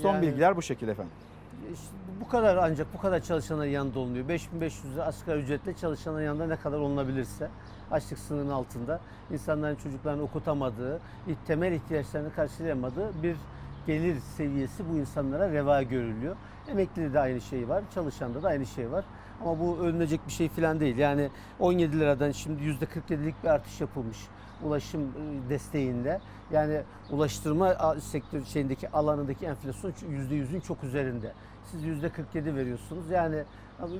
Son Yani- bilgiler bu şekilde efendim. İşte bu kadar ancak bu kadar çalışanların yanında olunuyor. 5500 lira asgari ücretle çalışanların yanında ne kadar olunabilirse açlık sınırının altında insanların çocuklarını okutamadığı, temel ihtiyaçlarını karşılayamadığı bir gelir seviyesi bu insanlara reva görülüyor. Emeklide de aynı şey var, çalışanda da aynı şey var. Ama bu önlenecek bir şey falan değil. Yani 17 liradan şimdi %47'lik bir artış yapılmış ulaşım e, desteğinde. Yani ulaştırma sektör şeyindeki alanındaki enflasyon %100'ün çok üzerinde. Siz %47 veriyorsunuz. Yani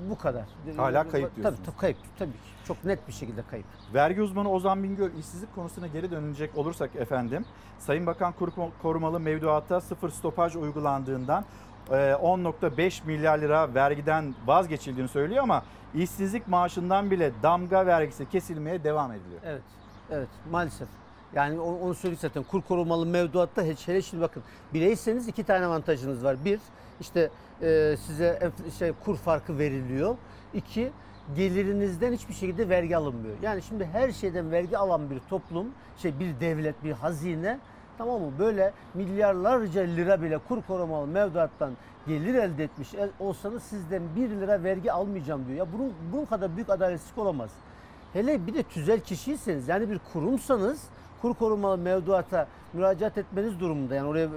bu kadar. Hala kayıp Tabii, diyorsunuz. tabii kayıp tabii ki. Çok net bir şekilde kayıp. Vergi uzmanı Ozan Bingöl işsizlik konusuna geri dönecek olursak efendim. Sayın Bakan kur- korumalı mevduatta sıfır stopaj uygulandığından e, 10.5 milyar lira vergiden vazgeçildiğini söylüyor ama işsizlik maaşından bile damga vergisi kesilmeye devam ediliyor. Evet. Evet maalesef. Yani onu, onu söyledik zaten. Kur korumalı mevduatta hiç hele şimdi bakın bireyseniz iki tane avantajınız var. Bir işte e, size şey kur farkı veriliyor. İki gelirinizden hiçbir şekilde vergi alınmıyor. Yani şimdi her şeyden vergi alan bir toplum, şey bir devlet, bir hazine tamam mı? Böyle milyarlarca lira bile kur korumalı mevduattan gelir elde etmiş olsanız sizden 1 lira vergi almayacağım diyor. Ya bunun, bunun kadar büyük adaletsizlik olamaz. Hele bir de tüzel kişiyseniz yani bir kurumsanız kur korumalı mevduata müracaat etmeniz durumunda yani oraya e,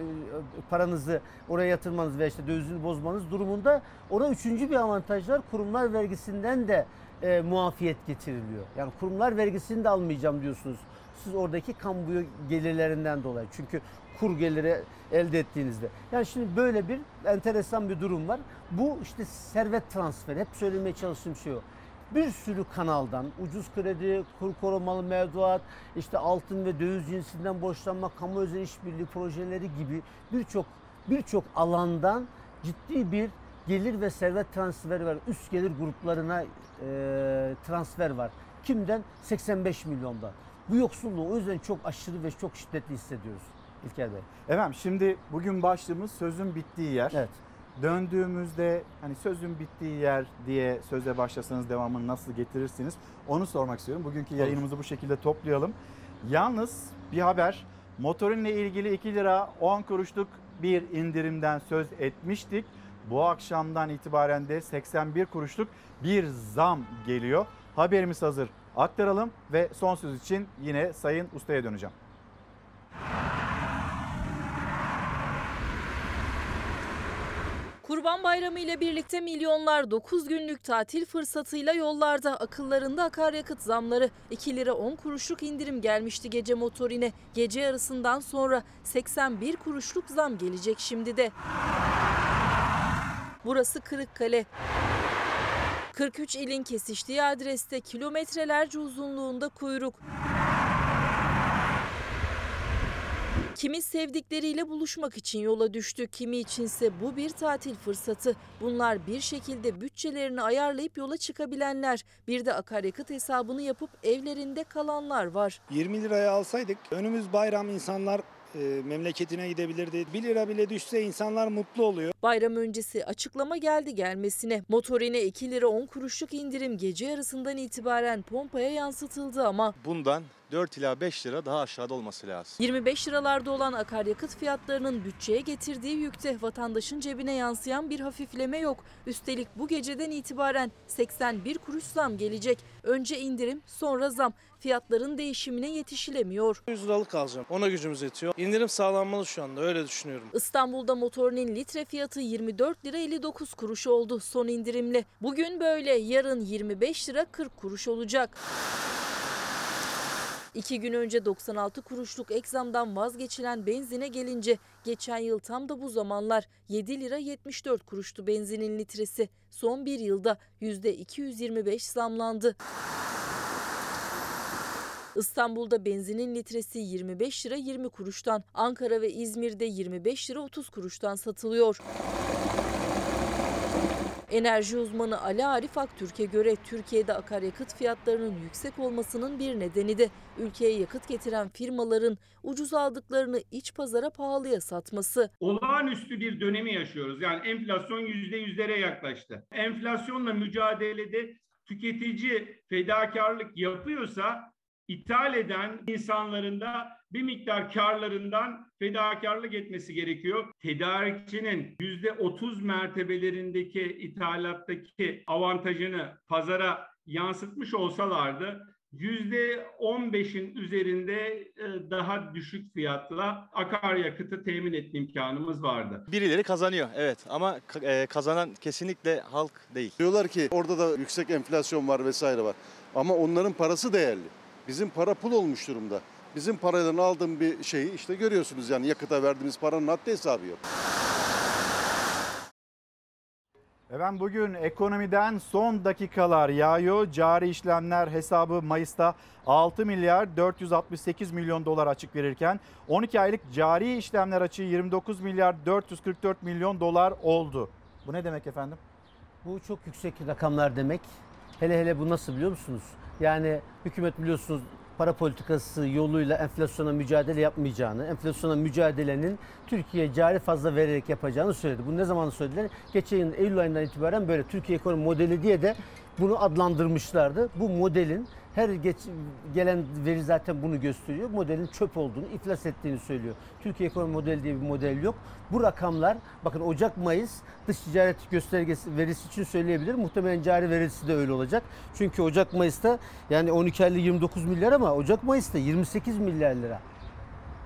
paranızı oraya yatırmanız ve işte dövizini bozmanız durumunda ona üçüncü bir avantaj var. Kurumlar vergisinden de e, muafiyet getiriliyor. Yani kurumlar vergisini de almayacağım diyorsunuz. Siz oradaki kamu gelirlerinden dolayı. Çünkü kur geliri elde ettiğinizde. Yani şimdi böyle bir enteresan bir durum var. Bu işte servet transferi. Hep söylemeye çalıştığım şey o bir sürü kanaldan ucuz kredi, kur korumalı mevduat, işte altın ve döviz cinsinden borçlanma, kamu özel işbirliği projeleri gibi birçok birçok alandan ciddi bir gelir ve servet transferi var. Üst gelir gruplarına e, transfer var. Kimden? 85 milyondan. Bu yoksulluğu o yüzden çok aşırı ve çok şiddetli hissediyoruz İlker Bey. Efendim şimdi bugün başlığımız sözün bittiği yer. Evet. Döndüğümüzde hani sözün bittiği yer diye söze başlasanız devamını nasıl getirirsiniz? Onu sormak istiyorum. Bugünkü yayınımızı bu şekilde toplayalım. Yalnız bir haber motorunla ilgili 2 lira 10 kuruşluk bir indirimden söz etmiştik. Bu akşamdan itibaren de 81 kuruşluk bir zam geliyor. Haberimiz hazır. Aktaralım ve son söz için yine Sayın Usta'ya döneceğim. Kurban Bayramı ile birlikte milyonlar 9 günlük tatil fırsatıyla yollarda. Akıllarında akaryakıt zamları 2 lira 10 kuruşluk indirim gelmişti gece motorine. Gece yarısından sonra 81 kuruşluk zam gelecek şimdi de. Burası Kırıkkale. 43 ilin kesiştiği adreste kilometrelerce uzunluğunda kuyruk. Kimi sevdikleriyle buluşmak için yola düştü, kimi içinse bu bir tatil fırsatı. Bunlar bir şekilde bütçelerini ayarlayıp yola çıkabilenler. Bir de akaryakıt hesabını yapıp evlerinde kalanlar var. 20 liraya alsaydık önümüz bayram insanlar e, memleketine gidebilirdi. 1 lira bile düşse insanlar mutlu oluyor. Bayram öncesi açıklama geldi gelmesine. Motorine 2 lira 10 kuruşluk indirim gece yarısından itibaren pompaya yansıtıldı ama Bundan 4 ila 5 lira daha aşağıda olması lazım. 25 liralarda olan akaryakıt fiyatlarının bütçeye getirdiği yükte vatandaşın cebine yansıyan bir hafifleme yok. Üstelik bu geceden itibaren 81 kuruş zam gelecek. Önce indirim sonra zam. Fiyatların değişimine yetişilemiyor. 100 liralık alacağım. Ona gücümüz yetiyor. İndirim sağlanmalı şu anda öyle düşünüyorum. İstanbul'da motorinin litre fiyatı 24 lira 59 kuruş oldu son indirimle. Bugün böyle yarın 25 lira 40 kuruş olacak. İki gün önce 96 kuruşluk ek zamdan vazgeçilen benzine gelince geçen yıl tam da bu zamanlar 7 lira 74 kuruştu benzinin litresi. Son bir yılda %225 zamlandı. İstanbul'da benzinin litresi 25 lira 20 kuruştan, Ankara ve İzmir'de 25 lira 30 kuruştan satılıyor. Enerji uzmanı Ali Arif Aktürk'e göre Türkiye'de akaryakıt fiyatlarının yüksek olmasının bir nedeni de ülkeye yakıt getiren firmaların ucuz aldıklarını iç pazara pahalıya satması. olağanüstü bir dönemi yaşıyoruz. Yani enflasyon yüzde yüzlere yaklaştı. Enflasyonla mücadelede tüketici fedakarlık yapıyorsa ithal eden insanların da bir miktar karlarından fedakarlık etmesi gerekiyor. Tedarikçinin yüzde 30 mertebelerindeki ithalattaki avantajını pazara yansıtmış olsalardı yüzde 15'in üzerinde e, daha düşük fiyatla akaryakıtı temin etme imkanımız vardı. Birileri kazanıyor evet ama e, kazanan kesinlikle halk değil. Diyorlar ki orada da yüksek enflasyon var vesaire var. Ama onların parası değerli. Bizim para pul olmuş durumda. Bizim paradan aldığım bir şeyi işte görüyorsunuz yani yakıta verdiğimiz paranın haddi hesabı yok. Efendim bugün ekonomiden son dakikalar yağıyor. Cari işlemler hesabı Mayıs'ta 6 milyar 468 milyon dolar açık verirken 12 aylık cari işlemler açığı 29 milyar 444 milyon dolar oldu. Bu ne demek efendim? Bu çok yüksek rakamlar demek. Hele hele bu nasıl biliyor musunuz? Yani hükümet biliyorsunuz para politikası yoluyla enflasyona mücadele yapmayacağını, enflasyona mücadelenin Türkiye cari fazla vererek yapacağını söyledi. Bu ne zaman söylediler? Geçen yılın Eylül ayından itibaren böyle Türkiye ekonomi modeli diye de bunu adlandırmışlardı. Bu modelin her geç, gelen veri zaten bunu gösteriyor. Modelin çöp olduğunu, iflas ettiğini söylüyor. Türkiye ekonomi modeli diye bir model yok. Bu rakamlar bakın Ocak-Mayıs dış ticaret göstergesi verisi için söyleyebilir. Muhtemelen cari verisi de öyle olacak. Çünkü Ocak-Mayıs'ta yani 12 ayda 29 milyar ama Ocak-Mayıs'ta 28 milyar lira.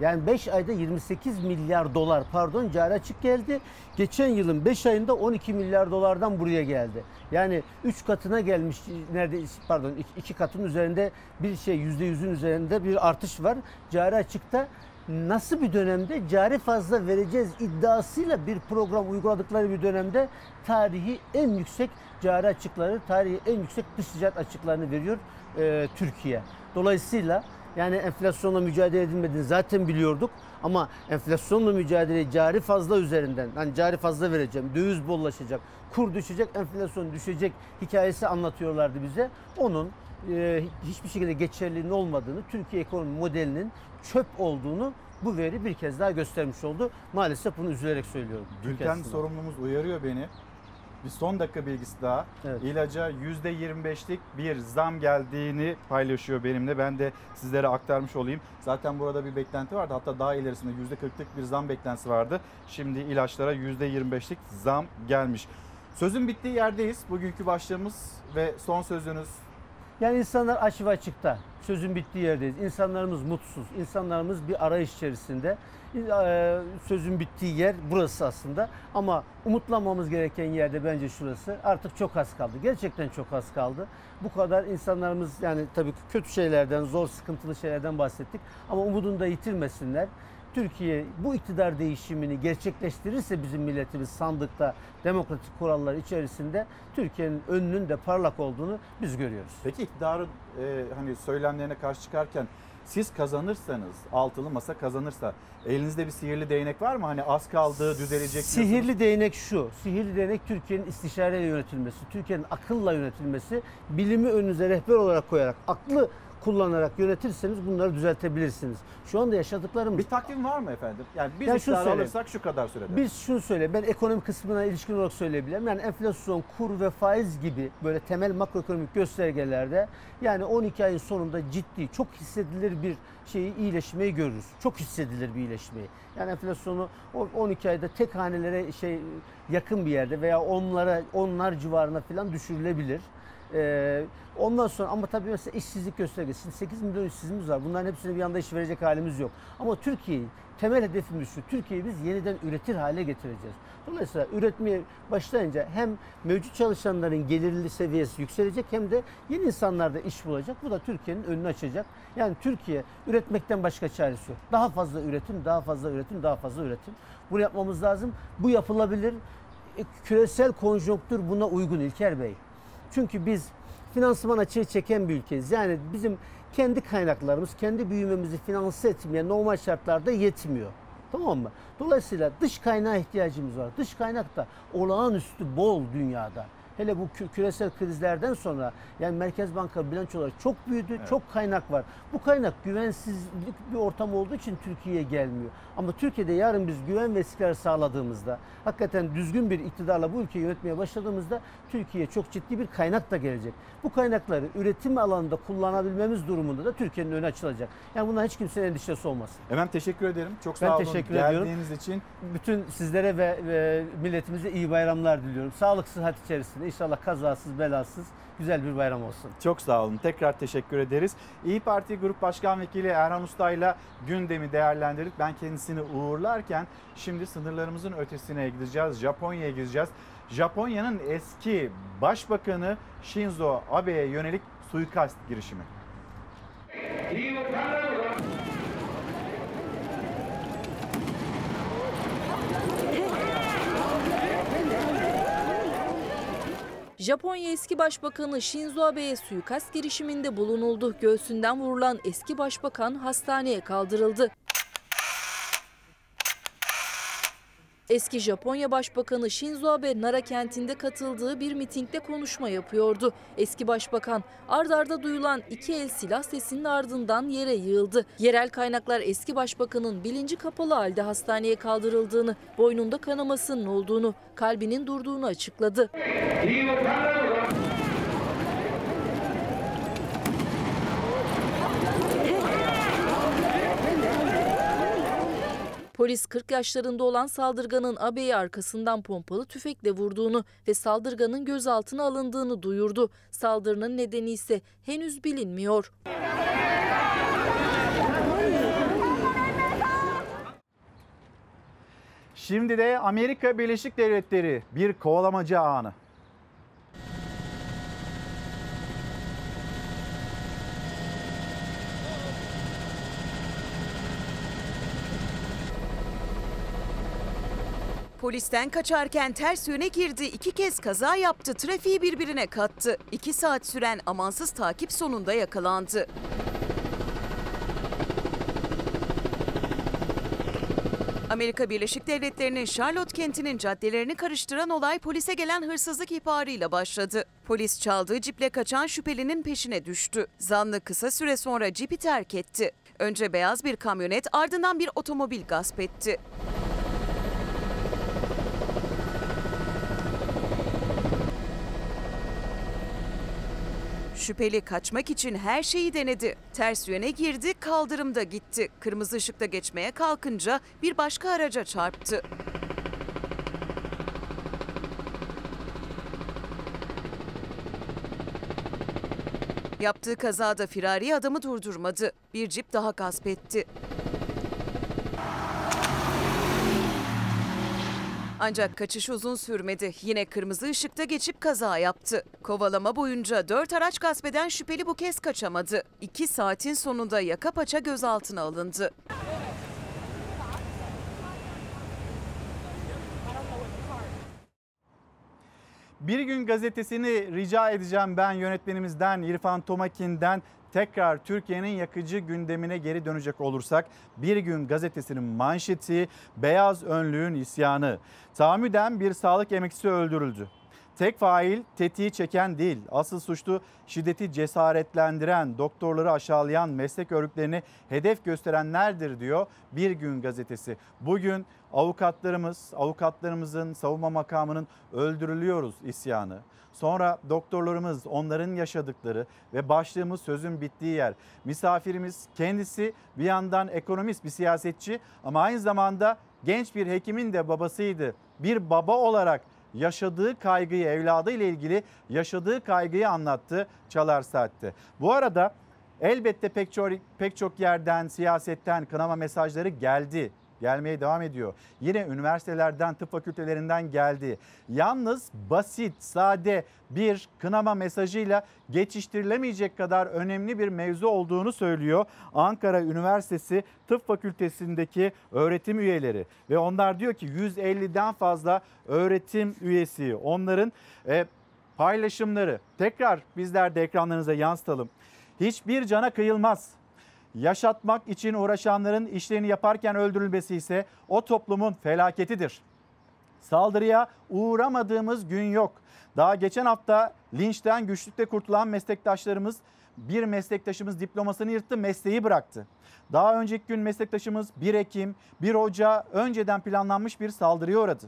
Yani 5 ayda 28 milyar dolar pardon cari açık geldi. Geçen yılın 5 ayında 12 milyar dolardan buraya geldi. Yani 3 katına gelmiş neredeyse pardon 2 katın üzerinde bir şey %100'ün üzerinde bir artış var. Cari açıkta nasıl bir dönemde cari fazla vereceğiz iddiasıyla bir program uyguladıkları bir dönemde tarihi en yüksek cari açıkları, tarihi en yüksek dış ticaret açıklarını veriyor e, Türkiye. Dolayısıyla yani enflasyonla mücadele edilmediğini zaten biliyorduk ama enflasyonla mücadele cari fazla üzerinden hani cari fazla vereceğim, döviz bollaşacak, kur düşecek, enflasyon düşecek hikayesi anlatıyorlardı bize. Onun e, hiçbir şekilde geçerliliğinin olmadığını, Türkiye ekonomi modelinin çöp olduğunu bu veri bir kez daha göstermiş oldu. Maalesef bunu üzülerek söylüyorum. Bülten sorumlumuz uyarıyor beni. Bir son dakika bilgisi daha. İlaca %25'lik bir zam geldiğini paylaşıyor benimle. Ben de sizlere aktarmış olayım. Zaten burada bir beklenti vardı. Hatta daha ilerisinde %40'lık bir zam beklentisi vardı. Şimdi ilaçlara %25'lik zam gelmiş. Sözün bittiği yerdeyiz. Bugünkü başlığımız ve son sözünüz Yani insanlar ve açıkta. Sözün bittiği yerdeyiz. İnsanlarımız mutsuz. İnsanlarımız bir arayış içerisinde. Ee, Sözün bittiği yer burası aslında. Ama umutlanmamız gereken yerde bence şurası. Artık çok az kaldı. Gerçekten çok az kaldı. Bu kadar insanlarımız yani tabii kötü şeylerden, zor, sıkıntılı şeylerden bahsettik. Ama umudunu da yitirmesinler. Türkiye bu iktidar değişimini gerçekleştirirse bizim milletimiz sandıkta demokratik kurallar içerisinde Türkiye'nin önünün de parlak olduğunu biz görüyoruz. Peki iktidarın e, hani söylemlerine karşı çıkarken siz kazanırsanız, altılı masa kazanırsa elinizde bir sihirli değnek var mı? Hani az kaldı, düzelecek. Sihirli değnek şu. Sihirli değnek Türkiye'nin istişareyle yönetilmesi, Türkiye'nin akılla yönetilmesi, bilimi önünüze rehber olarak koyarak, aklı kullanarak yönetirseniz bunları düzeltebilirsiniz. Şu anda yaşadıklarımız... Bir takvim var mı efendim? Yani biz Yani söyleyeyim. alırsak şu kadar sürede. Biz şunu söyle, ben ekonomi kısmına ilişkin olarak söyleyebilirim. Yani enflasyon, kur ve faiz gibi böyle temel makroekonomik göstergelerde yani 12 ayın sonunda ciddi, çok hissedilir bir şeyi iyileşmeyi görürüz. Çok hissedilir bir iyileşmeyi. Yani enflasyonu o 12 ayda tek hanelere şey yakın bir yerde veya onlara onlar civarına falan düşürülebilir. Ee, ondan sonra ama tabii mesela işsizlik göstergesi. Şimdi 8 milyon işsizimiz var. Bunların hepsine bir anda iş verecek halimiz yok. Ama Türkiye'yi temel hedefimiz şu. Türkiye'yi biz yeniden üretir hale getireceğiz. Dolayısıyla üretmeye başlayınca hem mevcut çalışanların gelirli seviyesi yükselecek hem de yeni insanlar da iş bulacak. Bu da Türkiye'nin önünü açacak. Yani Türkiye üretmekten başka çaresi yok. Daha fazla üretim, daha fazla üretim, daha fazla üretim. Bunu yapmamız lazım. Bu yapılabilir. E, Küresel konjonktür buna uygun İlker Bey. Çünkü biz finansman açığı çeken bir ülkeyiz. Yani bizim kendi kaynaklarımız, kendi büyümemizi finanse etmeye normal şartlarda yetmiyor. Tamam mı? Dolayısıyla dış kaynağa ihtiyacımız var. Dış kaynak da olağanüstü bol dünyada. Hele bu kü- küresel krizlerden sonra yani Merkez Banka bilançoları çok büyüdü, çok kaynak var. Bu kaynak güvensizlik bir ortam olduğu için Türkiye'ye gelmiyor. Ama Türkiye'de yarın biz güven ve istikrar sağladığımızda, hakikaten düzgün bir iktidarla bu ülkeyi yönetmeye başladığımızda Türkiye'ye çok ciddi bir kaynak da gelecek. Bu kaynakları üretim alanında kullanabilmemiz durumunda da Türkiye'nin önü açılacak. Yani bundan hiç kimsenin endişesi olmasın. Efendim teşekkür ederim. Çok Ben sağ olun teşekkür ediyorum. geldiğiniz için. Bütün sizlere ve, ve milletimize iyi bayramlar diliyorum. Sağlık, sıhhat içerisinde inşallah kazasız, belasız güzel bir bayram olsun. Çok sağ olun. Tekrar teşekkür ederiz. İyi Parti Grup Başkan Vekili Erhan Usta ile gündemi değerlendirdik. Ben kendisini uğurlarken şimdi sınırlarımızın ötesine gideceğiz. Japonya'ya gideceğiz. Japonya'nın eski başbakanı Shinzo Abe'ye yönelik suikast girişimi. Japonya eski başbakanı Shinzo Abe'ye suikast girişiminde bulunuldu. Göğsünden vurulan eski başbakan hastaneye kaldırıldı. Eski Japonya Başbakanı Shinzo Abe Nara kentinde katıldığı bir mitingde konuşma yapıyordu. Eski başbakan ard arda duyulan iki el silah sesinin ardından yere yığıldı. Yerel kaynaklar eski başbakanın bilinci kapalı halde hastaneye kaldırıldığını, boynunda kanamasının olduğunu, kalbinin durduğunu açıkladı. Polis 40 yaşlarında olan saldırganın Abe'yi arkasından pompalı tüfekle vurduğunu ve saldırganın gözaltına alındığını duyurdu. Saldırının nedeni ise henüz bilinmiyor. Şimdi de Amerika Birleşik Devletleri bir kovalamaca anı. Polisten kaçarken ters yöne girdi, iki kez kaza yaptı, trafiği birbirine kattı. İki saat süren amansız takip sonunda yakalandı. Amerika Birleşik Devletleri'nin Charlotte kentinin caddelerini karıştıran olay polise gelen hırsızlık ihbarıyla başladı. Polis çaldığı ciple kaçan şüphelinin peşine düştü. Zanlı kısa süre sonra cipi terk etti. Önce beyaz bir kamyonet ardından bir otomobil gasp etti. Şüpheli kaçmak için her şeyi denedi. Ters yöne girdi, kaldırımda gitti. Kırmızı ışıkta geçmeye kalkınca bir başka araca çarptı. Yaptığı kazada firari adamı durdurmadı. Bir cip daha gasp etti. Ancak kaçış uzun sürmedi. Yine kırmızı ışıkta geçip kaza yaptı. Kovalama boyunca 4 araç gasp eden şüpheli bu kez kaçamadı. 2 saatin sonunda yaka paça gözaltına alındı. Bir gün gazetesini rica edeceğim ben yönetmenimizden İrfan Tomakin'den tekrar Türkiye'nin yakıcı gündemine geri dönecek olursak Bir Gün gazetesinin manşeti beyaz önlüğün isyanı. Tahammüden bir sağlık emekçisi öldürüldü. Tek fail tetiği çeken değil, asıl suçlu şiddeti cesaretlendiren, doktorları aşağılayan, meslek örgütlerini hedef gösterenlerdir diyor Bir Gün gazetesi. Bugün avukatlarımız, avukatlarımızın savunma makamının öldürülüyoruz isyanı. Sonra doktorlarımız onların yaşadıkları ve başlığımız sözün bittiği yer. Misafirimiz kendisi bir yandan ekonomist bir siyasetçi ama aynı zamanda genç bir hekimin de babasıydı. Bir baba olarak yaşadığı kaygıyı evladı ile ilgili yaşadığı kaygıyı anlattı Çalar Saat'te. Bu arada elbette pek çok, pek çok yerden siyasetten kınama mesajları geldi gelmeye devam ediyor. Yine üniversitelerden, tıp fakültelerinden geldi. Yalnız basit, sade bir kınama mesajıyla geçiştirilemeyecek kadar önemli bir mevzu olduğunu söylüyor Ankara Üniversitesi Tıp Fakültesindeki öğretim üyeleri. Ve onlar diyor ki 150'den fazla öğretim üyesi onların e, paylaşımları tekrar bizler de ekranlarınıza yansıtalım. Hiçbir cana kıyılmaz yaşatmak için uğraşanların işlerini yaparken öldürülmesi ise o toplumun felaketidir. Saldırıya uğramadığımız gün yok. Daha geçen hafta linçten güçlükle kurtulan meslektaşlarımız bir meslektaşımız diplomasını yırttı, mesleği bıraktı. Daha önceki gün meslektaşımız 1 Ekim, 1 Ocağı önceden planlanmış bir saldırıya uğradı.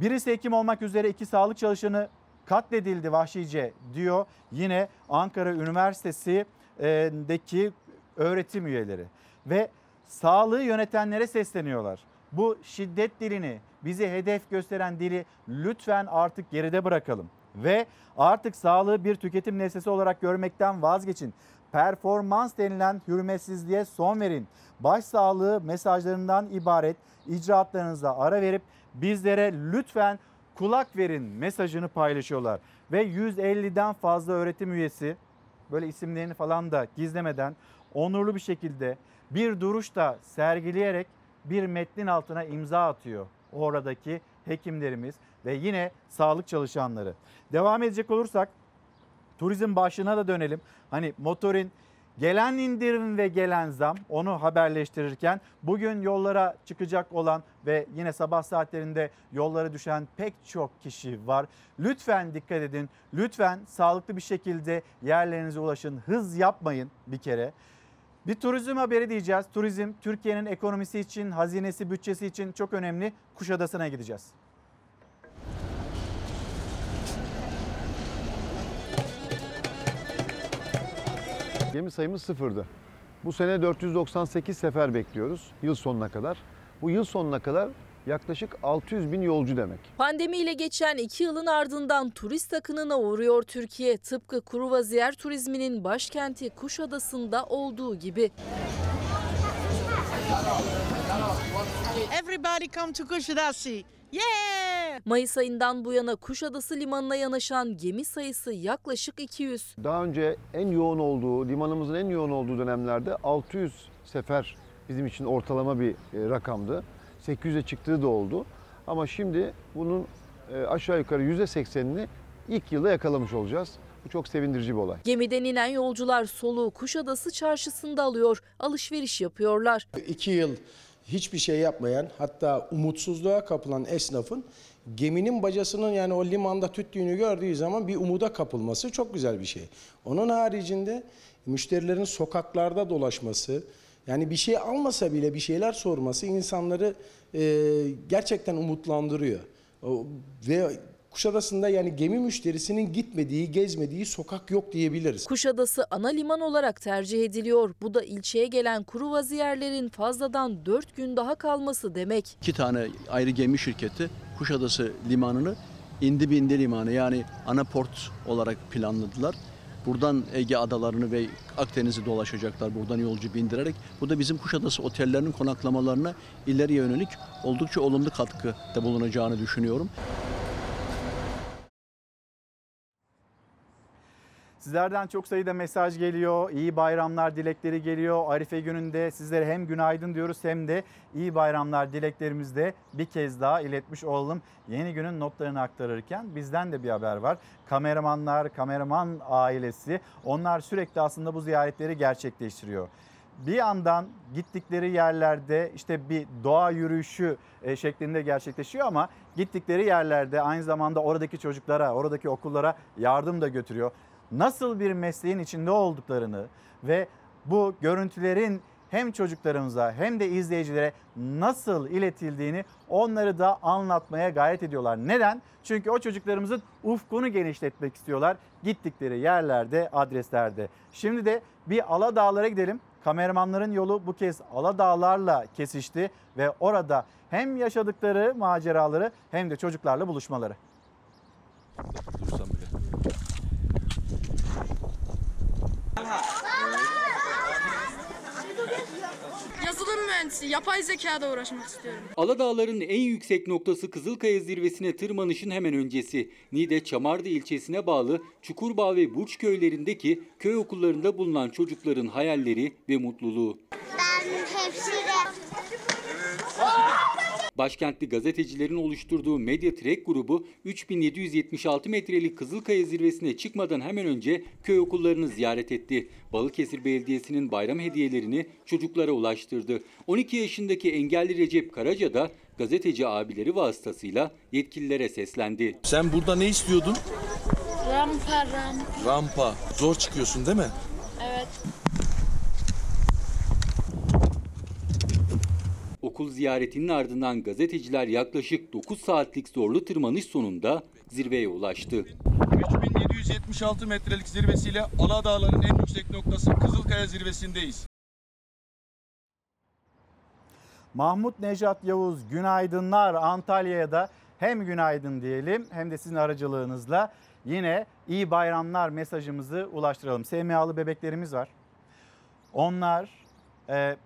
Birisi hekim olmak üzere iki sağlık çalışanı katledildi vahşice diyor yine Ankara Üniversitesi'deki öğretim üyeleri ve sağlığı yönetenlere sesleniyorlar. Bu şiddet dilini, bizi hedef gösteren dili lütfen artık geride bırakalım ve artık sağlığı bir tüketim nesnesi olarak görmekten vazgeçin. Performans denilen hürmetsizliğe son verin. Baş sağlığı mesajlarından ibaret icraatlarınıza ara verip bizlere lütfen kulak verin mesajını paylaşıyorlar. Ve 150'den fazla öğretim üyesi böyle isimlerini falan da gizlemeden onurlu bir şekilde bir duruş da sergileyerek bir metnin altına imza atıyor oradaki hekimlerimiz ve yine sağlık çalışanları. Devam edecek olursak turizm başlığına da dönelim. Hani motorin gelen indirim ve gelen zam onu haberleştirirken bugün yollara çıkacak olan ve yine sabah saatlerinde yollara düşen pek çok kişi var. Lütfen dikkat edin. Lütfen sağlıklı bir şekilde yerlerinize ulaşın. Hız yapmayın bir kere. Bir turizm haberi diyeceğiz. Turizm Türkiye'nin ekonomisi için, hazinesi, bütçesi için çok önemli. Kuşadası'na gideceğiz. Gemi sayımız sıfırdı. Bu sene 498 sefer bekliyoruz yıl sonuna kadar. Bu yıl sonuna kadar yaklaşık 600 bin yolcu demek. Pandemiyle geçen iki yılın ardından turist akınına uğruyor Türkiye. Tıpkı kruvaziyer turizminin başkenti Kuşadası'nda olduğu gibi. Everybody come to Kushadasi. Yeah! Mayıs ayından bu yana Kuşadası limanına yanaşan gemi sayısı yaklaşık 200. Daha önce en yoğun olduğu, limanımızın en yoğun olduğu dönemlerde 600 sefer bizim için ortalama bir e, rakamdı. 800'e çıktığı da oldu. Ama şimdi bunun e, aşağı yukarı %80'ini ilk yılda yakalamış olacağız. Bu çok sevindirici bir olay. Gemiden inen yolcular soluğu Kuşadası çarşısında alıyor, alışveriş yapıyorlar. İki yıl hiçbir şey yapmayan hatta umutsuzluğa kapılan esnafın geminin bacasının yani o limanda tüttüğünü gördüğü zaman bir umuda kapılması çok güzel bir şey. Onun haricinde müşterilerin sokaklarda dolaşması, yani bir şey almasa bile bir şeyler sorması insanları e, gerçekten umutlandırıyor. O, ve Kuşadası'nda yani gemi müşterisinin gitmediği, gezmediği sokak yok diyebiliriz. Kuşadası ana liman olarak tercih ediliyor. Bu da ilçeye gelen kuru vaziyerlerin fazladan 4 gün daha kalması demek. İki tane ayrı gemi şirketi Kuşadası limanını indi bindi limanı yani ana port olarak planladılar. Buradan Ege adalarını ve Akdeniz'i dolaşacaklar buradan yolcu bindirerek. Bu da bizim Kuşadası otellerinin konaklamalarına ileriye yönelik oldukça olumlu katkıda bulunacağını düşünüyorum. Sizlerden çok sayıda mesaj geliyor. İyi bayramlar dilekleri geliyor. Arife gününde sizlere hem günaydın diyoruz hem de iyi bayramlar dileklerimizi de bir kez daha iletmiş olalım. Yeni günün notlarını aktarırken bizden de bir haber var. Kameramanlar, kameraman ailesi onlar sürekli aslında bu ziyaretleri gerçekleştiriyor. Bir yandan gittikleri yerlerde işte bir doğa yürüyüşü e, şeklinde gerçekleşiyor ama gittikleri yerlerde aynı zamanda oradaki çocuklara, oradaki okullara yardım da götürüyor nasıl bir mesleğin içinde olduklarını ve bu görüntülerin hem çocuklarımıza hem de izleyicilere nasıl iletildiğini onları da anlatmaya gayret ediyorlar. Neden? Çünkü o çocuklarımızın ufkunu genişletmek istiyorlar gittikleri yerlerde, adreslerde. Şimdi de bir Aladağlara gidelim. Kameramanların yolu bu kez Aladağlarla kesişti ve orada hem yaşadıkları maceraları hem de çocuklarla buluşmaları. Yazılım mühendisi, yapay zekada uğraşmak istiyorum. Aladağların en yüksek noktası Kızılkaya zirvesine tırmanışın hemen öncesi. Niğde Çamardı ilçesine bağlı Çukurbağ ve Burç köylerindeki köy okullarında bulunan çocukların hayalleri ve mutluluğu. Ben hemşire. Başkentli gazetecilerin oluşturduğu Medya Trek grubu 3776 metrelik Kızılkaya zirvesine çıkmadan hemen önce köy okullarını ziyaret etti. Balıkesir Belediyesi'nin bayram hediyelerini çocuklara ulaştırdı. 12 yaşındaki engelli Recep Karaca da gazeteci abileri vasıtasıyla yetkililere seslendi. Sen burada ne istiyordun? Rampa rampa. Rampa. Zor çıkıyorsun değil mi? Evet. Okul ziyaretinin ardından gazeteciler yaklaşık 9 saatlik zorlu tırmanış sonunda zirveye ulaştı. 3776 metrelik zirvesiyle Aladağların en yüksek noktası Kızılkaya zirvesindeyiz. Mahmut Nejat Yavuz günaydınlar Antalya'ya da hem günaydın diyelim hem de sizin aracılığınızla yine iyi bayramlar mesajımızı ulaştıralım. SMA'lı bebeklerimiz var. Onlar e,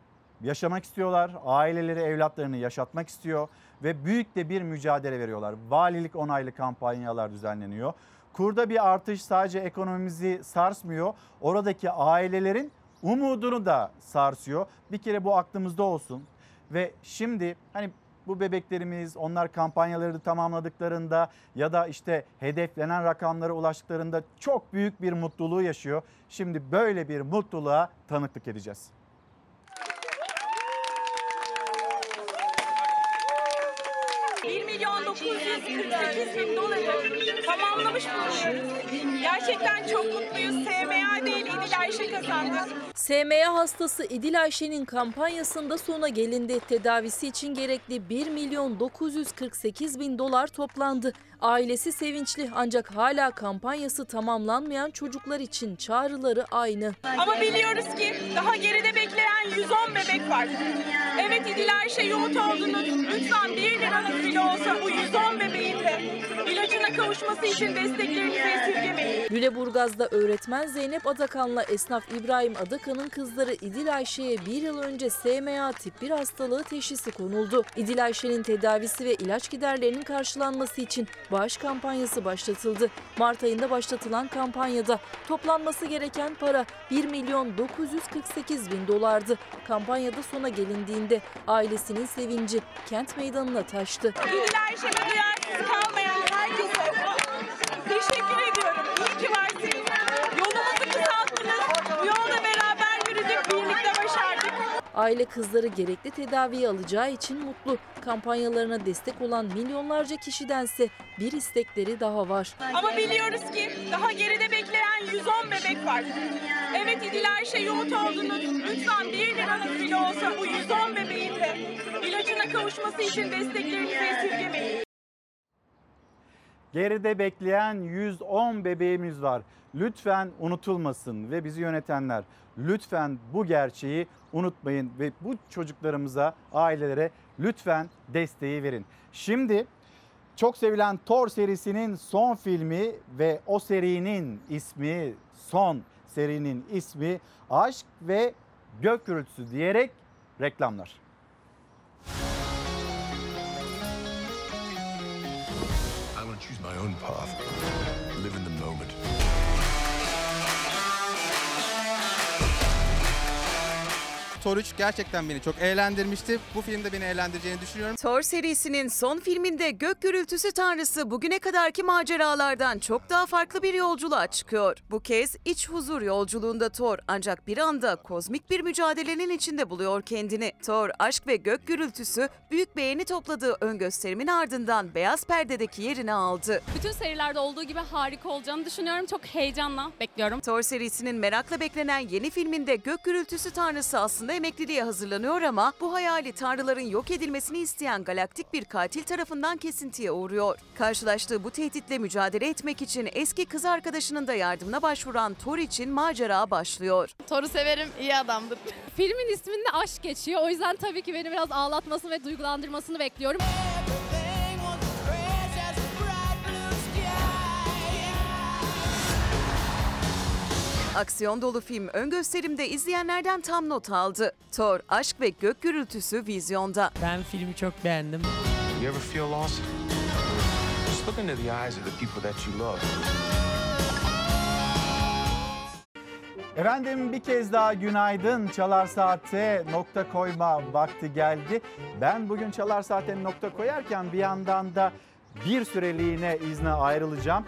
yaşamak istiyorlar. Aileleri evlatlarını yaşatmak istiyor ve büyük de bir mücadele veriyorlar. Valilik onaylı kampanyalar düzenleniyor. Kurda bir artış sadece ekonomimizi sarsmıyor. Oradaki ailelerin umudunu da sarsıyor. Bir kere bu aklımızda olsun. Ve şimdi hani bu bebeklerimiz onlar kampanyaları tamamladıklarında ya da işte hedeflenen rakamlara ulaştıklarında çok büyük bir mutluluğu yaşıyor. Şimdi böyle bir mutluluğa tanıklık edeceğiz. Milyon 948 bin doları tamamlamış bulunuyoruz. Gerçekten çok mutluyuz. SMA değil İdil Ayşe kazandı. SMA hastası İdil Ayşe'nin kampanyasında sona gelindi. Tedavisi için gerekli 1 milyon 948 bin dolar toplandı. Ailesi sevinçli ancak hala kampanyası tamamlanmayan çocuklar için çağrıları aynı. Ama biliyoruz ki daha geride bekleyen 110 bebek var. Evet İdil Ayşe yoğurt oldunuz. Lütfen 1 liranız bile olsa bu 110 bebeğin de ilacına kavuşması için desteklerinizi esirgemeyin. Lüleburgaz'da öğretmen Zeynep Adakan'la esnaf İbrahim Adakan'ın kızları İdil Ayşe'ye bir yıl önce SMA tip 1 hastalığı teşhisi konuldu. İdil Ayşe'nin tedavisi ve ilaç giderlerinin karşılanması için bağış kampanyası başlatıldı. Mart ayında başlatılan kampanyada toplanması gereken para 1 milyon 948 bin dolardı. Kampanyada sona gelindiğinde ailesinin sevinci kent meydanına taştı. İdil Ayşe'ne duyarsız kalmayan herkese teşekkür ediyorum. İyi ki varsınız. Yolumuzu kısalttınız. Bu yolda beraber yürüdük, birlikte başardık. Aile kızları gerekli tedaviyi alacağı için mutlu. Kampanyalarına destek olan milyonlarca kişidense bir istekleri daha var. Ama biliyoruz ki daha geride bekleyen 110 bebek var. Evet İdil Ayşe yoğurt oldunuz. Lütfen 1 liranız bile olsa bu 110 bebeğin de ilacına kavuşması için desteklerinizi esirgemeyin. Geride bekleyen 110 bebeğimiz var. Lütfen unutulmasın ve bizi yönetenler lütfen bu gerçeği unutmayın ve bu çocuklarımıza, ailelere lütfen desteği verin. Şimdi Çok sevilen Thor serisinin son filmi ve o serinin ismi, son serinin ismi Aşk ve Gök Gürültüsü diyerek reklamlar. Choose my own path. Thor 3 gerçekten beni çok eğlendirmişti. Bu filmde beni eğlendireceğini düşünüyorum. Thor serisinin son filminde gök gürültüsü tanrısı bugüne kadarki maceralardan çok daha farklı bir yolculuğa çıkıyor. Bu kez iç huzur yolculuğunda Thor ancak bir anda kozmik bir mücadelenin içinde buluyor kendini. Thor aşk ve gök gürültüsü büyük beğeni topladığı ön gösterimin ardından beyaz perdedeki yerini aldı. Bütün serilerde olduğu gibi harika olacağını düşünüyorum. Çok heyecanla bekliyorum. Thor serisinin merakla beklenen yeni filminde gök gürültüsü tanrısı aslında emekliliğe hazırlanıyor ama bu hayali tanrıların yok edilmesini isteyen galaktik bir katil tarafından kesintiye uğruyor. Karşılaştığı bu tehditle mücadele etmek için eski kız arkadaşının da yardımına başvuran Thor için macera başlıyor. Thor'u severim, iyi adamdır. Filmin isminde aşk geçiyor. O yüzden tabii ki beni biraz ağlatmasını ve duygulandırmasını bekliyorum. Aksiyon dolu film ön gösterimde izleyenlerden tam not aldı. Thor, aşk ve gök gürültüsü vizyonda. Ben filmi çok beğendim. You ever feel lost? Just look into the eyes of the people that you love. Efendim bir kez daha günaydın. Çalar Saat'e nokta koyma vakti geldi. Ben bugün Çalar Saat'e nokta koyarken bir yandan da bir süreliğine izne ayrılacağım.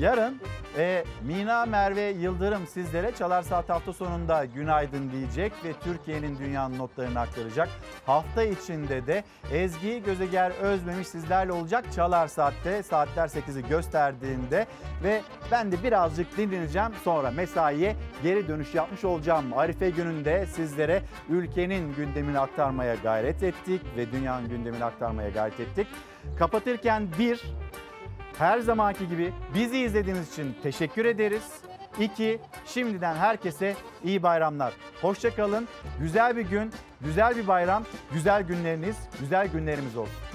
Yarın e, Mina Merve Yıldırım sizlere Çalar Saat hafta sonunda günaydın diyecek ve Türkiye'nin dünyanın notlarını aktaracak. Hafta içinde de Ezgi Gözeger Özmemiş sizlerle olacak Çalar Saat'te saatler 8'i gösterdiğinde ve ben de birazcık dinleneceğim sonra mesaiye geri dönüş yapmış olacağım. Arife gününde sizlere ülkenin gündemini aktarmaya gayret ettik ve dünyanın gündemini aktarmaya gayret ettik. Kapatırken bir, her zamanki gibi bizi izlediğiniz için teşekkür ederiz. İki, şimdiden herkese iyi bayramlar. Hoşçakalın. Güzel bir gün, güzel bir bayram, güzel günleriniz, güzel günlerimiz olsun.